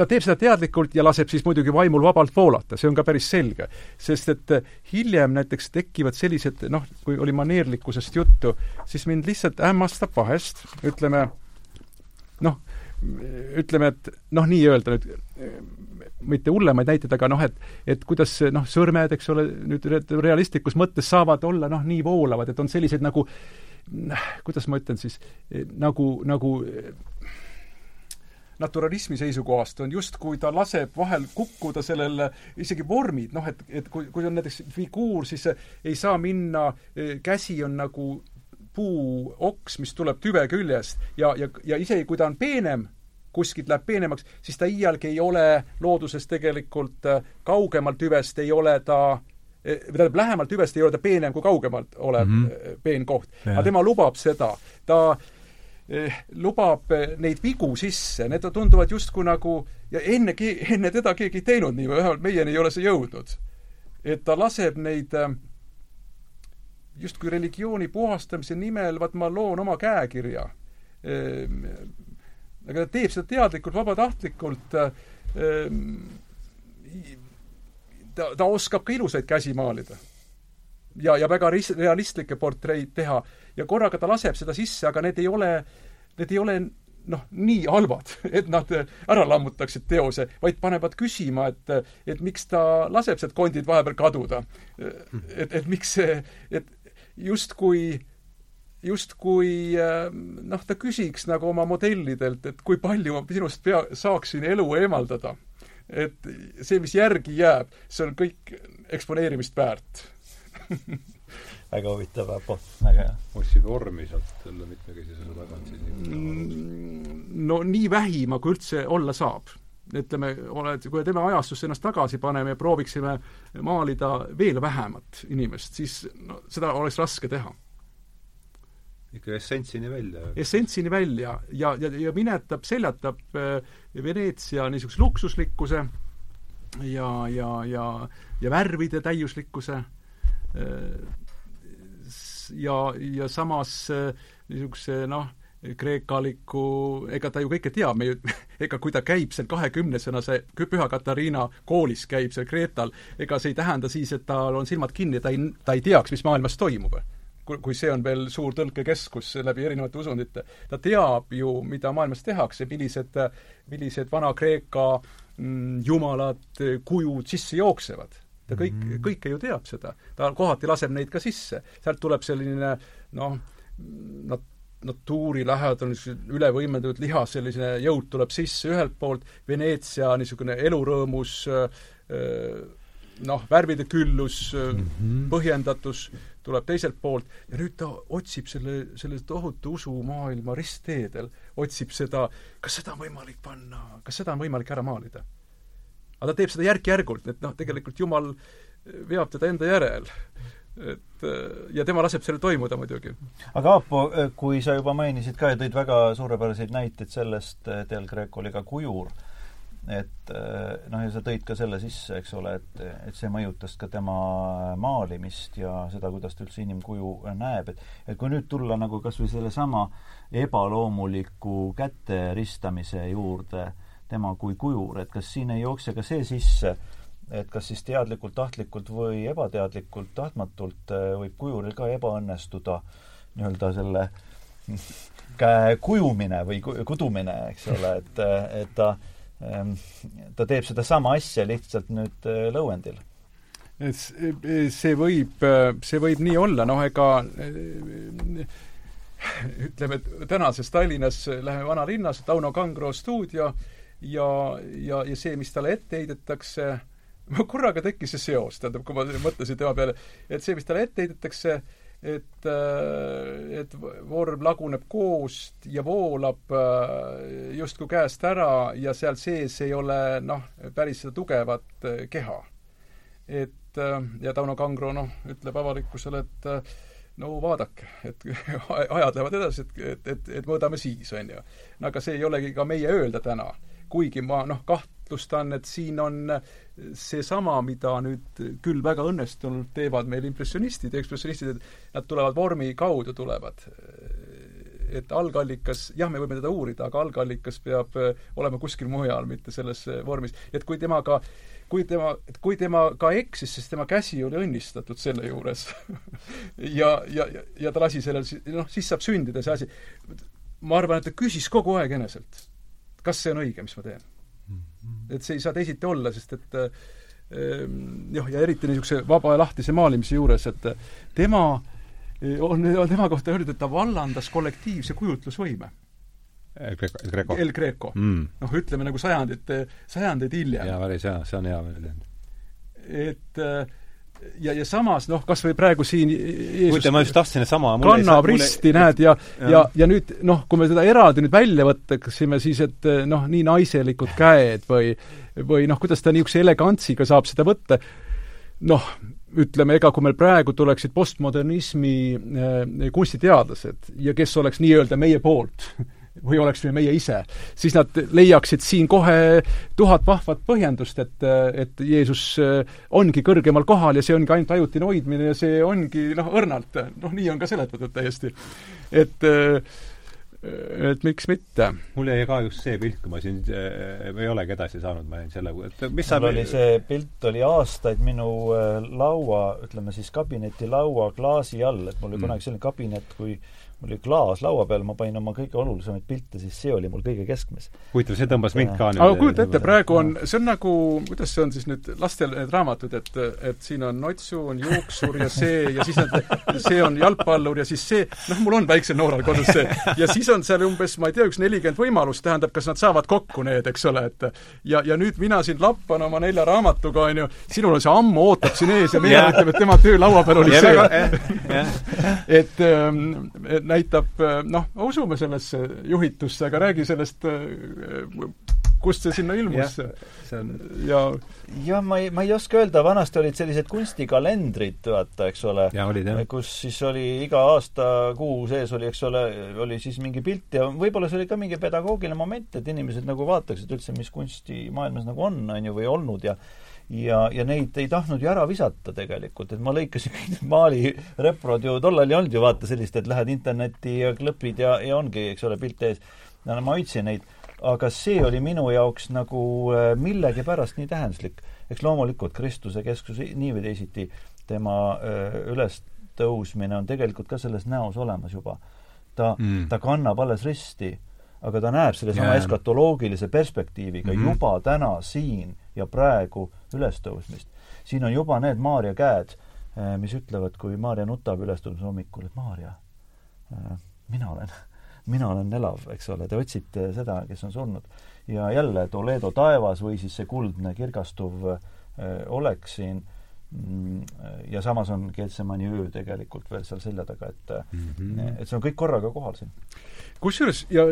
ta teeb seda teadlikult ja laseb siis muidugi vaimul vabalt voolata, see on ka päris selge. sest et hiljem näiteks tekivad sellised noh, kui oli maneerlikkusest juttu, siis mind lihtsalt hämmastab vahest, ütleme noh, ütleme, et noh, nii-öelda nüüd mitte hullemaid näiteid, aga noh, et et kuidas noh, sõrmed, eks ole, nüüd realistlikus mõttes saavad olla noh, nii voolavad, et on sellised nagu kuidas ma ütlen siis, nagu, nagu naturalismi seisukohast on justkui ta laseb vahel kukkuda sellel isegi vormid, noh et, et kui, kui on näiteks figuur, siis ei saa minna, käsi on nagu puuoks, mis tuleb tüve küljest ja, ja, ja isegi kui ta on peenem, kuskilt läheb peenemaks, siis ta iialgi ei ole looduses tegelikult kaugemalt tüvest ei ole ta tähendab, lähemalt hüvest ei ole ta peenem kui kaugemalt olev mm -hmm. peen koht. aga tema lubab seda. ta eh, lubab neid vigu sisse, need tunduvad justkui nagu ja enne, enne teda keegi ei teinud nii, vähemalt meieni ei ole see jõudnud. et ta laseb neid justkui religiooni puhastamise nimel, vaat ma loon oma käekirja aga ta teeb seda teadlikult, vabatahtlikult ähm, ta, ta oskab ka ilusaid käsi maalida. ja, ja väga ris-, realistlikke portreid teha. ja korraga ta laseb seda sisse, aga need ei ole, need ei ole noh, nii halvad, et nad ära lammutaksid teose, vaid panevad küsima, et, et miks ta laseb sealt kondid vahepeal kaduda. et, et miks see, et justkui justkui noh, ta küsiks nagu oma modellidelt, et kui palju ma sinust pea, saaksin elu eemaldada. Et see, mis järgi jääb, see on kõik eksponeerimist väärt väga huvitav, Apo, väga hea. otsib vormi sealt selle mitmekesisuse tagant siis mm, no nii vähima, kui üldse olla saab. ütleme, oled, kui teeme ajastusse ennast tagasi paneme ja prooviksime maalida veel vähemat inimest, siis no seda oleks raske teha ikka essentsini välja. essentsini välja ja, ja, ja minetab, seljatab äh, Veneetsia niisuguse luksuslikkuse ja, ja, ja, ja värvide täiuslikkuse äh, ja, ja samas äh, niisuguse noh, kreekaliku, ega ta ju kõike teab, me ju, ega kui ta käib seal kahekümnesena, see Püha Katariina koolis käib seal Kreetal, ega see ei tähenda siis, et tal on silmad kinni, ta ei, ta ei teaks, mis maailmas toimub kui see on veel suur tõlkekeskus läbi erinevate usundite, ta teab ju, mida maailmas tehakse, millised, millised Vana-Kreeka mm, jumalad, kujud sisse jooksevad. ta kõik mm, -hmm. kõike ju teab seda. ta kohati laseb neid ka sisse. sealt tuleb selline noh, nat-, natuurilähedane, üle võimendatud liha, selline jõud tuleb sisse ühelt poolt, Veneetsia niisugune elurõõmus noh, värvide küllus mm, -hmm. põhjendatus tuleb teiselt poolt ja nüüd ta otsib selle, selle tohutu usumaailma ristteedel, otsib seda, kas seda on võimalik panna, kas seda on võimalik ära maalida. aga ta teeb seda järk-järgult, et noh, tegelikult Jumal veab teda enda järel. et ja tema laseb sellel toimuda muidugi. aga Aapo, kui sa juba mainisid ka ja tõid väga suurepäraseid näiteid sellest, Del Greco oli ka kujur et eh, noh, ja sa tõid ka selle sisse, eks ole, et, et see mõjutas ka tema maalimist ja seda, kuidas ta üldse inimkuju näeb, et et kui nüüd tulla nagu kas või sellesama ebaloomuliku käte ristamise juurde, tema kui kujur, et kas siin ei jookse ka see sisse, et kas siis teadlikult, tahtlikult või ebateadlikult, tahtmatult eh, võib kujuril ka ebaõnnestuda nii-öelda selle käe kujumine või kudumine, eks ole, et, et ta ta teeb sedasama asja lihtsalt nüüd äh, lõuendil. see võib, see võib nii olla, noh ega äh, ütleme, et tänases Tallinnas läheme vanalinnas, Tauno Kangro stuudio ja, ja, ja see, mis talle ette heidetakse, korraga tekkis see seos, tähendab, kui ma mõtlesin tema peale, et see, mis talle ette heidetakse, et, äh, et vorm laguneb koost ja voolab äh, justkui käest ära ja seal sees ei ole noh, päris seda tugevat äh, keha. et ja Tauno Kangro noh, ütleb avalikkusele, et no vaadake, et ajad lähevad edasi, et, et, et, et mõõdame siis, on ju. aga see ei olegi ka meie öelda täna. kuigi ma noh, kaht-, kahtlustan, et siin on seesama, mida nüüd küll väga õnnestunult teevad meil impressionistid ja ekspressionistid, et nad tulevad vormi kaudu, tulevad. et algallikas, jah, me võime teda uurida, aga algallikas peab äh, olema kuskil mujal, mitte selles vormis. et kui temaga kui tema, kui tema ka eksis, siis tema käsi oli õnnistatud selle juures ja, ja, ja ta lasi sellel, noh, siis saab sündida see asi. ma arvan, et ta küsis kogu aeg eneselt, kas see on õige, mis ma teen. Et see ei saa teisiti olla, sest et ehm, jah, ja eriti niisuguse vaba ja lahtise maalimise juures, et tema on, on tema kohta öeldud, et ta vallandas kollektiivse kujutlusvõime. El Greco, El Greco. El Greco mm.. noh, ütleme nagu sajandite, sajandeid hiljem. jaa, päris hea, see on hea väljend. et ja, ja samas noh, kas või praegu siin huvitav, ma just tahtsin sama kannab risti mulle..., näed, ja, ja, ja, ja nüüd noh, kui me seda eraldi nüüd välja võtaksime, siis et noh, nii naiselikud käed või või noh, kuidas ta niisuguse elegantsiga saab seda võtta, noh, ütleme, ega kui meil praegu tuleksid postmodernismi äh, kunstiteadlased ja kes oleks nii-öelda meie poolt või oleksime meie ise, siis nad leiaksid siin kohe tuhat vahvat põhjendust, et, et Jeesus äh, ongi kõrgemal kohal ja see ongi ainult ajutine hoidmine ja see ongi noh, õrnalt, noh nii on ka seletatud täiesti. et äh, et miks mitte. mul jäi ka just see pilt, kui ma siin äh, ei olegi edasi saanud, ma jäin selle, et mis sa mul oli see pilt oli aastaid minu äh, laua, ütleme siis kabinetilaua klaasi all, et mul oli mm. kunagi selline kabinet, kui mul oli klaas laua peal, ma panin oma kõige olulisemaid pilte, siis see oli mul kõige keskmes. huvitav, see tõmbas mind ka nüüd aga kujuta ette, praegu on, see on nagu, kuidas see on siis nüüd, lastel need raamatud, et, et siin on Notsu, on juuksur ja see ja siis nad, see on jalgpallur ja siis see, noh, mul on väiksel nooral kodus see. ja siis on seal umbes, ma ei tea, üks nelikümmend võimalust, tähendab, kas nad saavad kokku need, eks ole, et ja, ja nüüd mina siin lappan oma nelja raamatuga, on ju, sinul on see ammu ootab siin ees ja meie ütleme, et tema töölaua peal oli see. et, ähm, et näitab noh, usume sellesse juhitusse, aga räägi sellest, kust see sinna ilmus? see on ja jah, ma ei, ma ei oska öelda, vanasti olid sellised kunstikalendrid, vaata, eks ole, kus siis oli iga aasta kuu sees oli, eks ole, oli siis mingi pilt ja võib-olla see oli ka mingi pedagoogiline moment, et inimesed nagu vaataksid üldse, mis kunstimaailmas nagu on, on ju, või olnud ja ja, ja neid ei tahtnud ju ära visata tegelikult, et ma lõikasin kõik need Mali reprod ju, tollal ei olnud ju vaata sellist, et lähed internetti ja klõpid ja, ja ongi, eks ole, pilt ees. no ma hoidsin neid, aga see oli minu jaoks nagu äh, millegipärast nii tähenduslik. eks loomulikult Kristuse kesksus nii või teisiti, tema öö, äh, ülestõusmine on tegelikult ka selles näos olemas juba. ta mm., ta kannab alles risti, aga ta näeb sellesama eskatoloogilise perspektiiviga mm -hmm. juba täna siin ja praegu ülestõusmist. siin on juba need Maarja käed, eh, mis ütlevad, kui Maarja nutab ülestõusmise hommikul, et Maarja, eh, mina olen, mina olen elav, eks ole, te otsite seda, kes on surnud. ja jälle Toledo taevas või siis see kuldne kirgastuv eh, olek siin ja samas on Getsemani öö tegelikult veel seal selja taga, et mm -hmm. et see on kõik korraga kohal siin kusjuures, ja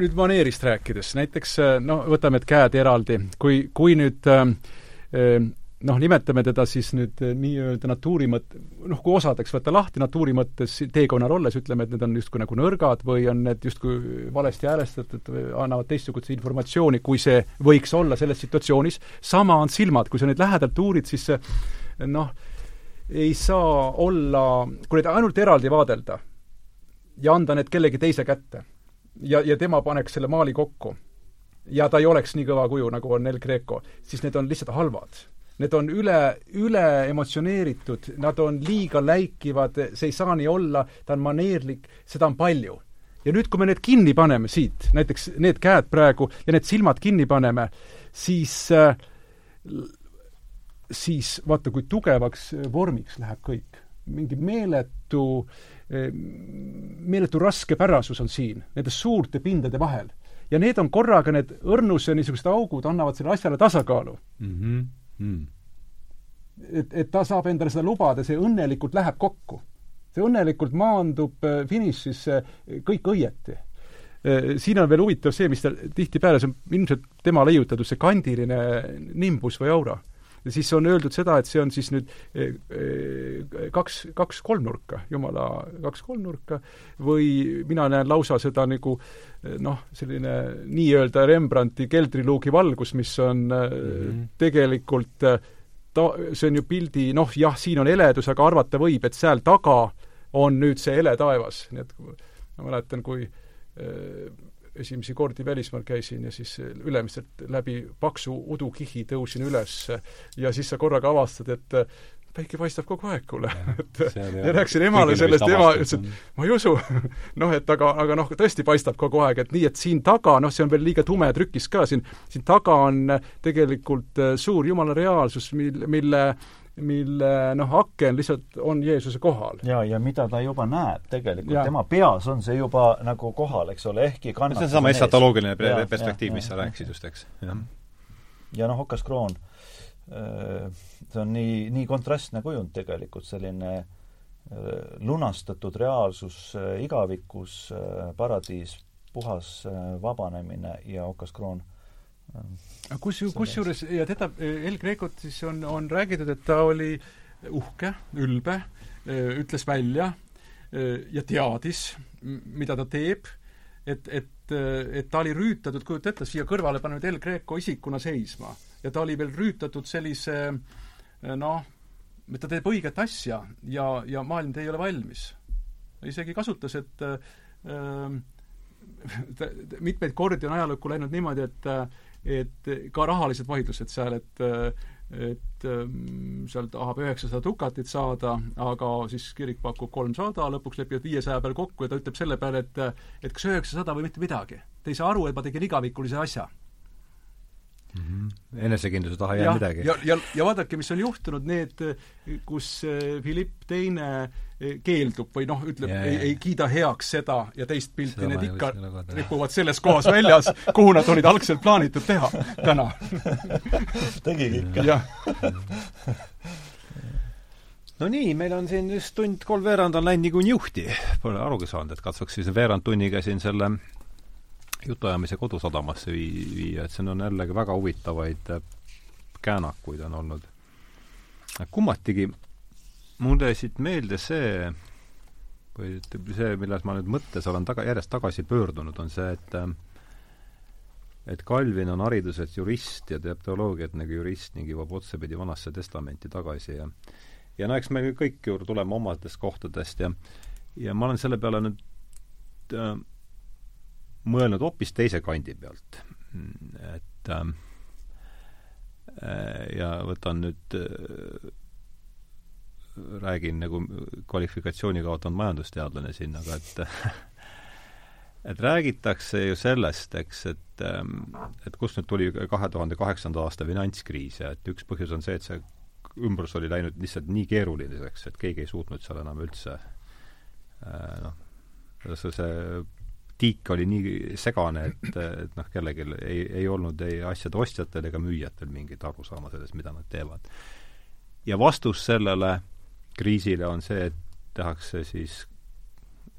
nüüd maneerist rääkides, näiteks noh, võtame need käed eraldi, kui, kui nüüd äh, noh, nimetame teda siis nüüd nii-öelda natuuri mõt-, noh, kui osadeks võtta lahti natuuri mõttes teekonnal olles, ütleme, et need on justkui nagu nõrgad või on need justkui valesti häälestatud annavad teistsugust informatsiooni, kui see võiks olla selles situatsioonis, sama on silmad, kui sa neid lähedalt uurid, siis noh, ei saa olla, kui neid ainult eraldi vaadelda, ja anda need kellegi teise kätte. ja, ja tema paneks selle maali kokku ja ta ei oleks nii kõva kuju, nagu on El Greco, siis need on lihtsalt halvad. Need on üle, üle emotsioneeritud, nad on liiga läikivad, see ei saa nii olla, ta on maneerlik, seda on palju. ja nüüd, kui me need kinni paneme siit, näiteks need käed praegu ja need silmad kinni paneme, siis äh, siis vaata, kui tugevaks vormiks läheb kõik. mingi meeletu äh, meeletu raskepärasus on siin, nende suurte pindade vahel. ja need on korraga, need õrnuse niisugused augud annavad sellele asjale tasakaalu mm. -hmm. Mm. et, et ta saab endale seda lubada, see õnnelikult läheb kokku. see õnnelikult maandub äh, finišis kõik õieti äh, siin on veel huvitav see, mis ta tihtipeale, see on ilmselt tema leiutatud, see kandiline nimbus või aura siis on öeldud seda, et see on siis nüüd eh, eh, kaks, kaks kolmnurka, jumala kaks kolmnurka, või mina näen lausa seda nagu eh, noh, selline nii-öelda Rembrandti keldriluugi valgus, mis on mm -hmm. tegelikult ta, see on ju pildi, noh jah, siin on heledus, aga arvata võib, et seal taga on nüüd see hele taevas, nii et ma mäletan, kui äh, esimesi kordi välismaal käisin ja siis Ülemistelt läbi paksu udukihi tõusin üles ja siis sa korraga avastad, et päike paistab kogu aeg, kuule. et ja rääkisin emale sellest ema ütles, et ma ei usu. noh, et aga, aga noh, tõesti paistab kogu aeg, et nii, et siin taga, noh, see on veel liiga tume trükis ka, siin, siin taga on tegelikult äh, suur jumala reaalsus, mil, mille mille noh, aken lihtsalt on Jeesuse kohal. ja, ja mida ta juba näeb tegelikult, tema peas on see juba nagu kohal, eks ole, ehkki kannatus see on sama esatoloogiline perspektiiv, mis sa rääkisid just, eks, jah. ja noh, Okas Kroon Äh, see on nii, nii kontrastne kujund tegelikult, selline äh, lunastatud reaalsus äh, igavikus, paradiis, puhas vabanemine ja okas kroon. Kus, kusjuures, ja teda, El Grecot siis on, on räägitud, et ta oli uhke, ülbe, ütles välja ja teadis, mida ta teeb, et, et, et ta oli rüütatud, kujuta ette, siia kõrvale pannud El Greco isikuna seisma ja ta oli veel rüütatud sellise noh, et ta teeb õiget asja ja, ja maailm ei ole valmis. isegi kasutas, et äh, mitmeid kordi on ajalukku läinud niimoodi, et et ka rahalised vaidlused seal, et et ähm, seal tahab üheksasada dukatit saada, aga siis kirik pakub kolmsada, lõpuks lepivad viiesaja peal kokku ja ta ütleb selle peale, et et kas üheksasada või mitte midagi. Te ei saa aru, et ma tegin igavikulise asja mm. -hmm. enesekindluse taha ei jää midagi. ja, ja, ja vaadake, mis on juhtunud, need, kus eh, Philipp teine eh, keeldub või noh, ütleb, ei, ei kiida heaks seda ja teist pilti, need ikka ripuvad selles kohas väljas, kuhu nad olid algselt plaanitud teha täna tegigi ikka. no nii, meil on siin just tund kolmveerand on läinud niikuinii juhti. Pole arugi saanud, et katsuks siis veerand tunniga siin selle jutuajamise kodusadamasse vii-, viia, et siin on jällegi väga huvitavaid äh, käänakuid on olnud. kummatigi mulle siit meelde see, või see, milles ma nüüd mõttes olen taga, järjest tagasi pöördunud, on see, et äh, et Calvin on hariduselt jurist ja teab teoloogiat nagu jurist ning jõuab otsapidi Vanasse Testamenti tagasi ja ja no eks me kõik ju tuleme omadest kohtadest ja ja ma olen selle peale nüüd äh, mõelnud hoopis teise kandi pealt. et äh, ja võtan nüüd äh, räägin nagu kvalifikatsiooni kaotanud majandusteadlane siin, aga et et räägitakse ju sellest, eks, et ähm, et kust nüüd tuli kahe tuhande kaheksanda aasta finantskriis ja et üks põhjus on see, et see ümbrus oli läinud lihtsalt nii keeruliseks, et keegi ei suutnud seal enam üldse äh, noh, see, see tiik oli nii segane, et, et noh, kellelgi ei, ei olnud ei asjade ostjatel ega müüjatel mingit arusaama sellest, mida nad teevad. ja vastus sellele kriisile on see, et tehakse siis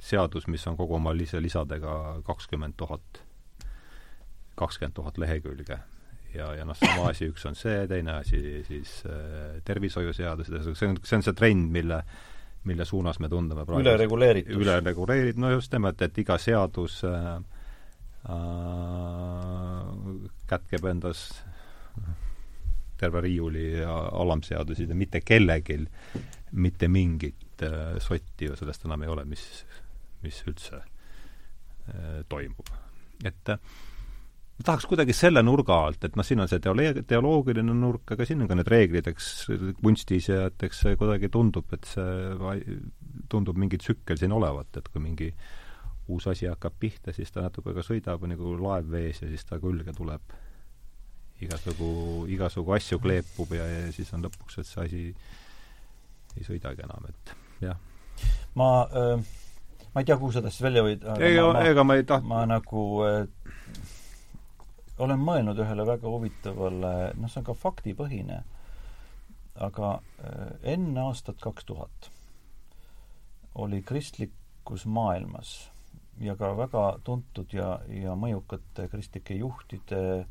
seadus, mis on kogu oma lisa, lisadega kakskümmend tuhat, kakskümmend tuhat lehekülge. ja, ja noh, sama asi, üks on see, teine asi siis äh, tervishoiuseadus, see on, see on see trend, mille mille suunas me tundume praegu ülereguleeritus. ülereguleeritud, no just nimelt, et iga seadus äh, äh, kätkeb endas terve riiuli ja alamseadusi ja mitte kellelgi mitte mingit äh, sotti ju sellest enam ei ole, mis, mis üldse äh, toimub. et äh, ma tahaks kuidagi selle nurga alt, et noh, siin on see teole-, teoloogiline nurk, aga siin on ka need reeglid, eks, kunstis ja et eks see kuidagi tundub, et see, tundub mingi tsükkel siin olevat, et kui mingi uus asi hakkab pihta, siis ta natuke ka sõidab nagu laev vees ja siis ta külge tuleb igasugu, igasugu asju kleepub ja, ja siis on lõpuks, et see asi ei sõidagi enam, et jah. ma äh, ma ei tea, kuhu seda siis välja võid ega, ega ma ei taht-. ma nagu äh, olen mõelnud ühele väga huvitavale, noh, see on ka faktipõhine, aga äh, enne aastat kaks tuhat oli kristlikus maailmas ja ka väga tuntud ja, ja mõjukate kristlike juhtide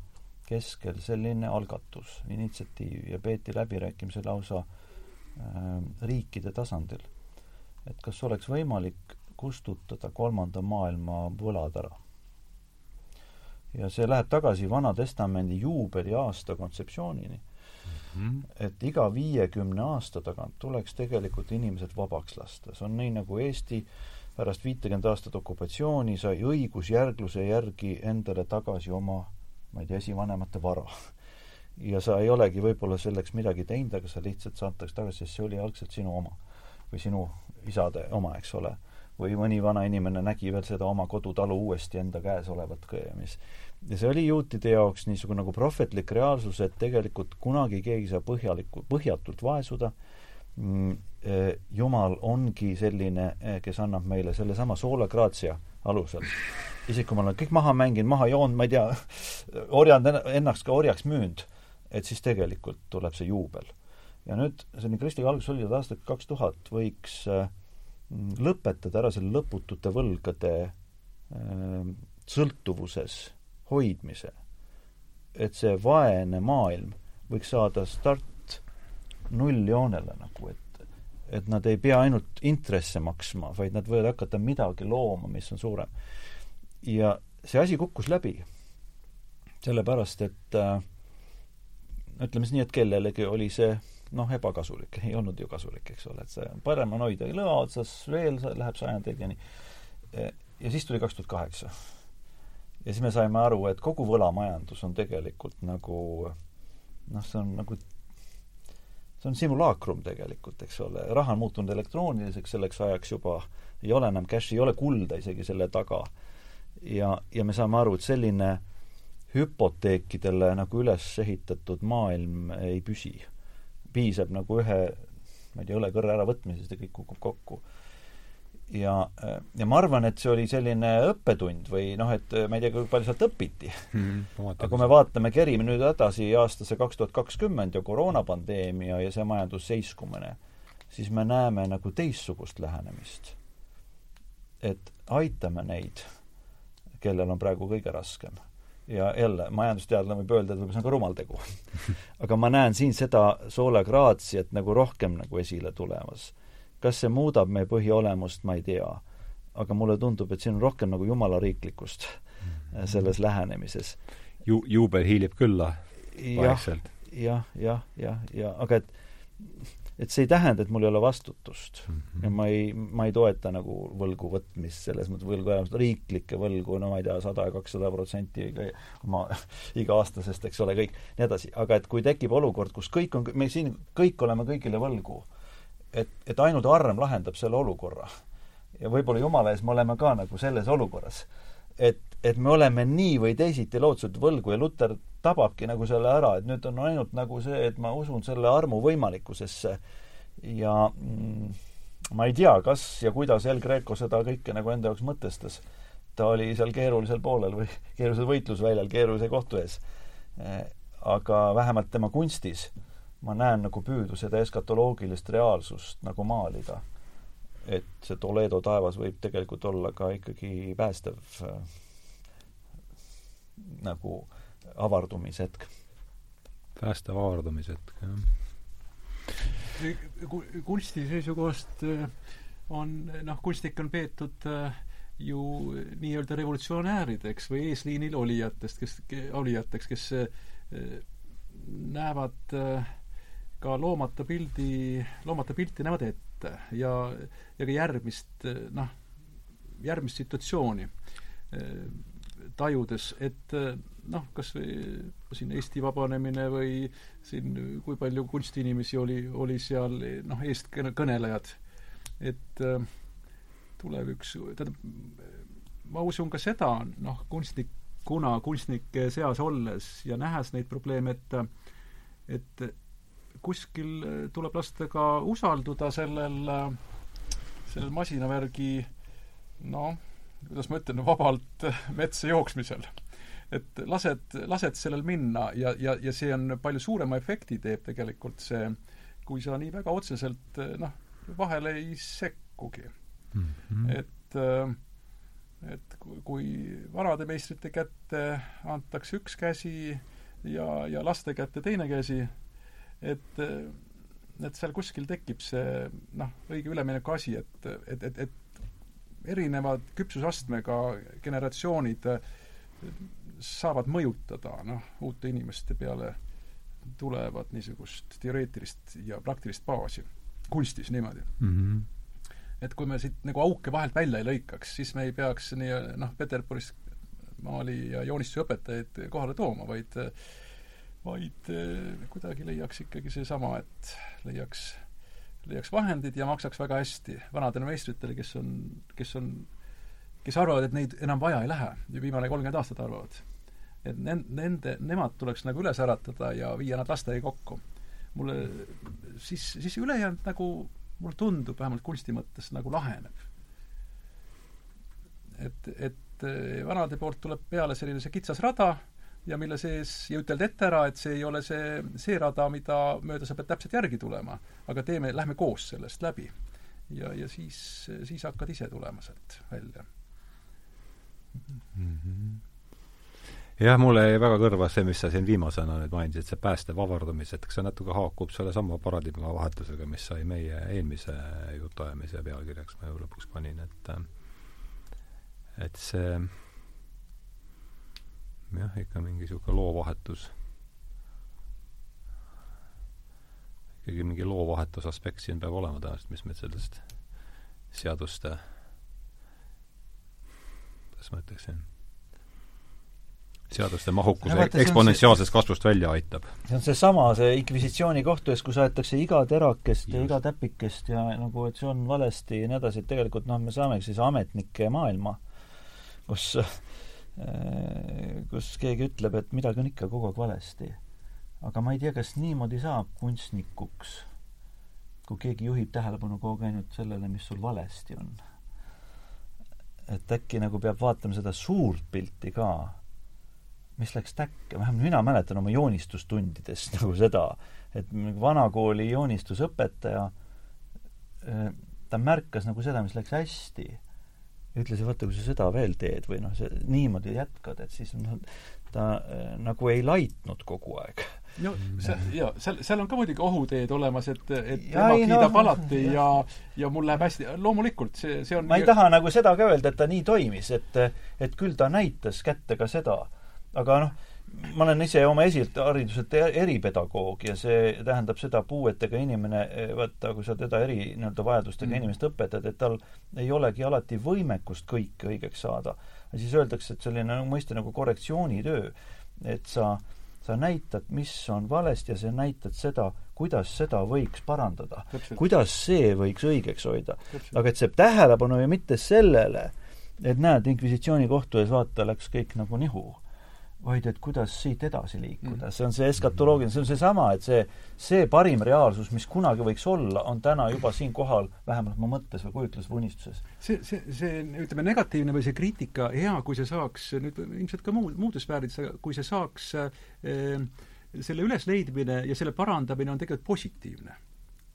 keskel selline algatus, initsiatiiv ja peeti läbirääkimisi lausa äh, riikide tasandil. et kas oleks võimalik kustutada kolmanda maailma võlad ära ja see läheb tagasi Vana Testamendi juubeliaasta kontseptsioonini mm. -hmm. et iga viiekümne aasta tagant tuleks tegelikult inimesed vabaks lasta. see on nii, nagu Eesti pärast viitekümmet aastat okupatsiooni sai õigusjärgluse järgi endale tagasi oma, ma ei tea, esivanemate vara. ja sa ei olegi võib-olla selleks midagi teinud, aga sa lihtsalt saadtakse tagasi, sest see oli algselt sinu oma. või sinu isade oma, eks ole. või mõni vana inimene nägi veel seda oma kodutalu uuesti enda käes olevat, mis ja see oli juutide jaoks niisugune nagu prohvetlik reaalsus, et tegelikult kunagi keegi ei saa põhjalikku, põhjatult vaesuda, mm, eh, Jumal ongi selline, eh, kes annab meile sellesama soola gratia alusel. Isegi kui ma olen kõik maha mänginud, maha joonud, ma ei tea, orjanud ennast ka orjaks müünud, et siis tegelikult tuleb see juubel. ja nüüd selline kristlik algus oli, et aastal kaks tuhat võiks äh, lõpetada ära selle lõputute võlgade äh, sõltuvuses hoidmise. et see vaene maailm võiks saada start nulljoonele nagu, et et nad ei pea ainult intresse maksma, vaid nad võivad hakata midagi looma, mis on suurem. Ja see asi kukkus läbi. sellepärast, et äh, ütleme siis nii, et kellelegi oli see noh, ebakasulik, ei olnud ju kasulik, eks ole, et see parem on hoida lõa otsas veel, läheb sajandeid ja siis tuli kaks tuhat kaheksa. Ja siis me saime aru, et kogu võlamajandus on tegelikult nagu noh, see on nagu see on simulaakrum tegelikult, eks ole, raha on muutunud elektrooniliseks selleks ajaks juba, ei ole enam cash'i, ei ole kulda isegi selle taga. Ja, ja me saame aru, et selline hüpoteekidele nagu üles ehitatud maailm ei püsi. piisab nagu ühe, ma ei tea, õlekõrre äravõtmisest ja kõik kukub kokku ja, ja ma arvan, et see oli selline õppetund või noh, et ma ei tea, kui palju sealt õpiti mm. -hmm, aga kui me vaatame, kerime nüüd edasi aastasse kaks tuhat kakskümmend ja koroonapandeemia ja see majandusseiskumine, siis me näeme nagu teistsugust lähenemist. et aitame neid, kellel on praegu kõige raskem. ja jälle, majandusteadlane võib öelda, et võib-olla see on ka rumal tegu aga ma näen siin seda soola graatsiat nagu rohkem nagu esile tulemas kas see muudab meie põhiolemust, ma ei tea. aga mulle tundub, et siin on rohkem nagu jumala riiklikkust mm. selles lähenemises. ju-, juubel hiilib külla vaikselt ja,. jah, jah, jah, ja aga et et see ei tähenda, et mul ei ole vastutust mm. -hmm. ja ma ei, ma ei toeta nagu võlgu võtmist selles mõttes, võlgu elamist, riiklikke võlgu, no ma ei tea, sada ja kakssada protsenti oma iga-aastasest, eks ole, kõik, nii edasi. aga et kui tekib olukord, kus kõik on, me siin kõik oleme kõigile võlgu, et, et ainult arm lahendab selle olukorra. ja võib-olla Jumala ees me oleme ka nagu selles olukorras. et, et me oleme nii või teisiti lootuselt võlgu ja Luter tababki nagu selle ära, et nüüd on ainult nagu see, et ma usun selle armu võimalikkusesse ja mm, ma ei tea, kas ja kuidas El Greco seda kõike nagu enda jaoks mõtestas. ta oli seal keerulisel poolel või keerulisel võitlusväljal keerulise kohtu ees. Eh, aga vähemalt tema kunstis ma näen nagu püüdu seda eskatoloogilist reaalsust nagu maalida. et see Toledo taevas võib tegelikult olla ka ikkagi päästev äh, nagu avardumishetk. päästev avardumishetk, jah. kunsti seisukohast äh, on, noh, kunstnik on peetud äh, ju nii-öelda revolutsionäärideks või eesliinil olijatest, kes, olijateks, kes näevad äh, ka loomata pildi, loomata pilti näevad ette ja, ja ka järgmist, noh, järgmist situatsiooni eh, tajudes, et noh, kas või siin Eesti vabanemine või siin kui palju kunstiinimesi oli, oli seal noh, eestkõnelejad, et eh, tuleb üks, tähendab, ma usun ka seda, noh, kunstnikuna, kunstnike seas olles ja nähes neid probleeme, et et kuskil tuleb lasta ka usalduda sellel, sellel masinavärgi noh, kuidas ma ütlen, vabalt metsa jooksmisel. et lased, lased sellel minna ja, ja, ja see on palju suurema efekti teeb tegelikult see, kui sa nii väga otseselt noh, vahele ei sekkugi mm. -hmm. et et kui vanade meistrite kätte antakse üks käsi ja, ja laste kätte teine käsi, et et seal kuskil tekib see noh, õige ülemineku asi, et, et, et, et erinevad küpsusastmega generatsioonid saavad mõjutada noh, uute inimeste peale tulevat niisugust teoreetilist ja praktilist baasi kunstis niimoodi mm. -hmm. et kui me siit nagu auke vahelt välja ei lõikaks, siis me ei peaks nii noh, Peterburis maali- ja joonistusõpetajaid kohale tooma, vaid vaid kuidagi leiaks ikkagi seesama, et leiaks, leiaks vahendid ja maksaks väga hästi vanadele meistritele, kes on, kes on, kes arvavad, et neid enam vaja ei lähe viimane kolmkümmend aastat arvavad. et nen-, nende, nemad tuleks nagu üles äratada ja viia nad lastega kokku. mulle siis, siis ülejäänud nagu mulle tundub, vähemalt kunsti mõttes, nagu laheneb. et, et vanade poolt tuleb peale selline see kitsas rada ja mille sees ja ütelda ette ära, et see ei ole see, see rada, mida mööda sa pead täpselt järgi tulema. aga teeme, lähme koos sellest läbi. ja, ja siis, siis hakkad ise tulema sealt välja mm. -hmm jah, mulle jäi väga kõrva see, mis sa siin viimasena nüüd mainisid, see päästev avardumine, et kas see natuke haakub sellesama paradigma vahetusega, mis sai meie eelmise jutuajamise pealkirjaks, ma ju lõpuks panin, et et see jah, ikka mingi niisugune loovahetus. ikkagi mingi loovahetuse aspekt siin peab olema tõenäoliselt, mis meil sellest seaduste, kuidas ma ütleksin, seaduste mahukuse no, eksponentsiaalsest kasvust välja aitab. see on seesama, see inkvisitsiooni kohtu ees, kus aetakse iga terakest Just. ja iga täpikest ja nagu, et see on valesti ja nii edasi, et tegelikult noh, me saamegi siis ametnike maailma, kus kus keegi ütleb, et midagi on ikka kogu aeg valesti. aga ma ei tea, kas niimoodi saab kunstnikuks, kui keegi juhib tähelepanu kogu aeg ainult sellele, mis sul valesti on. et äkki nagu peab vaatama seda suurt pilti ka, mis läks täkke, vähemalt mina mäletan oma joonistustundidest nagu seda, et vanakooli joonistusõpetaja, äh, ta märkas nagu seda, mis läks hästi ütles, et vaata, kui sa seda veel teed või noh, niimoodi jätkad, et siis noh, ta äh, nagu ei laitnud kogu aeg. no see, jaa, seal, seal on ka muidugi ohuteed olemas, et, et ja, ema kiidab no, alati ja, ja mul läheb hästi, loomulikult, see, see on ma ei taha nagu seda ka öelda, et ta nii toimis, et et küll ta näitas kätte ka seda, aga noh, ma olen ise oma esihariduselt eripedagoog ja see tähendab seda, puuetega inimene, vaata, kui sa teda eri nii-öelda vajadustega mm. inimest õpetad, et tal ei olegi alati võimekust kõike õigeks saada. ja siis öeldakse, et selline no, mõiste nagu korrektsioonitöö, et sa, sa näitad, mis on valesti ja sa näitad seda, kuidas seda võiks parandada. kuidas see võiks õigeks hoida. aga et see tähelepanu ju mitte sellele, et näed, inkvisitsiooni kohtu ees vaata, läks kõik nagu nihu vaid et kuidas siit edasi liikuda. Mm.. see on see eskatoloogiline, see on seesama, et see, see parim reaalsus, mis kunagi võiks olla, on täna juba siinkohal, vähemalt mu mõttes või kujutluses või unistuses. see, see, see ütleme, negatiivne või see kriitika, hea, kui see saaks nüüd ilmselt ka muu, muudes sfäärides, kui see saaks äh, selle ülesleidmine ja selle parandamine on tegelikult positiivne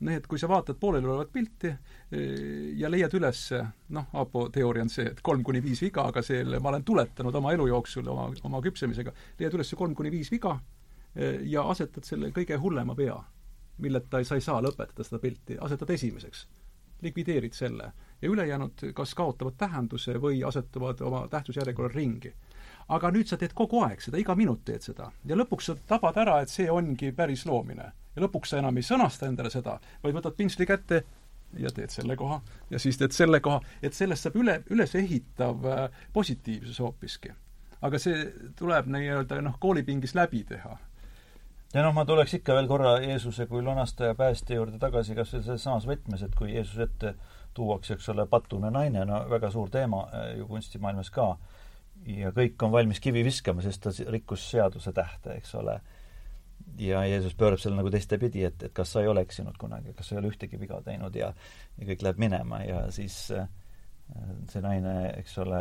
noh, et kui sa vaatad pooleliolevat pilti eh, ja leiad üles, noh, Aapo teooria on see, et kolm kuni viis viga, aga selle ma olen tuletanud oma elu jooksul, oma, oma küpsemisega, leiad üles kolm kuni viis viga eh, ja asetad selle kõige hullema pea, milleta sa ei saa lõpetada seda pilti, asetad esimeseks. likvideerid selle. Ja ülejäänud kas kaotavad tähenduse või asetuvad oma tähtsusjärjekorra ringi aga nüüd sa teed kogu aeg seda, iga minut teed seda ja lõpuks sa tabad ära, et see ongi päris loomine ja lõpuks sa enam ei sõnasta endale seda, vaid võtad pintsli kätte ja teed selle koha ja siis teed selle koha, et sellest saab üle, ülesehitav äh, positiivsus hoopiski. aga see tuleb nii-öelda noh, koolipingis läbi teha. ja noh, ma tuleks ikka veel korra Jeesuse kui lunastaja päästja juurde tagasi kas või selles samas võtmes, et kui Jeesus ette tuuakse, eks ole, patune naine, no väga suur teema äh, ju kunstimaailmas ka, ja kõik on valmis kivi viskama, sest ta rikkus seaduse tähte, eks ole ja Jeesus pöörab selle nagu teistepidi, et, et kas sa ei ole eksinud kunagi, kas sa ei ole ühtegi viga teinud ja ja kõik läheb minema ja siis äh, see naine, eks ole,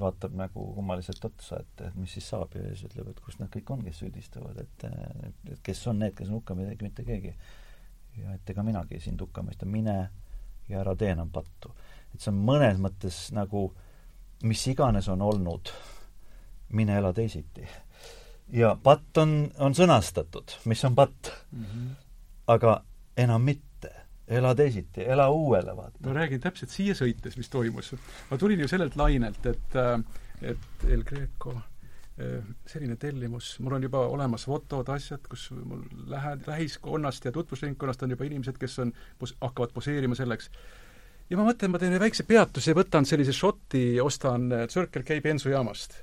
vaatab nagu kummaliselt otsa, et, et mis siis saab ja siis ütleb, et kus nad kõik on, kes süüdistavad, et, et kes on need, kes on hukka midagi, mitte keegi. ja et ega minagi sind hukka mõista, mine ja ära tee enam pattu. et see on mõnes mõttes nagu mis iganes on olnud, mine ela teisiti ja patt on, on sõnastatud, mis on patt mm. -hmm. aga enam mitte. ela teisiti, ela uuele, vaata. ma räägin täpselt siia sõites, mis toimus. ma tulin ju sellelt lainelt, et, äh, et El Greco äh, selline tellimus, mul on juba olemas fotod, asjad, kus mul lähe-, lähiskonnast ja tutvusringkonnast on juba inimesed, kes on, hakkavad poseerima selleks ja ma mõtlen, ma teen ühe väikse peatuse, võtan sellise šoti, ostan äh, Circle K bensujaamast.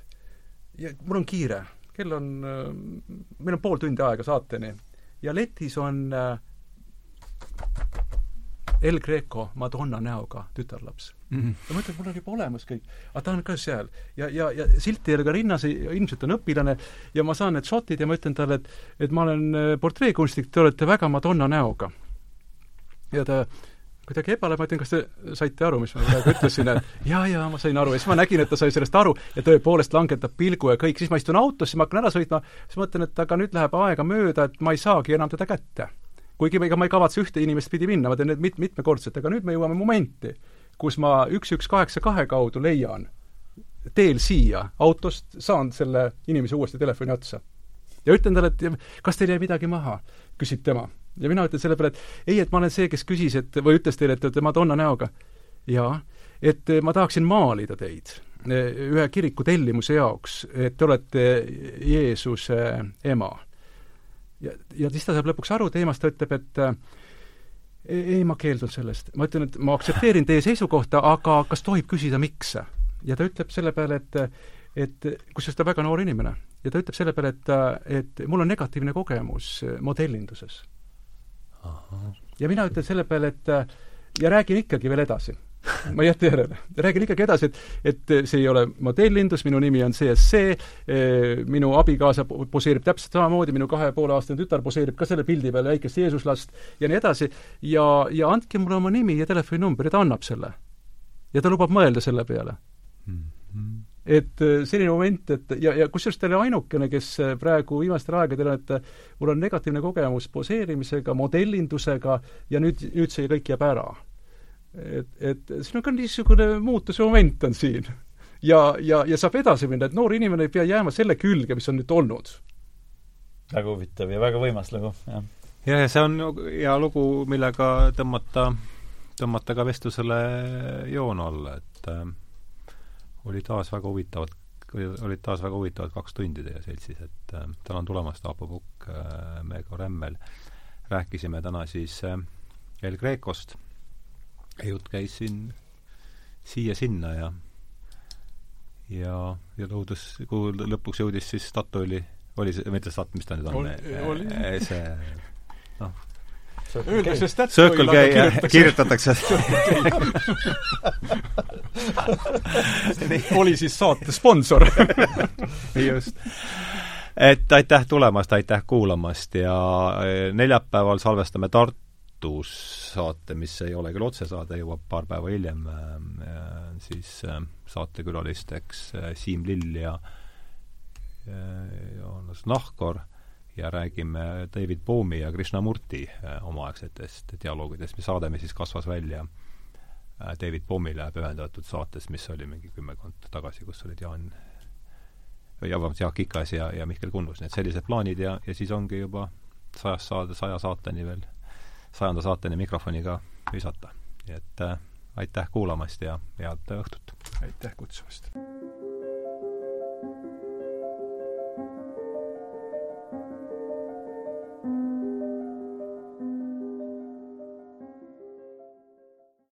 ja mul on kiire, kell on, meil on pool tundi aega saateni ja letis on äh, El Greco Madonna näoga tütarlaps mm. -hmm. ja ma ütlen, mul on juba olemas kõik, aga ta on ka seal. ja, ja, ja silt ei ole ka rinnas, ilmselt on õpilane, ja ma saan need šotid ja ma ütlen talle, et et ma olen äh, portreekunstnik, te olete väga Madonna näoga. ja ta kuidagi ebale, ma ütlen, kas te saite aru, mis ma praegu ütlesin, et jaa, jaa, ma sain aru. Ja siis ma nägin, et ta sai sellest aru ja tõepoolest langetab pilgu ja kõik, siis ma istun autosse, ma hakkan ära sõitma, siis mõtlen, et aga nüüd läheb aega mööda, et ma ei saagi enam teda kätte. Kuigi ega ma ei kavatse ühte inimest pidi minna, ma teen need mit-, mitmekordselt, aga nüüd me jõuame momenti, kus ma üks, üks, kaheksa, kahe kaudu leian teel siia autost, saan selle inimese uuesti telefoni otsa. ja ütlen talle, et kas teil jäi midagi maha, küsib tema. Ja mina ütlen selle peale, et ei, et ma olen see, kes küsis, et või ütles teile, et te olete Madonna näoga. jaa, et ma tahaksin maalida teid ühe kiriku tellimuse jaoks, et te olete Jeesuse ema ja, ja siis ta saab lõpuks aru teemast, ta ütleb, et äh, ei, ma keeldun sellest. ma ütlen, et ma aktsepteerin teie seisukohta, aga kas tohib küsida, miks? ja ta ütleb selle peale, et et kusjuures ta on väga noor inimene, ja ta ütleb selle peale, et, et mul on negatiivne kogemus modellinduses. Ja mina ütlen selle peale, et ja räägin ikkagi veel edasi ma ei jäta järele. räägin ikkagi edasi, et, et see ei ole modellindus, minu nimi on ja see, minu abikaasa poseerib täpselt samamoodi, minu kahe poole aastane tütar poseerib ka selle pildi peal väikest Jeesuslast ja nii edasi, ja, ja andke mulle oma nimi ja telefoninumber ja ta annab selle. ja ta lubab mõelda selle peale mm. -hmm et selline moment, et ja, ja kusjuures ta ole ainukene, kes praegu viimastel aegadel on, et mul on negatiivne kogemus poseerimisega, modellindusega ja nüüd, nüüd see kõik jääb ära et, et siin on ka niisugune muutuse moment on siin. ja, ja, ja saab edasi minna, et noor inimene ei pea jääma selle külge, mis on nüüd olnud. väga huvitav ja väga võimas lugu, jah. ja, ja see on hea lugu, millega tõmmata, tõmmata ka vestlusele joon alla, et äh, oli taas väga huvitavad, olid taas väga huvitavad kaks tundi teie seltsis, et äh, tänan tulemast, Aapo Pukk äh,, Meego Rämmel. rääkisime täna siis äh, El Grecost jutt käis siin siia-sinna ja ja, ja lõudus, kuhu lõpuks jõudis siis Statoili, oli see, mitte Stat-, mis ta nüüd on? oli see noh, Öeldakse Statoil, Circle K, kirjutatakse. Oli siis saate sponsor. Just. et aitäh tulemast, aitäh kuulamast ja neljapäeval salvestame Tartu Tartus saate, mis ei ole küll otsesaade, jõuab paar päeva hiljem äh,, siis äh, saatekülalisteks Siim Lill ja Joonas Nahkor ja räägime David Bohmi ja Krishnamurti omaaegsetest dialoogidest, mis saade, mis siis kasvas välja David Bohmile pühendatud saates, mis oli mingi kümmekond tagasi, kus olid Jaan ja vabandust, Jaak Ikas ja, ja Mihkel Kunnus, nii et sellised plaanid ja, ja siis ongi juba sajast saade, saja saateni veel sajanda saateni mikrofoniga visata. nii et äh, aitäh kuulamast ja head õhtut! aitäh kutsumast!